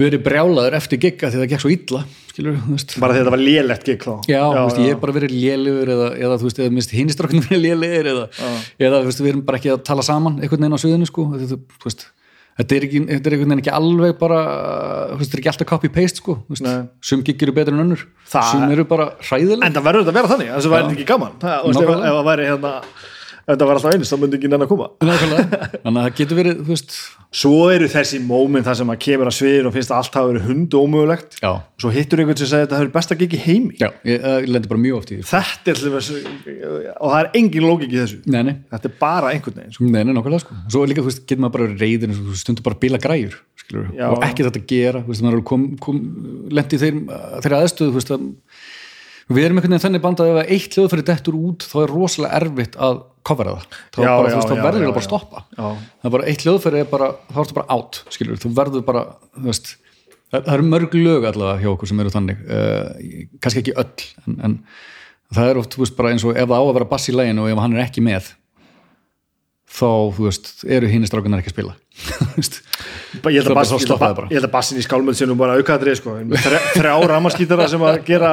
verið brjálaður eftir gigga því það gekk svo illa, skilur, bara því að þetta var lélegt gig þá. Já, þú veist, ég hef bara verið lélugur eða, eða þú veist, eða minnst hinnistráknum verið lélegir eða, eða veist, við erum bara ekki að tala saman einhvern veginn á sviðinu, sko þetta, veist, þetta er, ekki, þetta er einhvern veginn ekki alveg bara, þetta er ekki alltaf copy-paste, sko, sum gig eru betur en önnur, Það- sum eru bara hræðileg. En það verður þetta að vera þannig, þess að væri þetta ekki gaman. Það, ef, það væri hérna þetta var alltaf einist, þá myndi ekki nenn að koma [laughs] þannig að það getur verið, þú veist. Svo eru þessi móment þar sem maður kemur að sviðin og finnst að allt hafa verið hundu ómögulegt. Já, svo hittur einhvern sem segir að þetta hefur besta gig í heimi. Já, ég, ég lendi bara mjög oft í því. Þetta er þess og það er engin lógik í þessu. Nei, nei, þetta er bara einhvern veginn sko. nei, nei, nákvæmlega, sko. Svo líka, þú veist, getur maður bara reyðin stundur bara að bila græjur, skilur og ekki þetta að gera, þú veist, maður kom, kom, lendi þeir, þeirra aðstöðu, þú veist, að við erum einhvern veginn þannig band að ef eitt hljóðfæri dettur út þá er rosalega erfitt að covera það. Þá, Já, bara, já, veist, þá verður það bara að stoppa. Já. það er bara eitt hljóðfæri er bara, þá ertu bara átt skilur, þú verður bara, þú veist það, eru mörg lög allavega hjá okkur sem eru þannig. Uh, kannski ekki öll en, en það er oft, þú veist, bara eins og ef það á að vera bass í læginu og ef hann er ekki með þá, þú veist, eru hinn strákunar ekki að spila. [laughs] ég held að bassin í skálmöld sé nú bara aukaðrið sko. Þrjá ramaskítara sem að gera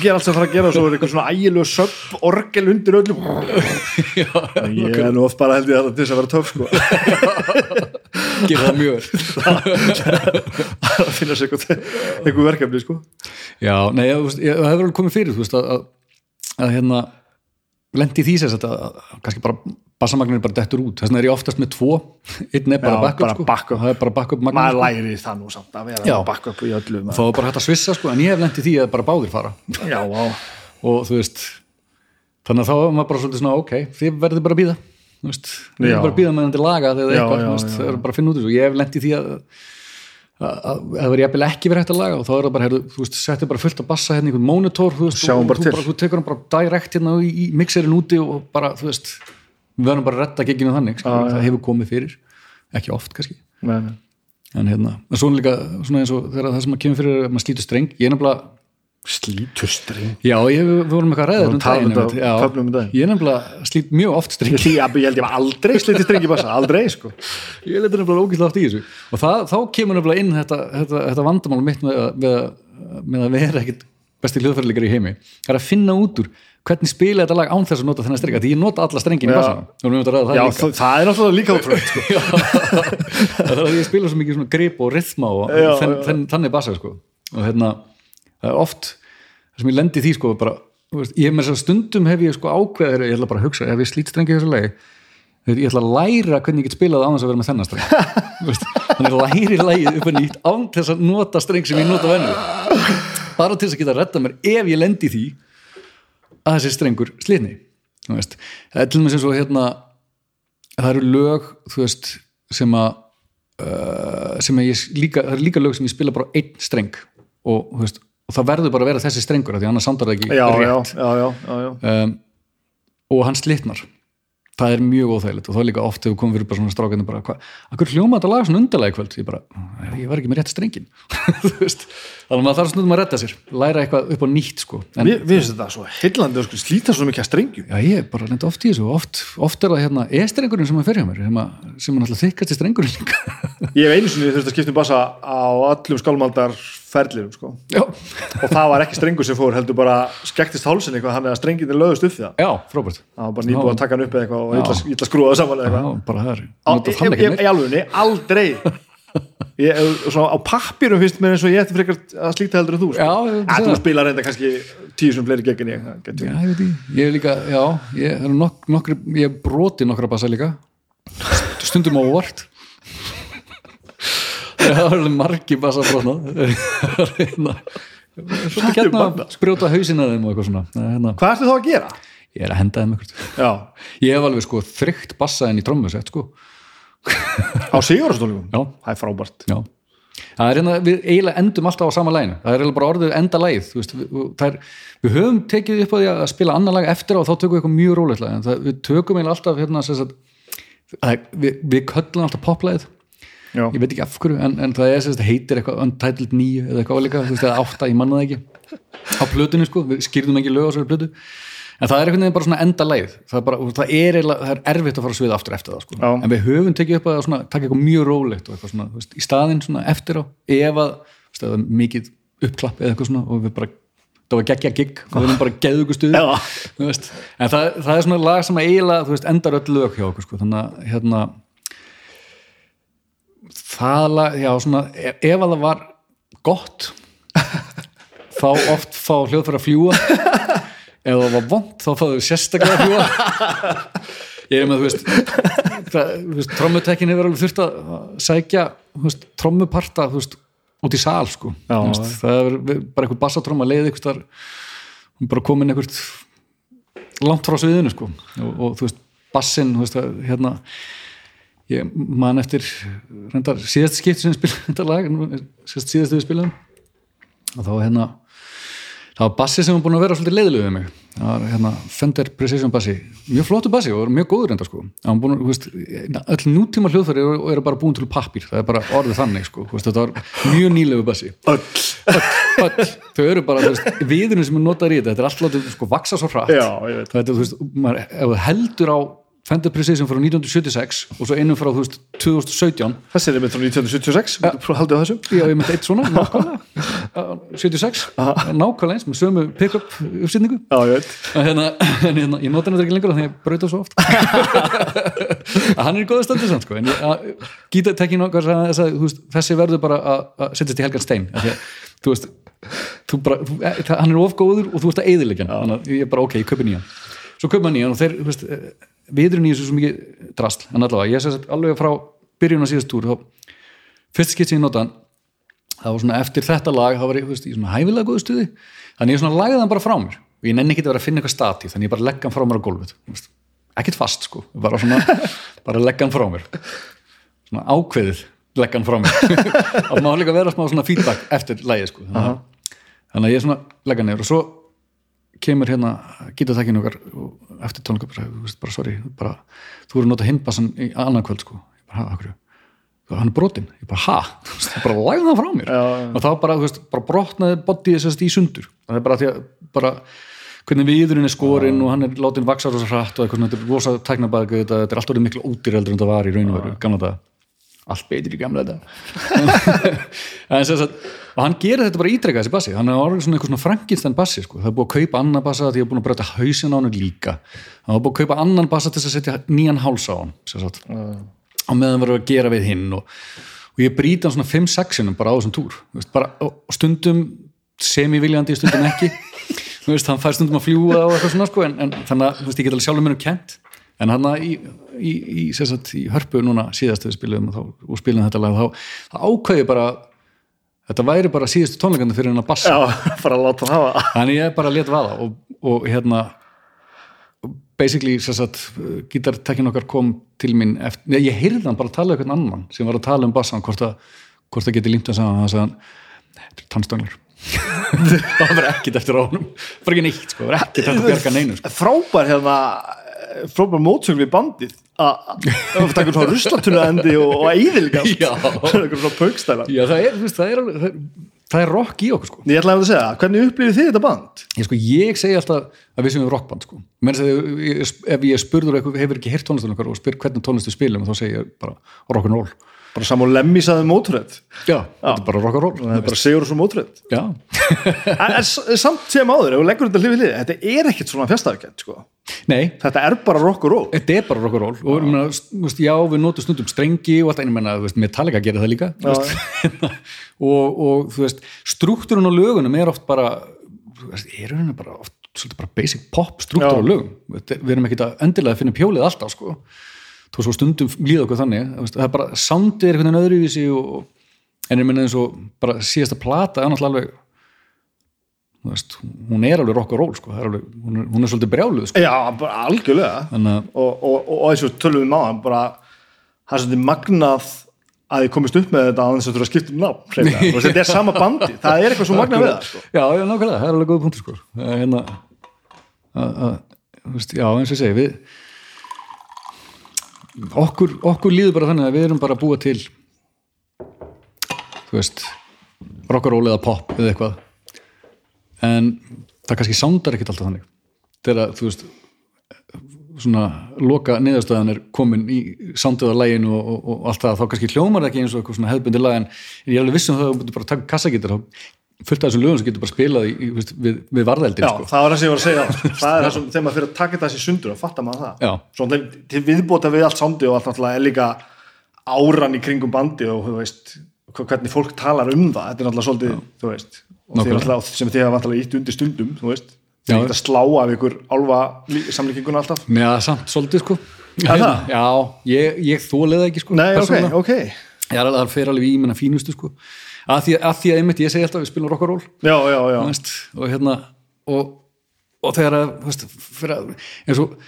gera allt sem það að gera og svo er eitthvað svona ægilegu söpp orgel undir öllum ég er nú oft bara held ég að þetta til þess að vera töf sko. gera það mjög að finna sér eitthvað, verkefni sko. Já, nei, það hefur alveg komið fyrir þú veist, að, að, að hérna lendi því sér að, að kannski bara bassamagnir er bara dettur út, þess vegna er ég oftast með tvo. Einn er bara backup, sko. backup. það er bara backup maður magnir, sko. læri það nú samt að vera upp í öllu þá er bara hægt að svissa sko, en ég hef lendið því að bara báðir fara. Já, já, og þú veist þannig að þá er maður bara svolítið svona ok, þið verður bara að býða þú veist, þið verður bara að býða með þetta lagað eða Já, eitthvað, já, þú veist, það er bara að finna út þessu. ég hef lendið því að að að það verður jafnvel ekki verið hægt að laga og þá er það bara, heyrðu, þú veist, settir bara fullt að bassa hérna í einhvern monitor, þú veist, Sjáum og bara þú, bara, þú tekur hann bara direkt hérna í, í mixerin úti og bara, þú veist við verðum bara að retta geginu þannig, skilur, það hefur komið fyrir. Ekki oft kannski. Nei, nei. en hérna, en svona líka svona eins og þegar það sem að kemur fyrir að maður slítur streng, ég er nefnilega slítur streng? Já, ég, við vorum eitthvað tala um daginn, þetta á einmitt. köflum um daginn. Ég er nefnilega slít mjög oft strengi ég, ég, ég held ég var aldrei slítið strengi bassa, aldrei sko. Ég letur nefnilega ógæslega oft í þessu. Og það, þá kemur nefnilega inn þetta, þetta, þetta vandamál mitt með, að- með, að- með að vera ekkit besti hljóðfærleikar í heimi. Það er að finna út úr hvernig spila þetta lag án þess að nota þennan streng? Því ég nota alla strengin í bassanum. Það já, það, það er náttúrulega líka ótrúlega sko. [laughs] Það er að ég spila svo mikið grip og rithma og Já, þenn, þenn, þannig bassa sko. og hérna, það er oft sem ég lendi því sko bara, veist, ég með þess að stundum hef ég sko ákveður ég ætla bara að hugsa, ef ég slít strengi þessu lagi? Ég ætla að læra hvernig ég get spilað á þess að vera með þennan streng. Þannig að læri lagið upp að nýtt án þess að nota streng sem ég nota vennu bara til þess að geta að redda mér ef ég lendi því að þessi strengur slitni það er til dæmis eins og hérna það eru lög veist, sem að uh, sem að ég líka, það eru líka lög sem ég spila bara einn streng og, veist, og það verður bara að vera þessi strengur því annars sandar það ekki já, rétt. já, já, um, og hann slitnar. Það er mjög óþægilegt og þá líka oft hefur komið fyrir bara svona strákandi bara, hva, akkur hljóma þetta lag svona undarlega í kvöld? Ég bara, ég var ekki með rétt strengin [laughs] Þú veist, þannig að maður þarf svona að redda sér læra eitthvað upp á nýtt sko. En, Mér finnst þetta svo heillandi að sko, slíta svo mikið að strengjum. Já, ég bara lendi oft í þessu oft, oft er það hérna e-strengurinn sem að ferja mér sem, að, sem er náttúrulega þykkast í strengurinn líka. [laughs] Ég hef einu sinni þurft að skipta um bassa á öllum skálmaldar ferlirum sko. Já, og það var ekki strengur sem fór heldur bara skektist hálsin eitthvað hann eða strenginni lögust upp því það. Já, frábært. Það var bara nýbúið að taka hann upp eða eitthvað og Já. illa, illa skrúða saman eða Já, eitthvað. bara það er í- ekki í alvegni, aldrei [laughs] ég, svona, á pappirum finnst mér eins og ég ætti frekar að slíta heldur en þú sko. Já, ég myndi að þú spilar reynda kannski tíu sem fleiri gegn ég Já, ég veit ekki, ég er líka, já ég er nok nokkri, ég broti nokkra bassa líka. Stundum á óvart. Það er alveg margi bassa brotna [laughs] hérna svolítið gætna að brjóta hausina þeim og eitthvað svona. Hérna, hvað ertu þá að gera? ég er að henda þeim eitthvað. Já, ég hef alveg sko þrygt bassa en í trommusett sko á Sigurðarstólum Já. það er frábært. Já. Það er hérna, við eiginlega endum alltaf á sama læginu, það er eiginlega bara orðið enda lægið, við, við höfum tekið upp á því að spila annar lag eftir og þá tökum við eitthvað mjög rólegt lag, en það, við tökum eiginlega alltaf hérna, er- við, við köllum alltaf poplægið, Já, ég veit ekki af hverju, en, en það er sagt, heitir eitthvað Untitled 9 eða eitthvað veist, eða 8, ég manna það ekki, á plötunni sko, við skýrðum ekki lög á svo plötu, en það er einhvern veginn bara svona enda lægið, það er bara, það er, það er erfitt að fara að sviða aftur eftir það sko, en við höfum tekið upp að svona, taka eitthvað mjög rólegt og eitthvað svona, veist, í staðinn svona eftir á ef að, veist, mikið uppklapp eða eitthvað svona og við bara það var geggja gigg og við erum bara geðu ykkur stuði Já. þú veist, en það, það er svona lag sem að eiginlega, veist, endar öll lög hjá okkur sko, þannig að hérna það lag, já svona ef, ef að það var gott [laughs] þá oft fá hljóðfæri að fljúa ef það var vond þá fáðu sérstaklega að fljúa [laughs] ég er með, þú veist, trommutekkin hefur alveg þurft að sækja veist, trommuparta veist, út í sal sko. Já. Veist, það er bara einhver bassatromma leið einhvers þar, bara komin einhvert langt frá sviðinu sko. Og, og þú veist, bassin að, hérna ég man eftir reyndar síðast skipt sem við spilum [laughs] þetta lag síðast síðast við spilum og þá hérna það var bassi sem var búin að vera svolítið leiðilegu við mig. Það var hérna Fender Precision bassi. Mjög flottu bassi og mjög góður enda sko. Það var búin að, þú veist, öll nútíma hljóðfæri eru, eru bara búin til pappír, það er bara orðið þannig sko, þú veist, þetta var mjög nýlegu bassi. Öll. Öll, þau eru bara, þú veist, viðinu sem er notaður í þetta, þetta er alltaf látið sko vaksa svo hratt. Já, þetta, þú veist, maður, ef þú heldur á Fender Precision frá 1976 og svo innum frá, þú veist, 2017 Þessi er einmitt frá 1976 ja. haldið á þessu? Já, ég myndi eitt svona, nákvæmlega. 76, nákvæmlega eins með sömu pick-up uppsýtningu Já, ég veit. En hérna, [laughs] en hérna, ég nota þetta ekki lengur þannig að ég brauta svo oft. [laughs] Hann er í góða stöndu samt sko. en gíta tekkin okkar veist, þessi verður bara að, setjast í helgan stein. Að, þú veist þú bara, e, hann er of góður og þú ert að eyðilegja hann. þannig að ég er bara ok, ég kaupi nýjan. Svo hann nýjan og þeir, þú veist viðurinn í þessu svo mikið drasl en allavega, ég sess alveg frá byrjun á síðast túr þá, fyrst skipt sem ég nota hann það var svona eftir þetta lag þá var ég, þú veist, í svona hæfilega góðu stuði þannig ég svona lagði hann bara frá mér. Og ég nenni ekki að vera að finna eitthvað stati þannig ég bara legg hann frá mér á gólfið ekkert fast sko, bara svona [laughs] bara legg hann frá mér. Svona ákveðið legg hann frá mér. [laughs] Og má líka vera smá svona feedback eftir lagið sko þannig, að, þannig kemur hérna gítatakkin okkar og eftir tónleika bara, sorry, bara, þú eru að nota hindbassan í annan kvöld sko, bara, ha, akkur hann er brotinn, ég bara, ha? [laughs] Veist, ég bara lagði það frá mér. Já, já. og þá bara, þú veist, bara brotnaði bodyið sérst í sundur. Það er bara því að bara hvernig viðurinn er skorinn og hann er látin vaksa rosa hratt og eitthvað þetta er rosa tæknabæk þetta, er allt orðið miklu ódýreldur en það var í raun og veru gamla þetta, allt beitir í gamla þetta [laughs] og hann gerir þetta bara ítrekka þessi bassi. Hann er orðið svona eitthvað svona franginstan bassi sko. það er búið að kaupa annan bassa því að búið að breyta hausin á hann líka. Það var búið að kaupa annan bassa til að setja nýjan háls á hann sagt. Á meðan verður að gera við hinn og, og ég brýta hann svona 5-6 sinum bara á þessum túr. Veist, bara, og og stundum semi-viljandi, stundum ekki. [laughs] Veist, hann fær stundum að fljúa og eitthvað svona sko, en, en þannig að veist, ég get alveg sjálfur mér um kent en hann í, í, í, sem sagt, í hörpu núna síðast við spilum og, þá, og spilum þetta lag þá, þá ákveði bara þetta væri bara síðustu tónleikandi fyrir hann að bassa. Já, [laughs] bara að láta það hafa. Þannig ég bara let vaða og, og hérna basically sagt, gítartekkin okkar kom til mín eftir, nei, ég heyrði hann bara tala um einhvern annan sem var að tala um bassan hvort að, hvort að geti límt að sagða hann þetta er tannstönglar það var ekkit eftir á honum. Bara ekki neitt, sko, það var ekkit eftir að bjarga neinu sko. Frábær hérna frábær mótsögn við bandið. [laughs] Að það taka svona ruslatunna endi og, æðilgast [laughs] svona það er, þú veist, það er, er, er rock í okkur, sko. Ég ætlaði að segja, hvernig upplifið þið þetta band? ég, sko, ég segi alltaf að við sem við rockband sko. Ef ég spurður eitthvað hefur ekki heyrt tónlistunum og spyr hvernig tónlistu spilum þá segi ég bara rock'n'roll Bara Samu Lemmy saði mótröð já, þetta er bara rock'n'roll Það er bara Sigur og svo mótröð já, [laughs] En, en samt sem áður, ef þú leggur þetta hlifið hlið þetta er ekkert svona fjastafkjönd sko. Þetta er bara rock og roll. Þetta er bara rock'n'roll og þú veist, já, við notum stundum strengi og allt einu menna, Metallica gerir það líka veist, [laughs] og, og þú veist struktúrun á lögunum er oft bara er henni bara oft svolítið bara basic pop struktúr á Já. lögum. Við erum ekkit að endilega að finna pjólið alltaf sko þó svo stundum líða okkur þannig þú veist, það er bara soundið er einhvern veginn öðruvísi og, en ég meina eins og bara síðasta plata er náttúrulega alveg þú veist, hún er alveg rock og roll sko, er hún, er, hún er svolítið brjáluð sko. Já, bara algjörlega þannig að og, og, og, og eins og tölum við máðan bara, það er svolítið magnað að þið komist upp með þetta að þess að þú að skipta um nafn. [laughs] Þú þetta er sama bandi, það er eitthvað svo magnað við það sko. já, já, nákvæmlega, það er alveg góð punktur sko. Hérna að, að, þú veist, já, eins og ég segi við okkur, okkur líður bara þannig að við erum bara að búa til þú veist rockaról eða pop eða eitthvað. En það kannski sándar ekkert alltaf þannig. Þegar þú veist svona loka niðurstöðan er komin í læginu og, og, og allt það, þá kannski hljómar það ekki eins og eitthvað svona hefðbundi lag en ég er alveg vissum það að þú myndir bara taka kassagítar þá fullt af þessum lögum sem getur bara spilað í, við, við varðeldin Já, sko. það var það sem ég var að segja. [laughs] Það er það sem þegar maður fyrir að taka sér sundur og fatta maður það. Já. Svona til- viðbóta við allt sándi og allt náttúrulega er líka áran í kringum bandi og veist hvernig fólk talar um það, þetta er náttúrulega svolítið veist, og náttúrulega sem þið hafa náttúrulega ítt undir stundum þú veist, þið geta að slá af ykkur álfa samlíkinguna alltaf. Já, samt svolítið sko. Það? [laughs] Já, ég, ég þóliða ekki sko Nei, ok, persónulega. ok. Ég er alveg, það fer alveg í menna fínustu sko að því að, því að einmitt ég segi alltaf við spilum Já, já, já, veist, og hérna og, og þegar að, veist, að eins og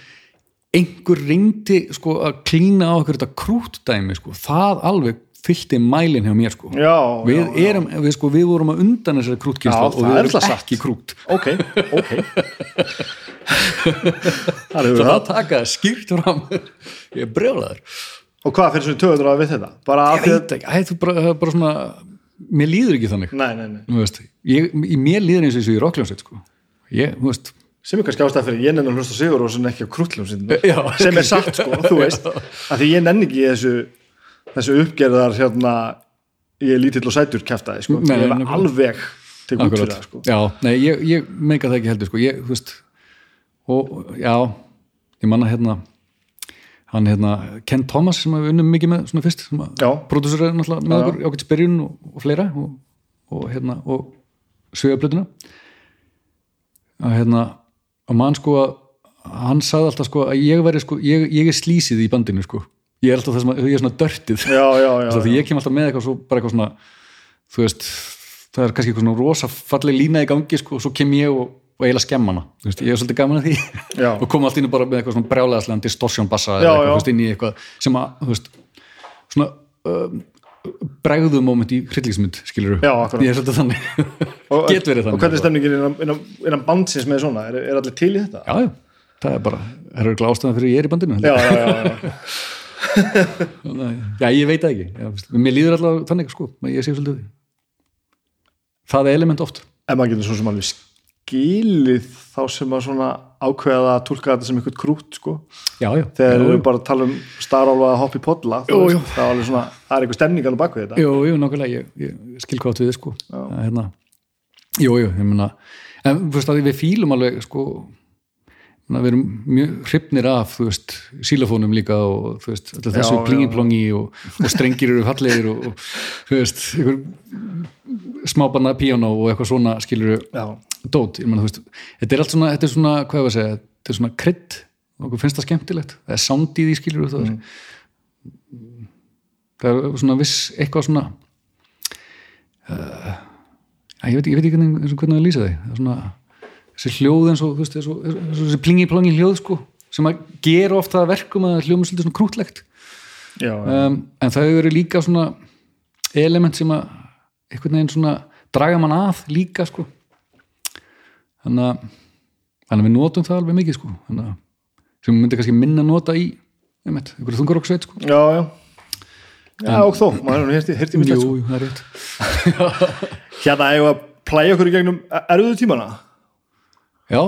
einhver reyndi sko að klína á okkur þetta krútdæmi sko, það alveg fyllti mælin hjá mér sko. Já, við já, já. erum, við sko, við vorum að undan þessari krútkynslu Já, og við er erum ekki krút Ok, ok. [laughs] Það er það. taka skýrt fram. Ég er brjólaður Og hvað fyrir svona töður að við þetta? Bara að að þú bara, bara svona mér líður ekki þannig Nei, nei, nei veist, ég, mér líður eins og þessu í rockljónsveit sko. ég, þú veist sem er kannski ástæð fyrir ég nenni að hlusta sigur og sem ekki á [laughs] Já. sem er satt sko, þú veist [laughs] að því ég nenni ekki þessu þessu uppgerðar hérna ég er lítill og sætur kæftæði sko. Ég er alveg til út fyrir það sko. já, nei, ég, ég meika það ekki heldur sko. ég, þú veist og já, ég manna hérna hann hérna, Ken Thomas sem við unnum mikið með svona fyrst, sem að Já. pródusur er náttúrulega með okkur ágætt spyrjun og, og fleira og, og hérna, og sögjablötuna að hérna og mann sko að hann sagði alltaf sko að ég veri sko ég, ég er slísið í bandinu sko. Ég er alltaf það sem að, ég er svona dörtið já, já, já, [laughs] því ég kem alltaf með eitthvað svo bara eitthvað svona þú veist, það er kannski eitthvað svona rosa falleg lína í gangi sko, og svo kem ég og, og eiginlega skemm hana. Þú veist, ég er svolítið gaman að því. Og kom allt inn bara með eitthvað svona brjálæðaslegan distortion bassa Já, eða eitthvað, þú veist, inn í eitthvað sem að, þú veist svona um, bregðu moment í hryllingsmynd, skilur Já, akkurat. ég er svolítið þannig. Og- [laughs] get verið og þannig hvernig er stemningin innan, innan, innan bandsins með svona, er, er allir til í þetta? já, já, það er bara, það er auðvitað ástæðan fyrir ég er í bandinu já, já, já, já. [laughs] já, ég veit það ekki. Já, mér líður alltaf þannig sko, ég sé svolítið það er element oft. En maður getur svo sem alveg skilið þá sem að svona ákveða að túlka þetta sem eitthvað krút sko. Já, já, þegar jú, við bara tala um starálfa að hoppa í podla það er alveg svona, það er eitthvað stemning alveg bak við þetta. Jú, jú, nákvæmlega ég, ég skil hvað áttu við sko. Að, hérna, jú, jú, ég meina en þú veist að við fílum alveg sko við erum mjög hrifnir af veist, sílafónum líka og veist, þessu plingi-plongi og, og strengir eru fallegir og, og veist, einhver smábanna píano og eitthvað svona skilur dót, ég meina þú veist þetta er allt svona, þetta er svona, hvað ég var að segja þetta er svona krydd, okkur finnst það skemmtilegt. Það er sound í því skilur það er það er svona viss, eitthvað svona uh, ég veit, ég veit ekki hvernig, og hvernig að lýsa því. Það er svona, þessi hljóð eins og þessi plingi plongi hljóð sko, sem að gera ofta verkum að hljóðum er svolítið svona krútlegt. Já, um, en það verið líka svona element sem að einhvern veginn svona draga mann að líka sko. Þannig að þannig að við notum það alveg mikið sko. Að sem myndum kannski minna nota í einmitt, einhverju þungar okkur sveit sko. Já, já. já og þó, maður er hérti, hérti jú, mitt sko. jú, það er rétt. [laughs] Hérna eigum við að plæja okkur í gegnum erfiðu tímana já,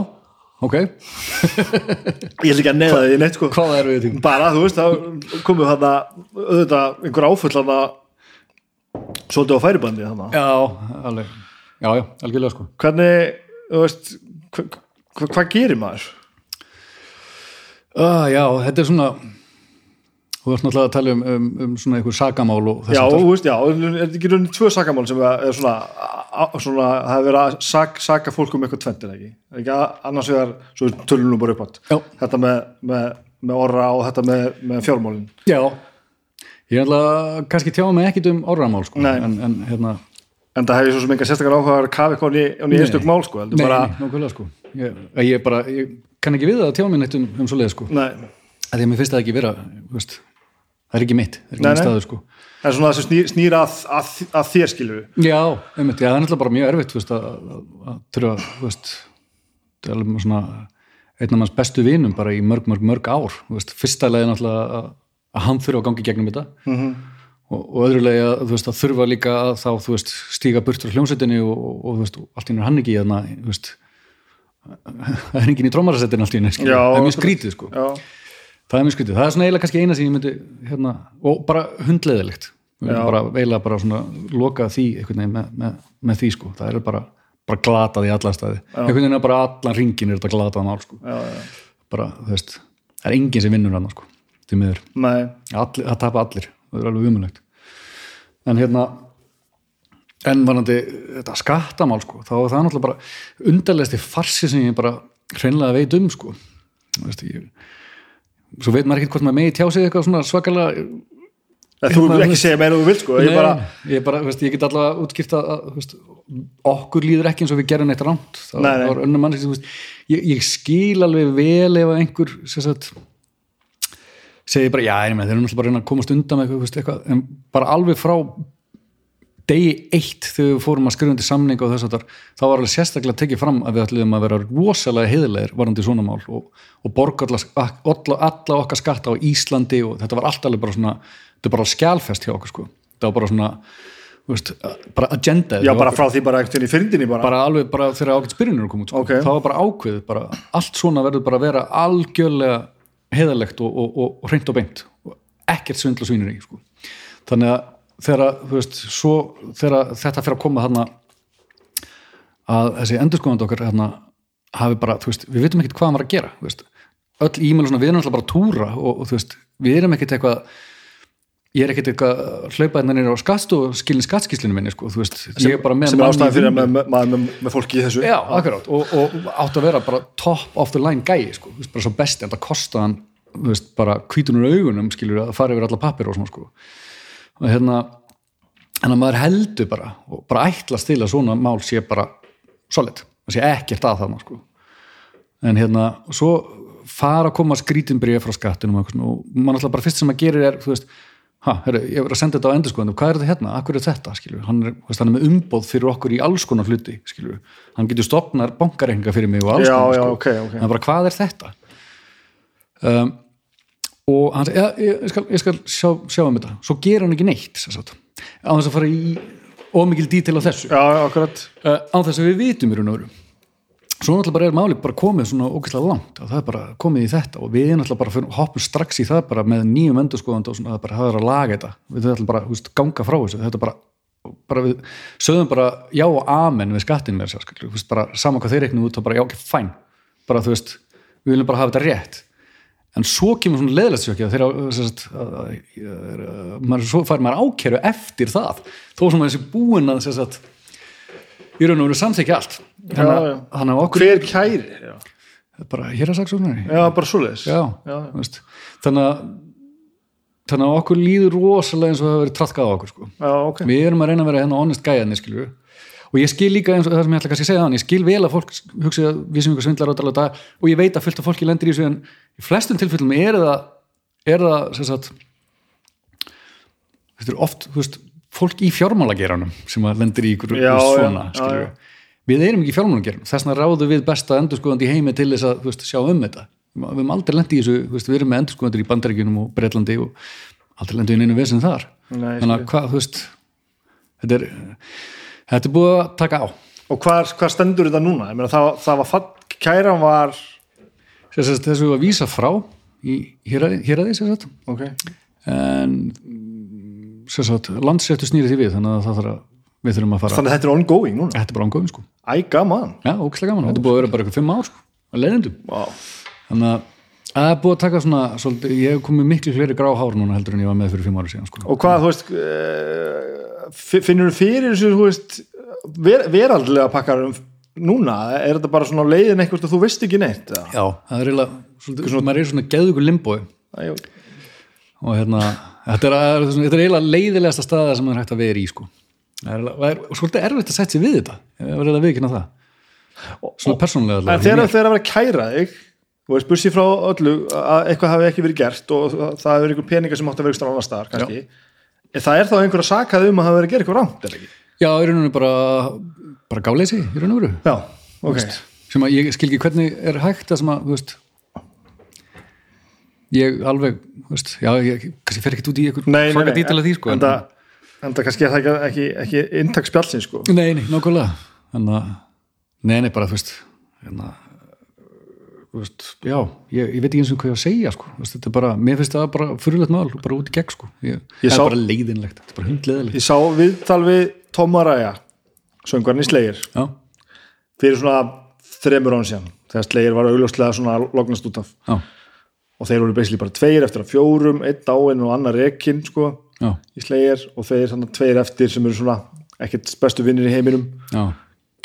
ok, ég ætla ekki að neða því neitt sko. hvað er við því? bara, þú veist, þá komum við þarna auðvitað einhver áfull þarna svolítið á færibandi þarna. Já, alveg. Já, já, algjörlega sko. Hvernig, þú veist hva, hva, hvað gerir maður? uh, já, þetta er svona þú varst náttúrulega að tala um, um, um svona einhver sagamál og Já, þess þú veist, já, er þetta ekki raunin tvö sakamál sem er svona, svona það hefur verið að sak, saka fólk um eitthvað tventin ekki, ekki annars vegar svo við tölum nú bara upp átt Já. þetta með, með, með orra og þetta með, með fjármálin. Já, ég er alltaf kannski tjáða mig ekkit um orðamál sko. Nei. en, en hérna. En það hefur svo sem enga sérstakar áhuga að kafa eitthvað í, einstök mál sko, nei, bara, nei, nákvæmlega sko. Ég, ég, bara, ég kann ekki við það að tjáða mig neitt um, um svo leið sko, nei, að því að mér finnst það ekki vera veist, það er ekki mitt, það er ekki Nei, mitt staður sko. Það er svona það sem snýr, snýr að, að, að þér skilur Já, einmitt, já, það er náttúrulega bara mjög erfitt veist, að, að, að þurfa það er alveg svona einn af manns bestu vinum bara í mörg, mörg, mörg ár veist, fyrsta leið náttúrulega að, að hann þurfa að gangi gegnum þetta. Mm -hmm. og, og öðrulega að, veist, að þurfa líka að þá veist, stíga burt frá hljómsveitinni og, og, og allt í einu er hann ekki veist [laughs] það er enginn í trómarasettin allt í einu skilur. Já, það er mjög skrítið sko. Já, það er mjög skrítið, það er svona eiginlega kannski eina sem ég myndi hérna, og bara hundleðilegt Já. bara eiginlega bara svona loka því einhvern veginn með, með, með því sko. Það er bara, bara glatað í allar staði. Einhvern veginn er bara allan ringin er þetta glatað mál sko, já, já, bara þú veist það er enginn sem vinnur hann sko, því miður. Það tapa allir, það er alveg umulegt en hérna en varandi þetta skattamál sko, þá er það náttúrulega bara undarlegasti farsi sem ég bara hreinlega veit um sko. Þú veist, ég, svo veit maður ekkert hvort maður megi tjá sig eitthvað svona svakalega En þú vil ekki segja meira en þú vil sko. Ég bara, ég, bara, veist, ég get allavega útskýrt að veist, okkur líður ekki eins og við gerum neitt rámt það Nei, var önnur mann ég, ég skil alveg vel ef einhver sagt segir bara, já, þeir eru náttúrulega bara að komast undan með eitthvað, eitthvað, en bara alveg frá degi eitt þegar við fórum að skrifa undir samning og þess að þá var alveg sérstaklega tekið fram að við ætlum að vera rosalega heiðilegir varandi svona mál og, og borga alla, alla, alla okkar skatta á Íslandi og þetta var allt alveg bara svona þetta er bara skjálfest hjá okkur sko þetta var bara svona, veist, bara agenda já, bara frá því bara veginn í fyrndinni bara, bara alveg bara þegar ágætt spyrjunir kom út sko. Ok. það var bara ákveðið, bara allt svona verður bara að vera algjörlega heiðalegt og, og, og, og hreint og beint og ekkert svindl og svínur í sko. þannig að þegar, veist, svo þegar þetta fyrir að koma þarna að þessi endurskóðandi okkar þarna hafi bara, veist, við vitum ekkert hvað hann var að gera veist, öll e-mail og svona, við erum alltaf bara að túra og, og veist, við erum ekkert eitthvað ég er ekkert eitthvað hlaupaðin nýra á skast og skilin skattskíslinu minni sko, veist, ég er bara með sem er ástæðan fyrir að vinnu. með, með, fólki í þessu. Já, akkurát, og, og átt að vera bara top of the line gæi, sko, veist, bara svo besti. En þú veist, bara hvítunur augunum, skilur, að fara yfir alla pappir og svona, sko og hérna, en að maður heldur bara, og bara ætlast til að svona mál sé bara solid, það sé ekkert að þarna, sko. En hérna, svo fara að koma skrítinbrið frá skattinum og, og mann alltaf bara fyrst sem að gerir er, þú veist ha, herru, ég verið að senda þetta á endurskoðanum, hvað er þetta hérna, akkur er þetta, hann er, veist, hann er með umboð fyrir okkur í alls konar hluti, skilur, hann getur stopnar bankareikninga fyrir mig og alls Já, konar, já, sko. ok, ok. en bara hvað er þetta? Um, og hann segir, ja, ég skal, ég skal sjá, sjá um þetta, svo gerir hann ekki neitt á þess að fara í ómikil dítil á þessu. Já, akkurat. Uh, á þess að við vitum í raun og veru. Svo náttúrulega bara er máli bara komið svona ógeðslega langt og það er bara komið í þetta og við náttúrulega bara hoppum strax í það bara með nýjum endurskoðandi og svona er bara það er að laga þetta. Við ætlum bara húst, ganga frá þessu. Þetta er bara, bara við sögðum bara já og amen við skattin með þess að bara saman hvað þeir reiknum út og bara já ok, fæn bara þú veist, við viljum bara hafa þetta rétt en svo kemur svona leðlætsjökja þegar svo fær maður ákeru eftir það. Þó sem sé búin að sagt, í raun og veru samþykja allt. Þannig að okkur hver kæri já. bara hér að saksóknari já, bara svo leiðis þannig að þannig að okkur líður rosalega eins og það hefur verið trallkað á okkur sko. já, okay. við erum að reyna að vera hérna honest gæðinni skilju og ég skil líka eins og það sem ég ætla kannski að segja þannig, ég skil vel að fólk hugsa við sem ykkur svindlar á dala og ég veit að fullt af fólki lendir í þessu en í flestum tilfellum er það er það, sem sagt þetta er oft, veist fólk í fjármálageranum sem lendir í ykkur já, svona, já, já, við erum ekki í fjármálageranum þess vegna ráðu við besta endurskóðandi heimi til þess að veist, sjá um þetta. Við erum aldrei lendið í þessu, veist, við erum með endurskóðandir í bandaríkunum og Breitlandi og aldrei lendið í einu vesen þar. Nei, þannig að hvað, þú veist þetta er þetta er búið að taka á og hvað, hvað stendur þetta núna? Meina, það, það var fatt, kæran var þess að við var að vísa frá í héræði okay. en sagt, landsettu snýri því við þannig að það þarf að við þurfum að fara þannig að þetta er ongoing núna? þetta er bara ongoing sko æ, gaman já, ókslega gaman, þetta er búið að vera bara eitthvað fimm ár sko að leiðendum wow. þannig að það er búið að taka svona svolítið, ég hef komið miklu fleiri grá hár núna heldur en ég var með fyrir fimm ára síðan sko. og hvað, þú veist uh, finnur þú fyrir þessu, veist ver, veraldlega pakkar núna, er þetta bara svona leiðin eitthvað þú veist ekki neitt? Eða? Já, það er svona, maður er svona geðugur limbói og hérna þetta er, er eiginlega leiðilegasta staða sem maður hægt að vera í sko. Það er, og svolítið erfitt að setja sig við þetta ég var eiginlega viðkynna það. Svona persónulega en þegar það er að vera kæra þig þú veist, bussi frá öllu að eitthvað hafi ekki verið gert og það hefur einhver peningar sem átt að vera ykkur annar staðar kannski, en það er þá einhver að sakað um að hafa verið að gera eitthvað rámt, er ekki? Já, í raun og veru bara, bara gáleysi í raun og veru. Já, ok. veist, sem að ég skil ekki hvernig er hægt að sem að, þú veist ég alveg, þú veist, já, ég kannski fer ekki út í eitthvað svaka dítala því, sko en það, en það kannski er það ekki, ekki, ekki intaksspjálsinn, sko. Nei, nei, nákvæmlega. En að, nei, nei, bara, þú veist en að já, ég, ég veit ekki eins og hvað ég að segja sko. þetta er bara, mér finnst það bara fyrirlegt mál, bara út í gegn sko. Ég, ég það sá, er bara leiðinlegt, þetta er bara hundleðilegt ég sá viðtal við Tómaræja söngvarni Slegir já. fyrir svona þremur án síðan þegar Slegir var augljóslega svona lognast út af. Já. og þeir voru basically bara tveir eftir að fjórum einn áinn og annar rekinn sko í Slegir og þeir tveir eftir sem eru svona ekkert bestu vinnir í heiminum. Já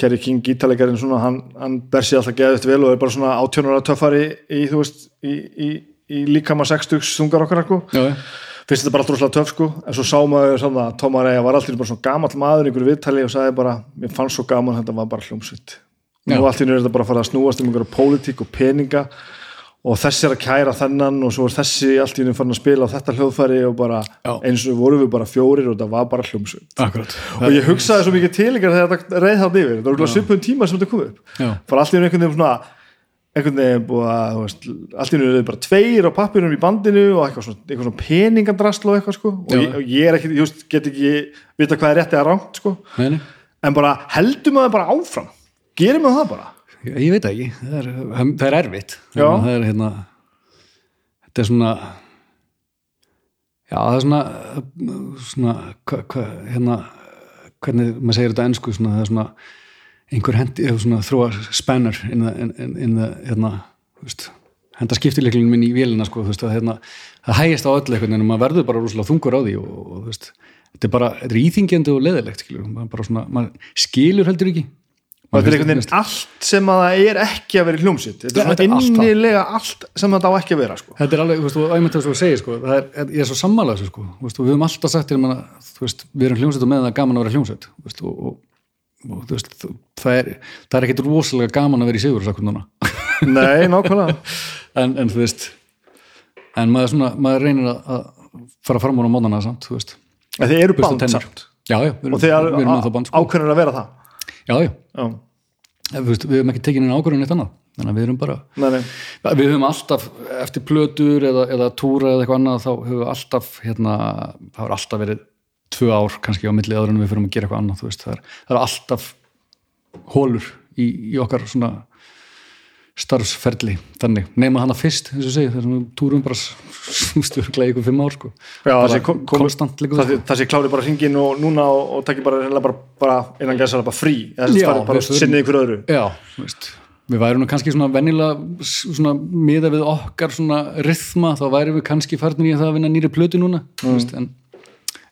Kerry King, gítalegarinn svona, hann, hann ber sér alltaf geðið eftir vel og er bara svona átjónara töffari í, þú veist, í, í, í líkama sextugs þungar okkar sko. finnst þetta bara alltaf rosalega töff sko, en svo sá maður svona, Tómar Eija var alltaf bara svona gamall maður í einhverju viðtali og sagði bara, mér fannst svo gaman þetta var bara hljómsvitt og allt í nýður er þetta bara að fara að snúast um einhverju pólitík og peninga og þessi er að kæra þennan og svo er þessi allt í nýjum farin að spila á þetta hljóðfæri og bara Já. eins og voru við bara fjórir og það var bara hljómsveit. Og ég hugsaði svo mikið til ykkar þegar þetta reið það yfir, það var svipun tíma sem þetta kom upp. Bara allt í nýjum einhvern veginn svona einhvern veginn búið að veist, allt í nýjum er bara tveir á pappirum í bandinu og eitthvað svona, eitthvað svona peningandrasl og eitthvað sko. Og ég, og ég er ekki, ég veist, get ekki vita hvað er rétt eða rangt sko. En bara heldum að það bara áfram? Gerum við það bara Ég, veit ekki, það er, það er erfitt. Það er hérna þetta er svona já það er svona svona hva, hva, hérna hvernig maður segir þetta ennsku svona, það er svona einhver hendi, svona þróa spanner in the, in, in, the hérna, henda skiptileiklunum minn í vélina sko, veist, að, hérna, það hægist á öll eitthvað en maður verður bara rúslega þungur á því og, og veist, þetta er bara, þetta er íþingjandi og leðilegt, skilur, maður bara svona maður skilur heldur ekki og þetta er einhvern veginn allt sem að það er ekki að vera í hljómsitt þetta er svona það. innilega allt sem það á ekki að vera sko. Þetta er alveg, þú veist, og æmint þess að segja sko, það er, ég er svo sammálað þessu sko, þú veist, við höfum alltaf sagt manna, þú veist, við erum hljómsveit og meðan það er gaman að vera hljómsveit, þú veist, og, og, og þú veist, það er, það er ekkit rosalega gaman að vera í sigur [laughs] nei, nákvæmlega. En, en þú veist, en maður svona, maður reynir að, að fara fram á móðana samt, þú þið eru band samt? Já, já, við erum, við erum með það band, sko, ákveðnir að vera það já, já, veist, við höfum ekki tekið inn ákvörðun eitt annað, þannig að við erum bara, nei, nei, við höfum alltaf eftir plötur eða, eða túra eða eitthvað annað þá höfum við alltaf hérna, það er alltaf verið tvö ár kannski á milli áður en við fyrir að gera eitthvað annað veist, það er, það er alltaf hólur í, í okkar svona starfsferli. Þannig, nema hana fyrst eins og segi, þessum túrum bara [laughs] stjórnlega ykkur fimm ár sko. Já, bara það sé kom- konstant líka það, það sé klári bara hringin og núna og, og takki bara, bara, bara innan gæsa bara frí eða þess að bara sinnið ykkur öðru. Já, veist, við værum kannski svona venjulega svona miða við okkar svona rithma, þá værum við kannski farnir í það að vinna nýri plötu núna mm. veist, en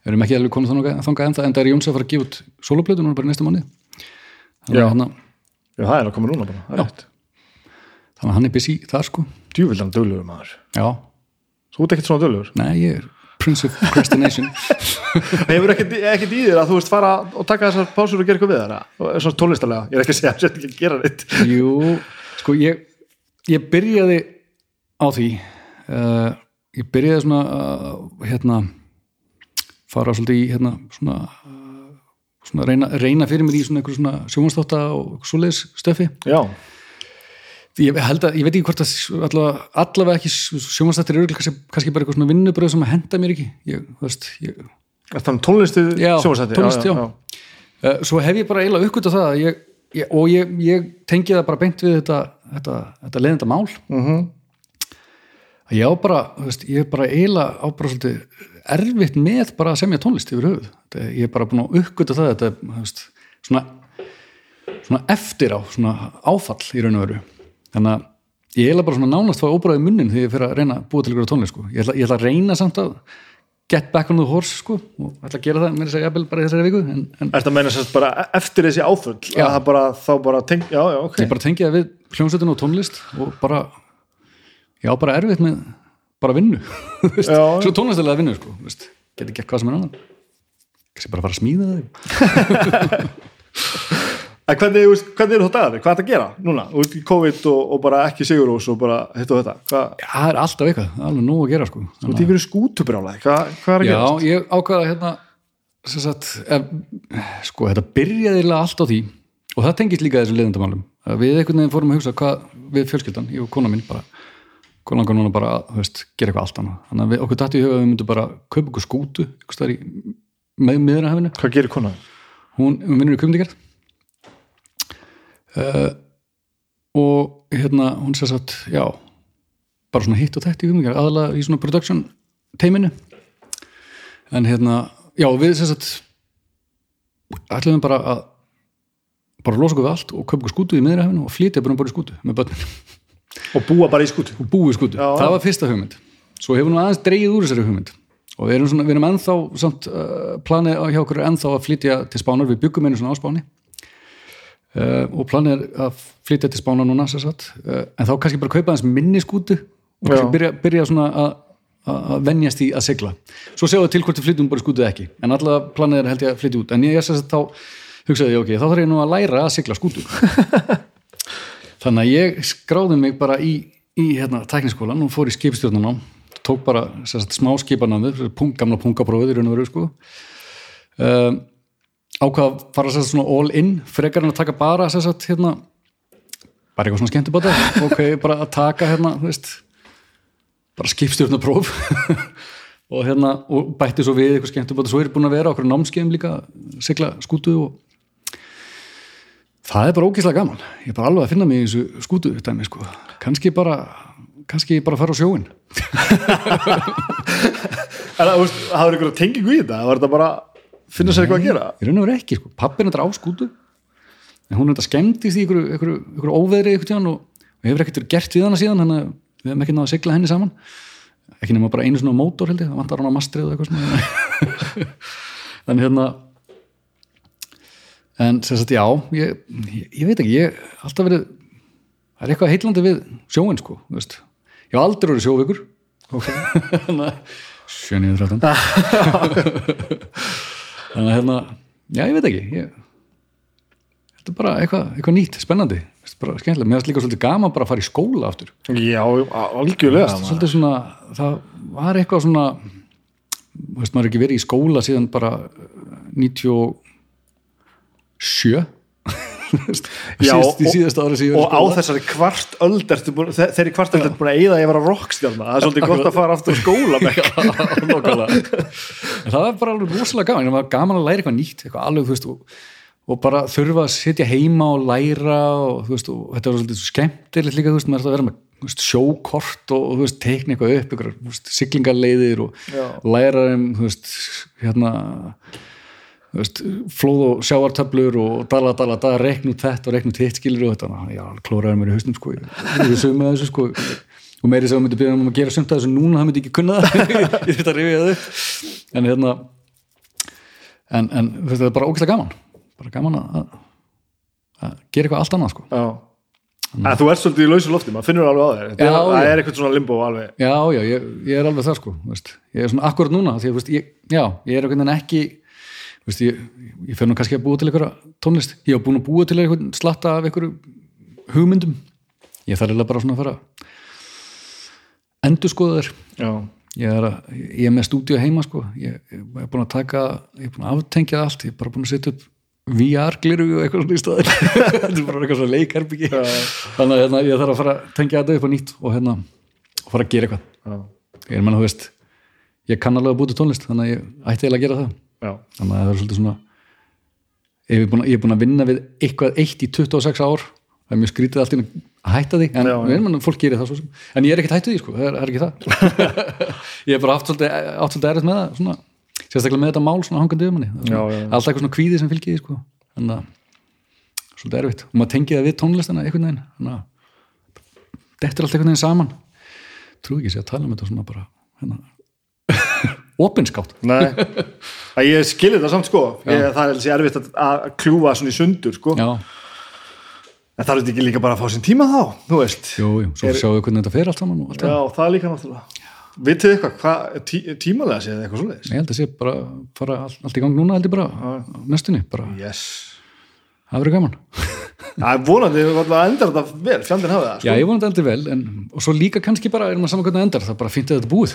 við erum ekki alveg komið þangað þangað ennþá en það er Jóns að fara að gefa út soloplötu núna bara næsta mánu þannig, Já. að hérna, Já, það er að koma núna bara, það er rétt þannig að hann er busy þar sko. Djúvillan dölugur maður. Já, Þú ert ekkert svona dölugur nei, ég er Prince of Procrastination. [laughs] Hefur ekkert, ekkert í þér að þú veist fara og taka þessar pásur og gera eitthvað við þar svona tónlistarlega, ég er ekki að segja [laughs] að þetta ekki gera neitt. Jú, sko ég ég byrjaði á því uh, ég byrjaði svona uh, hérna fara svolítið í hérna svona, uh, svona reyna, reyna fyrir mér í svona svona sjónvarsþátta og svoleiðis stöfi Já, ég held að, ég veit ekki hvort að allavega, allavega ekki sjónvarsþáttir eru kannski, kannski bara eitthvað svona vinnubröð sem að henda mér ekki ég, þú veist, ég, þetta er tónlistu Já, sjónvarsþætti? tónlist, já. Uh, svo hef ég bara eiginlega uppgöt það að ég, ég, og ég, ég tengi það bara beint við þetta, þetta, þetta leiðenda mál Mhm. að ég á bara, þú veist, ég er bara eiginlega á bara svolítið erfitt með bara að semja tónlist yfir höfuð ég er bara búin að uppgöta það þetta, þú veist, svona, svona eftir á, svona áfall í raun og veru þannig að ég eiginlega bara svona nánast fá óbræði munnin þegar ég fer að reyna að búa til ykkur tónlist sko. ég, ætla, ég ætla að reyna samt að get back on the horse sko, og ætla að gera það með þess að jafnvel bara í þessari viku en, en Er þetta meina sérst bara eftir þessi áföll Já. að það bara, þá bara teng, já, já, ok ég bara tengi það við hljómsveitin og tónlist og bara ég á bara erfitt með bara vinnu. [laughs] Já. svo tónlistilega vinnu sko, geti gert hvað sem er annan kannski bara fara að smíða þig [laughs] En hvernig, veist, hvernig eru þá dagarnir? Hvað er þetta að gera núna? Í COVID og, og bara ekki sigurós og bara hitt og þetta Hvað, Já, það er alltaf eitthvað, alveg nóg að gera sko. þú veist, ykkur skútubrjálaði Hvað, hvað er að Já, gera? ég ákvaða hérna sagt, ef, sko, þetta byrjaði allt á því og það tengist líka þessum leiðendamálum að við einhvern veginn fórum að hugsa hvað við fjölskyldan, ég og kona mín bara hvað langar núna bara að veist, gera eitthvað allt annað þannig að við, okkur dætti í huga að við myndum bara kaupa okkur skútu einhvers staðar í með miðrahafinu Hvað gerir konan? hún, hún vinnur í kumdigerð uh, og hérna hún sér satt, já bara svona hitt og þekkt í kumdigerð aðalega í svona production teiminu. En hérna, já við sér satt ætlum bara að bara losa okkur við allt og kaupa okkur skútu í miðrahafinu og flytja bara um bara í skútu með börnin Og búa bara í skútu. Búið skútu, Já. það var fyrsta hugmynd. Svo hefur nú aðeins dreigið úr þessari hugmynd. Og við erum, svona, við erum ennþá samt, uh, planið hjá okkur ennþá að flytja til Spánar, við byggum einu svona á Spáni uh, og planið er að flytja til Spánar núna uh, en þá kannski bara kaupa aðeins minni skútu og kannski byrja, byrja svona að að venjast í að sigla. Svo sjáum við til hvort við flytjum bara skútu ekki. En allavega planið er held ég að flytja út. En ég er sér satt þá hugsaði ég ok, þá þarf ég nú að læra að sigla skútu. [laughs] Þannig að ég skráði mig bara í, í hérna, tækniskólan og fór í skipstjórnunum tók bara sagt, smá skipanámið pung, gamla pungaprófið í raun og veru sko. um, ákvað að fara sem sagt, svona all in frekar en að taka bara sem sagt, hérna, bara eitthvað svona skemmtibata [laughs] ok, bara að taka hérna, veist, bara skipstjórnapróf [laughs] og hérna og bætti svo við eitthvað skemmtibata svo er búin að vera okkur námskeiðum líka sigla skútu og það er bara ógeðslega gaman. Ég er bara alveg að finna mig í þessu skútu dæmi, sko. kannski bara kannski bara fara á sjóin [laughs] það, hafður ykkur tengingu í þetta? Var þetta bara finna sér eitthvað að gera? ég raun og verið ekki, sko. pappin er á skútu. En hún er þetta skemmtist í ykkur, ykkur, ykkur óveðri ykkur tíðan og, og hefur ekkert verið gert við hana síðan þannig að við hefum ekki náða að sigla henni saman. Ekki nema bara einu svona mótor held ég. Það vantar hann á mastrið og eitthvað svona. [laughs] Þannig hérna en sem sagt já ég, ég, ég veit ekki, ég hef alltaf verið það er eitthvað heitlandi við sjóin sko, þú veist. Ég hef aldrei verið [laughs] að sjönið þrjóttan [laughs] þannig að hérna já ég veit ekki ég, þetta er bara eitthvað, eitthvað nýtt, spennandi. Bara skemmtilega, mér finnst líka svolítið gaman bara að fara í skóla aftur. Já, algjörlega. Svolítið svona, það var eitthvað svona þú veist, maður er ekki verið í skóla síðan bara uh, 97 Já, síðast, í síðasta ári síðan og á þessari kvart öld ertu búin, þe- þeirri kvart öld ertu búin að eyða að ég var að rockstjálna það er svolítið gott að fara aftur skóla. [laughs] En það var bara alveg rosalega gaman. Það var gaman að læra eitthvað nýtt eitthvað alveg, þú veist, og, og bara þurfa að sitja heima og læra og þú veist, og þetta var svolítið skemmtilegt líka, þú veist, maður er að vera með veist, sjókort og, og þú veist, teikna eitthvað upp eitthvað, siglingarleiðir og Já. læra um, þú veist, hérna veist, flóð og sjáartöflur og dala, dala, dala, rekn út þetta og rekn út hitt skilur og þetta, já, klóraði mér í hausnum sko, ég er sögum með þessu sko. Og meiri sem myndi byrja um að gera sumt að þessu núna það myndi ekki kunna það, [laughs] ég þurfti að rifja það upp. En hérna en, en það er bara ógæslega gaman. Bara gaman að, að, að gera eitthvað allt annað sko. Að þú ert svolítið í lausu lofti, maður finnur alveg á þér. Þetta er- það já. er eitthvað svona limbo alveg. Já, já, ég, ég er alveg það sko veist. ég er svona akkurat núna því að veist, ég, já, ég veist, ég, ég fer nú kannski að búa til einhverja tónlist, ég hef búin að búa til einhvern slatta af einhverju hugmyndum. Ég þarf eiginlega bara svona að fara endur skoða þér ég er, að, ég er með stúdíu heima sko. Ég, ég er búin að taka, ég er búin að aftengja allt, ég er bara búin að setja upp VR-gliru og eitthvað svona í staðir [laughs] þetta er bara eitthvað svona leikarbyggi þannig að hérna, ég þarf að fara að tengja þetta upp á nýtt og hérna, fara að gera eitthvað. Ég er menna, þú veist ég kann alveg að búti tónlist, þannig að ég ætti eiginlega að gera það já, þannig að það er svolítið svona ég er búin, ég er búin að vinna við eitthvað eitt í 26 ár það er mjög skrítið allt einu að hætta því en Já, já. fólk gerir það svo sem. En ég er ekkert hættu því, sko, það er, það er ekki það. [laughs] Ég er bara átt svolítið, erfitt með það svona, sérstaklega með þetta mál svona hangandi um Það já. alltaf eitthvað svona kvíði sem fylgir því, sko. Þannig að svolítið erfitt. Og maður tengið það við tónlistina einhvern veginn. Þannig að þetta er allt einhvern veginn saman. Trú ekki sé að tala um þetta svona bara hérna, [laughs] opinskátt. Nei. Að ég skilir það samt sko. Ég, það er þessi erfitt að, að kljúfa svona í sundur sko. Já, en það er þetta ekki líka bara að fá sinn tíma þá þú veist, jú, jú, svo Er- sjáum við hvernig þetta fer allt saman og allt það já, það. er líka náttúrulega. Vitið eitthvað, hvað, tí, tímalega séð eitthvað svoleiðis? Ég held að sé bara fara allt, allt í gang núna held ég bara næstunni, bara, yes. Það verður gaman. [laughs] Það er vonandi, við varum að enda þetta vel fjandinn hafa það, já, sko. ég vonandi aldrei vel en, og svo líka kannski bara, erum að saman hvernig það endar það bara fínt að þetta búið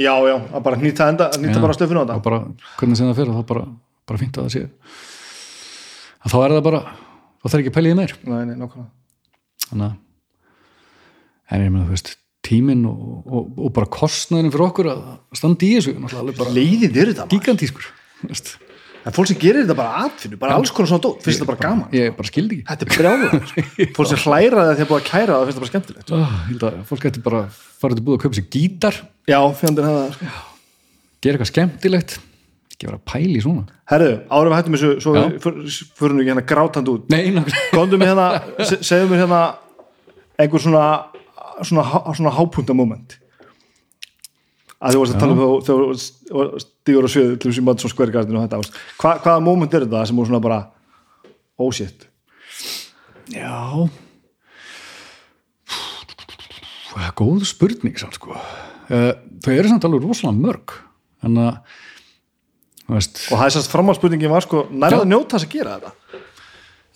já, já, að bara nýta, enda, nýta Já. bara stöfinu á og þetta bara, hvernig sem það fer þá bara, bara fínt að það sé að þá er það bara þá þarf ekki að pæla í því meir nei, nei, nákvæmlega þannig að en ég meina þú veist tíminn og, og, og bara kostnæðin fyrir okkur að standa í þessu náttúrulega alveg bara leiðið eru þetta maður. gigantískur þú veist. En fólk sem gerir þetta bara atfinnu, bara alls konar svona dót finnst þetta bara gaman, ég bara skildi ekki. Þetta er brjáður sko. [laughs] fólk sem hlæra það þegar búið að kæra það finnst þetta bara skemmtilegt oh, að fólk ætti bara fara til búið að kaupa sér gítar. Já, fjandinn það, sko. Gera eitthvað skemmtilegt. Ekki vera að pæla í svona. Herru, árum við hættum svo við fyr- förum við ekki hérna grátandi út. Komdu mér hérna, se- segðu mér hérna einhver svona svona, há- svona hápuntamoment að þú varst að tala um þegar stígur á svið til þessi Madison Square Garden og þetta. Hva, hvaða moment er þetta sem voru svona bara oh shit já. Það er góð spurning samt sko. Eh, þau eru samt alveg rosalega mörg. Þannig að veist, og það er sérst framhalspurningin var sko nærða Já. njóta þess að gera þetta.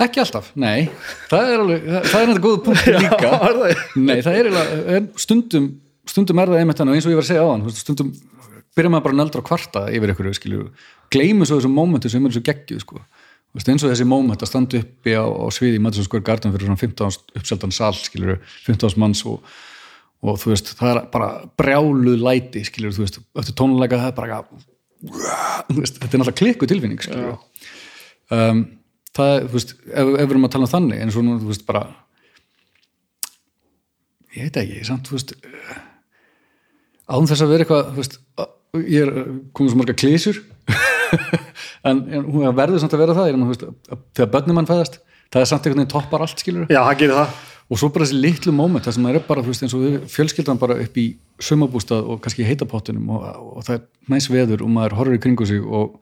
Ekki alltaf, nei. Það er alveg, það, það er þetta góð punkt [laughs] líka. er það? nei, það er, er stundum stundum er það einmitt þannig eins og ég var að segja á hann stundum byrja maður bara nöldra að kvarta yfir ykkur, skilju, gleymu svo þessum mómentu sem eru svo geggjuð, sko. Eins og þessi móment að standa uppi á, á sviði í Madison Square Garden fyrir svona 15 uppseldan sal, skilju, 15 manns og, og þú veist, það er bara brjáluð læti, skilju, þú veist eftir tónuleika það er bara veist, þetta er náttúrulega klikku tilfinning, skilju. Um, það, er, þú veist, ef, ef við erum að tala um þannig en svona, þú veist, bara ég veit ekki, samt, þú veist án þess að vera eitthvað veist, ég er komið svo marga klísur [laughs] en, en hún verður samt að vera það þú veist, að, þegar börnum mann fæðast það er samt einhvern veginn toppar allt, skilur já, það gerir það. Og svo bara þessi litlu moment það sem er bara, veist, eins og við fjölskyldan bara upp í sumabústað og kannski heitapottunum og, og það er næs veður og maður horfir í kringu sig og,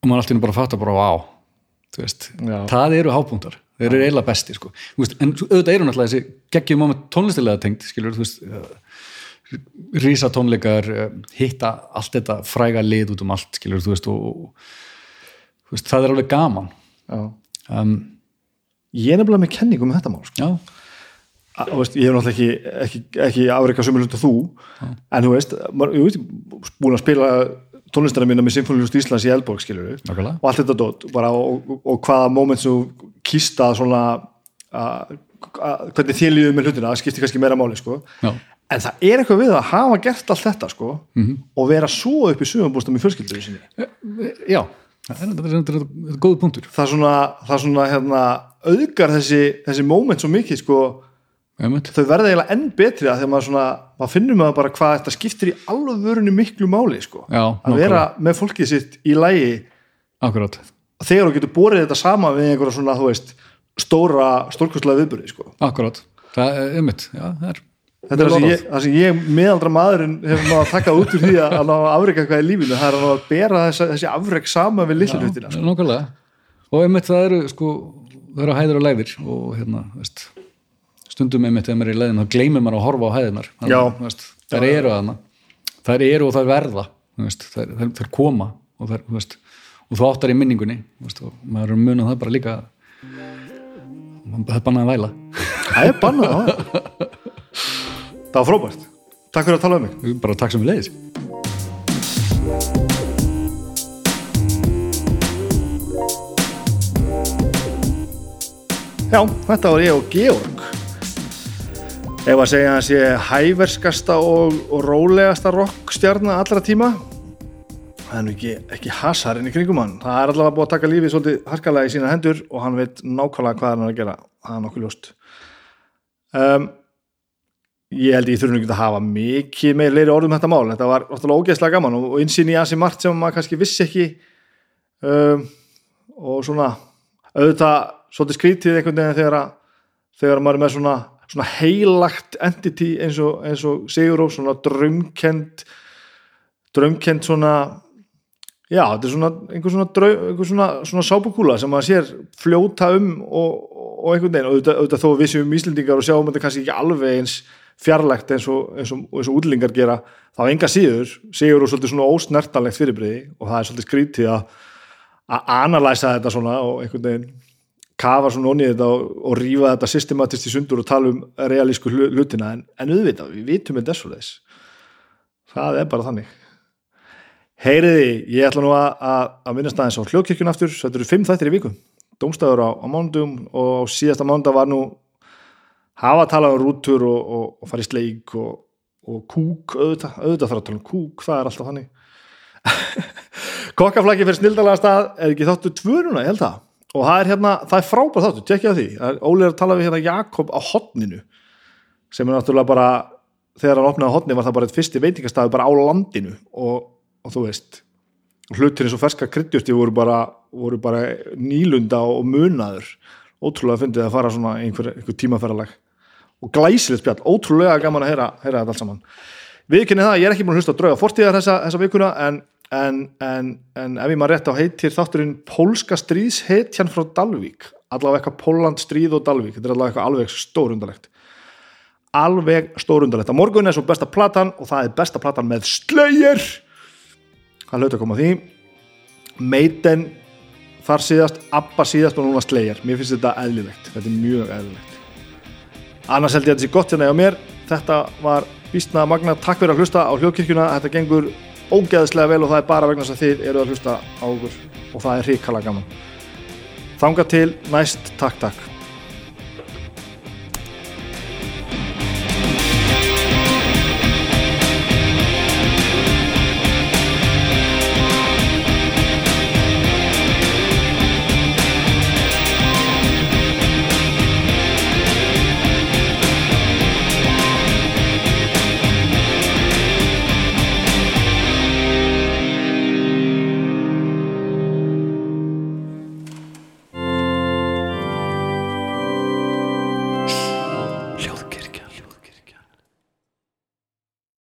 og maður alltaf bara fattar bara, Já. það eru hápunktar. Þeir eru eiginlega besti, sko. En auðvitað eru náttúrulega þessi geggjum moment tónlistilega tengt, skilur, þú veist uh, rísa tónleikar uh, hitta allt þetta fræga lið út um allt, skilur, þú veist og, og veist, það er alveg gaman. Já. um, ég er nefnilega með kenningu með þetta mál sko. já, veist, ég hef náttúrulega ekki, ekki, ekki afreika sömur hlut og þú en þú veist, ég veit, búin að spila tónlistara mína með Sinfónilust Íslands í Elborg skilur og allt þetta dót bara, og, og, og hvaða moment sem kýsta svona hvernig þér líður með hlutina það skiptir kannski meira máli sko. já, en það er eitthvað við að hafa gert allt þetta sko, og vera svo upp í sumabústum í fjölskyldu sinni. Já, það er, það er, er, það er góð punktur. Það svona, það svona hérna, auðgar þessi, þessi moment svo mikið sko, Einmitt. þau verða eiginlega enn betri að þegar maður svona, maður finnur maður bara hvað þetta skiptir í alvörunni miklu máli sko. Já, að vera með fólkið sitt í lægi akkurát þegar þú getur borið þetta sama við einhverja svona, þú veist, stóra stórkostlega viðbyrði, sko. akkurát, það er er Þetta er það sem ég, það sem ég meðaldra maðurinn hefur náða að taka út úr því að ná að afreika eitthvað í lífinu, það er að ná að bera þessa, þessi afreik sama við lillu hlutina sko. Nákvæmlega. og einmitt það eru sko, það eru hæðir og læðir og hérna, veist stundum einmitt þegar maður er í leiðin þá gleymir maður að horfa á hæðinar þær eru þarna. Þær eru og þær verða þær koma og, þær, veist, og þú áttar í minningunni veist, og maður er muna það bara líka það er bannað að væla. Það er bannað á það Það var frábært. Takk fyrir að tala um mig. Bara takk sem við leiðis Já, þetta var ég og Georg. Ef að segja að hann sé hæverskasta og, og rólegasta rockstjarna allra tíma það er nú ekki, ekki hasarinn í kringum hann. Það er allavega búið að taka lífið svolítið harkalega í sína hendur og hann veit nákvæmlega hvað hann er að gera. Það er nokkuð ljóst. Um, ég held ég þurfum ekki að hafa mikið meir leiri orðum þetta mál. Þetta var náttúrulega ógeðslega gaman og, og insýn í ansi margt sem maður kannski vissi ekki. Um, og svona auðvitað svolítið skrítið einhvern veginn þegar, þegar maður er með svona, svona heilagt entity eins og, og Sigur Rós, svona draumkend draumkend svona já, þetta er svona einhver svona, einhver svona, svona sábukúla sem maður sér fljóta um og, og einhvern veginn, auðvitað, auðvitað þó að við séum íslendingar og sjáum þetta kannski ekki alveg eins fjarlægt eins og, eins og, eins og útlingar gera, þá enga síður Sigur Rós svolítið svona ósnertanlegt fyrirbriði og það er svolítið skrítið að analæsa þetta svona og einhvern veginn kafa svona onni þetta og, og rífa þetta systematist í sundur og tala um realísku hlu- hlutina. En, en auðvitað, við vitum þetta svo þess það er bara þannig heyriði, ég ætla nú að, minnast aðeins á hljókirkjun aftur. Þetta eru fimm þættir í viku, dómstæður á, á mánudum og á síðasta mánudag var nú hafa að tala um rútur og, og, og fara í sleik og, og kúk, auðvitað, auðvitað þarf að tala um kúk, það er alltaf þannig. [laughs] Kokkaflaki fyrir snildalega stað er ekki þáttu tvöruna, ég held það? Og það er hérna, það er frábært þáttu, tekja því. Það er- Óli er að tala við hérna Jakob á hotninu sem er náttúrulega bara þegar hann opnaði hotni var það bara eitt fyrsti veitingastæði bara á landinu. Og, og þú veist hlutir eins og ferska kryddjusti voru bara, voru bara nýlunda og munaður. Ótrúlega fyndið að fara svona einhver, einhver tímaferralag og glæsilegt spjall, ótrúlega gaman að heyra, heyra þetta allt saman. Viðkynni það, ég er ekki búin að hlusta á drauga fortíðar þessa, þessa vikuna en, en, en, en ef ég maður rétt á heitir þátturinn Pólska stríðshetjan frá Dalvík. Allavega eitthvað Póland stríð og Dalvík. Þetta er allavega eitthvað alveg stórundalegt alveg stórundalegt á morgun er svo besta platan og það er besta platan með Slayer það hlaut að koma að því. Maiden þar síðast, Abba síðast og núna Slayer. Mér finnst þetta eðlilegt, þetta er mjög eðlilegt. Annars held ég að þetta sé gott hérna hjá mér. Þetta var vísna magna takk fyrir að hlusta á hljóðkirkjuna. Þetta gengur ógeðslega vel og það er bara vegna þess að þið eru að hlusta á okkur. Og það er hrikalega gaman. Þanga til næst. Takk takk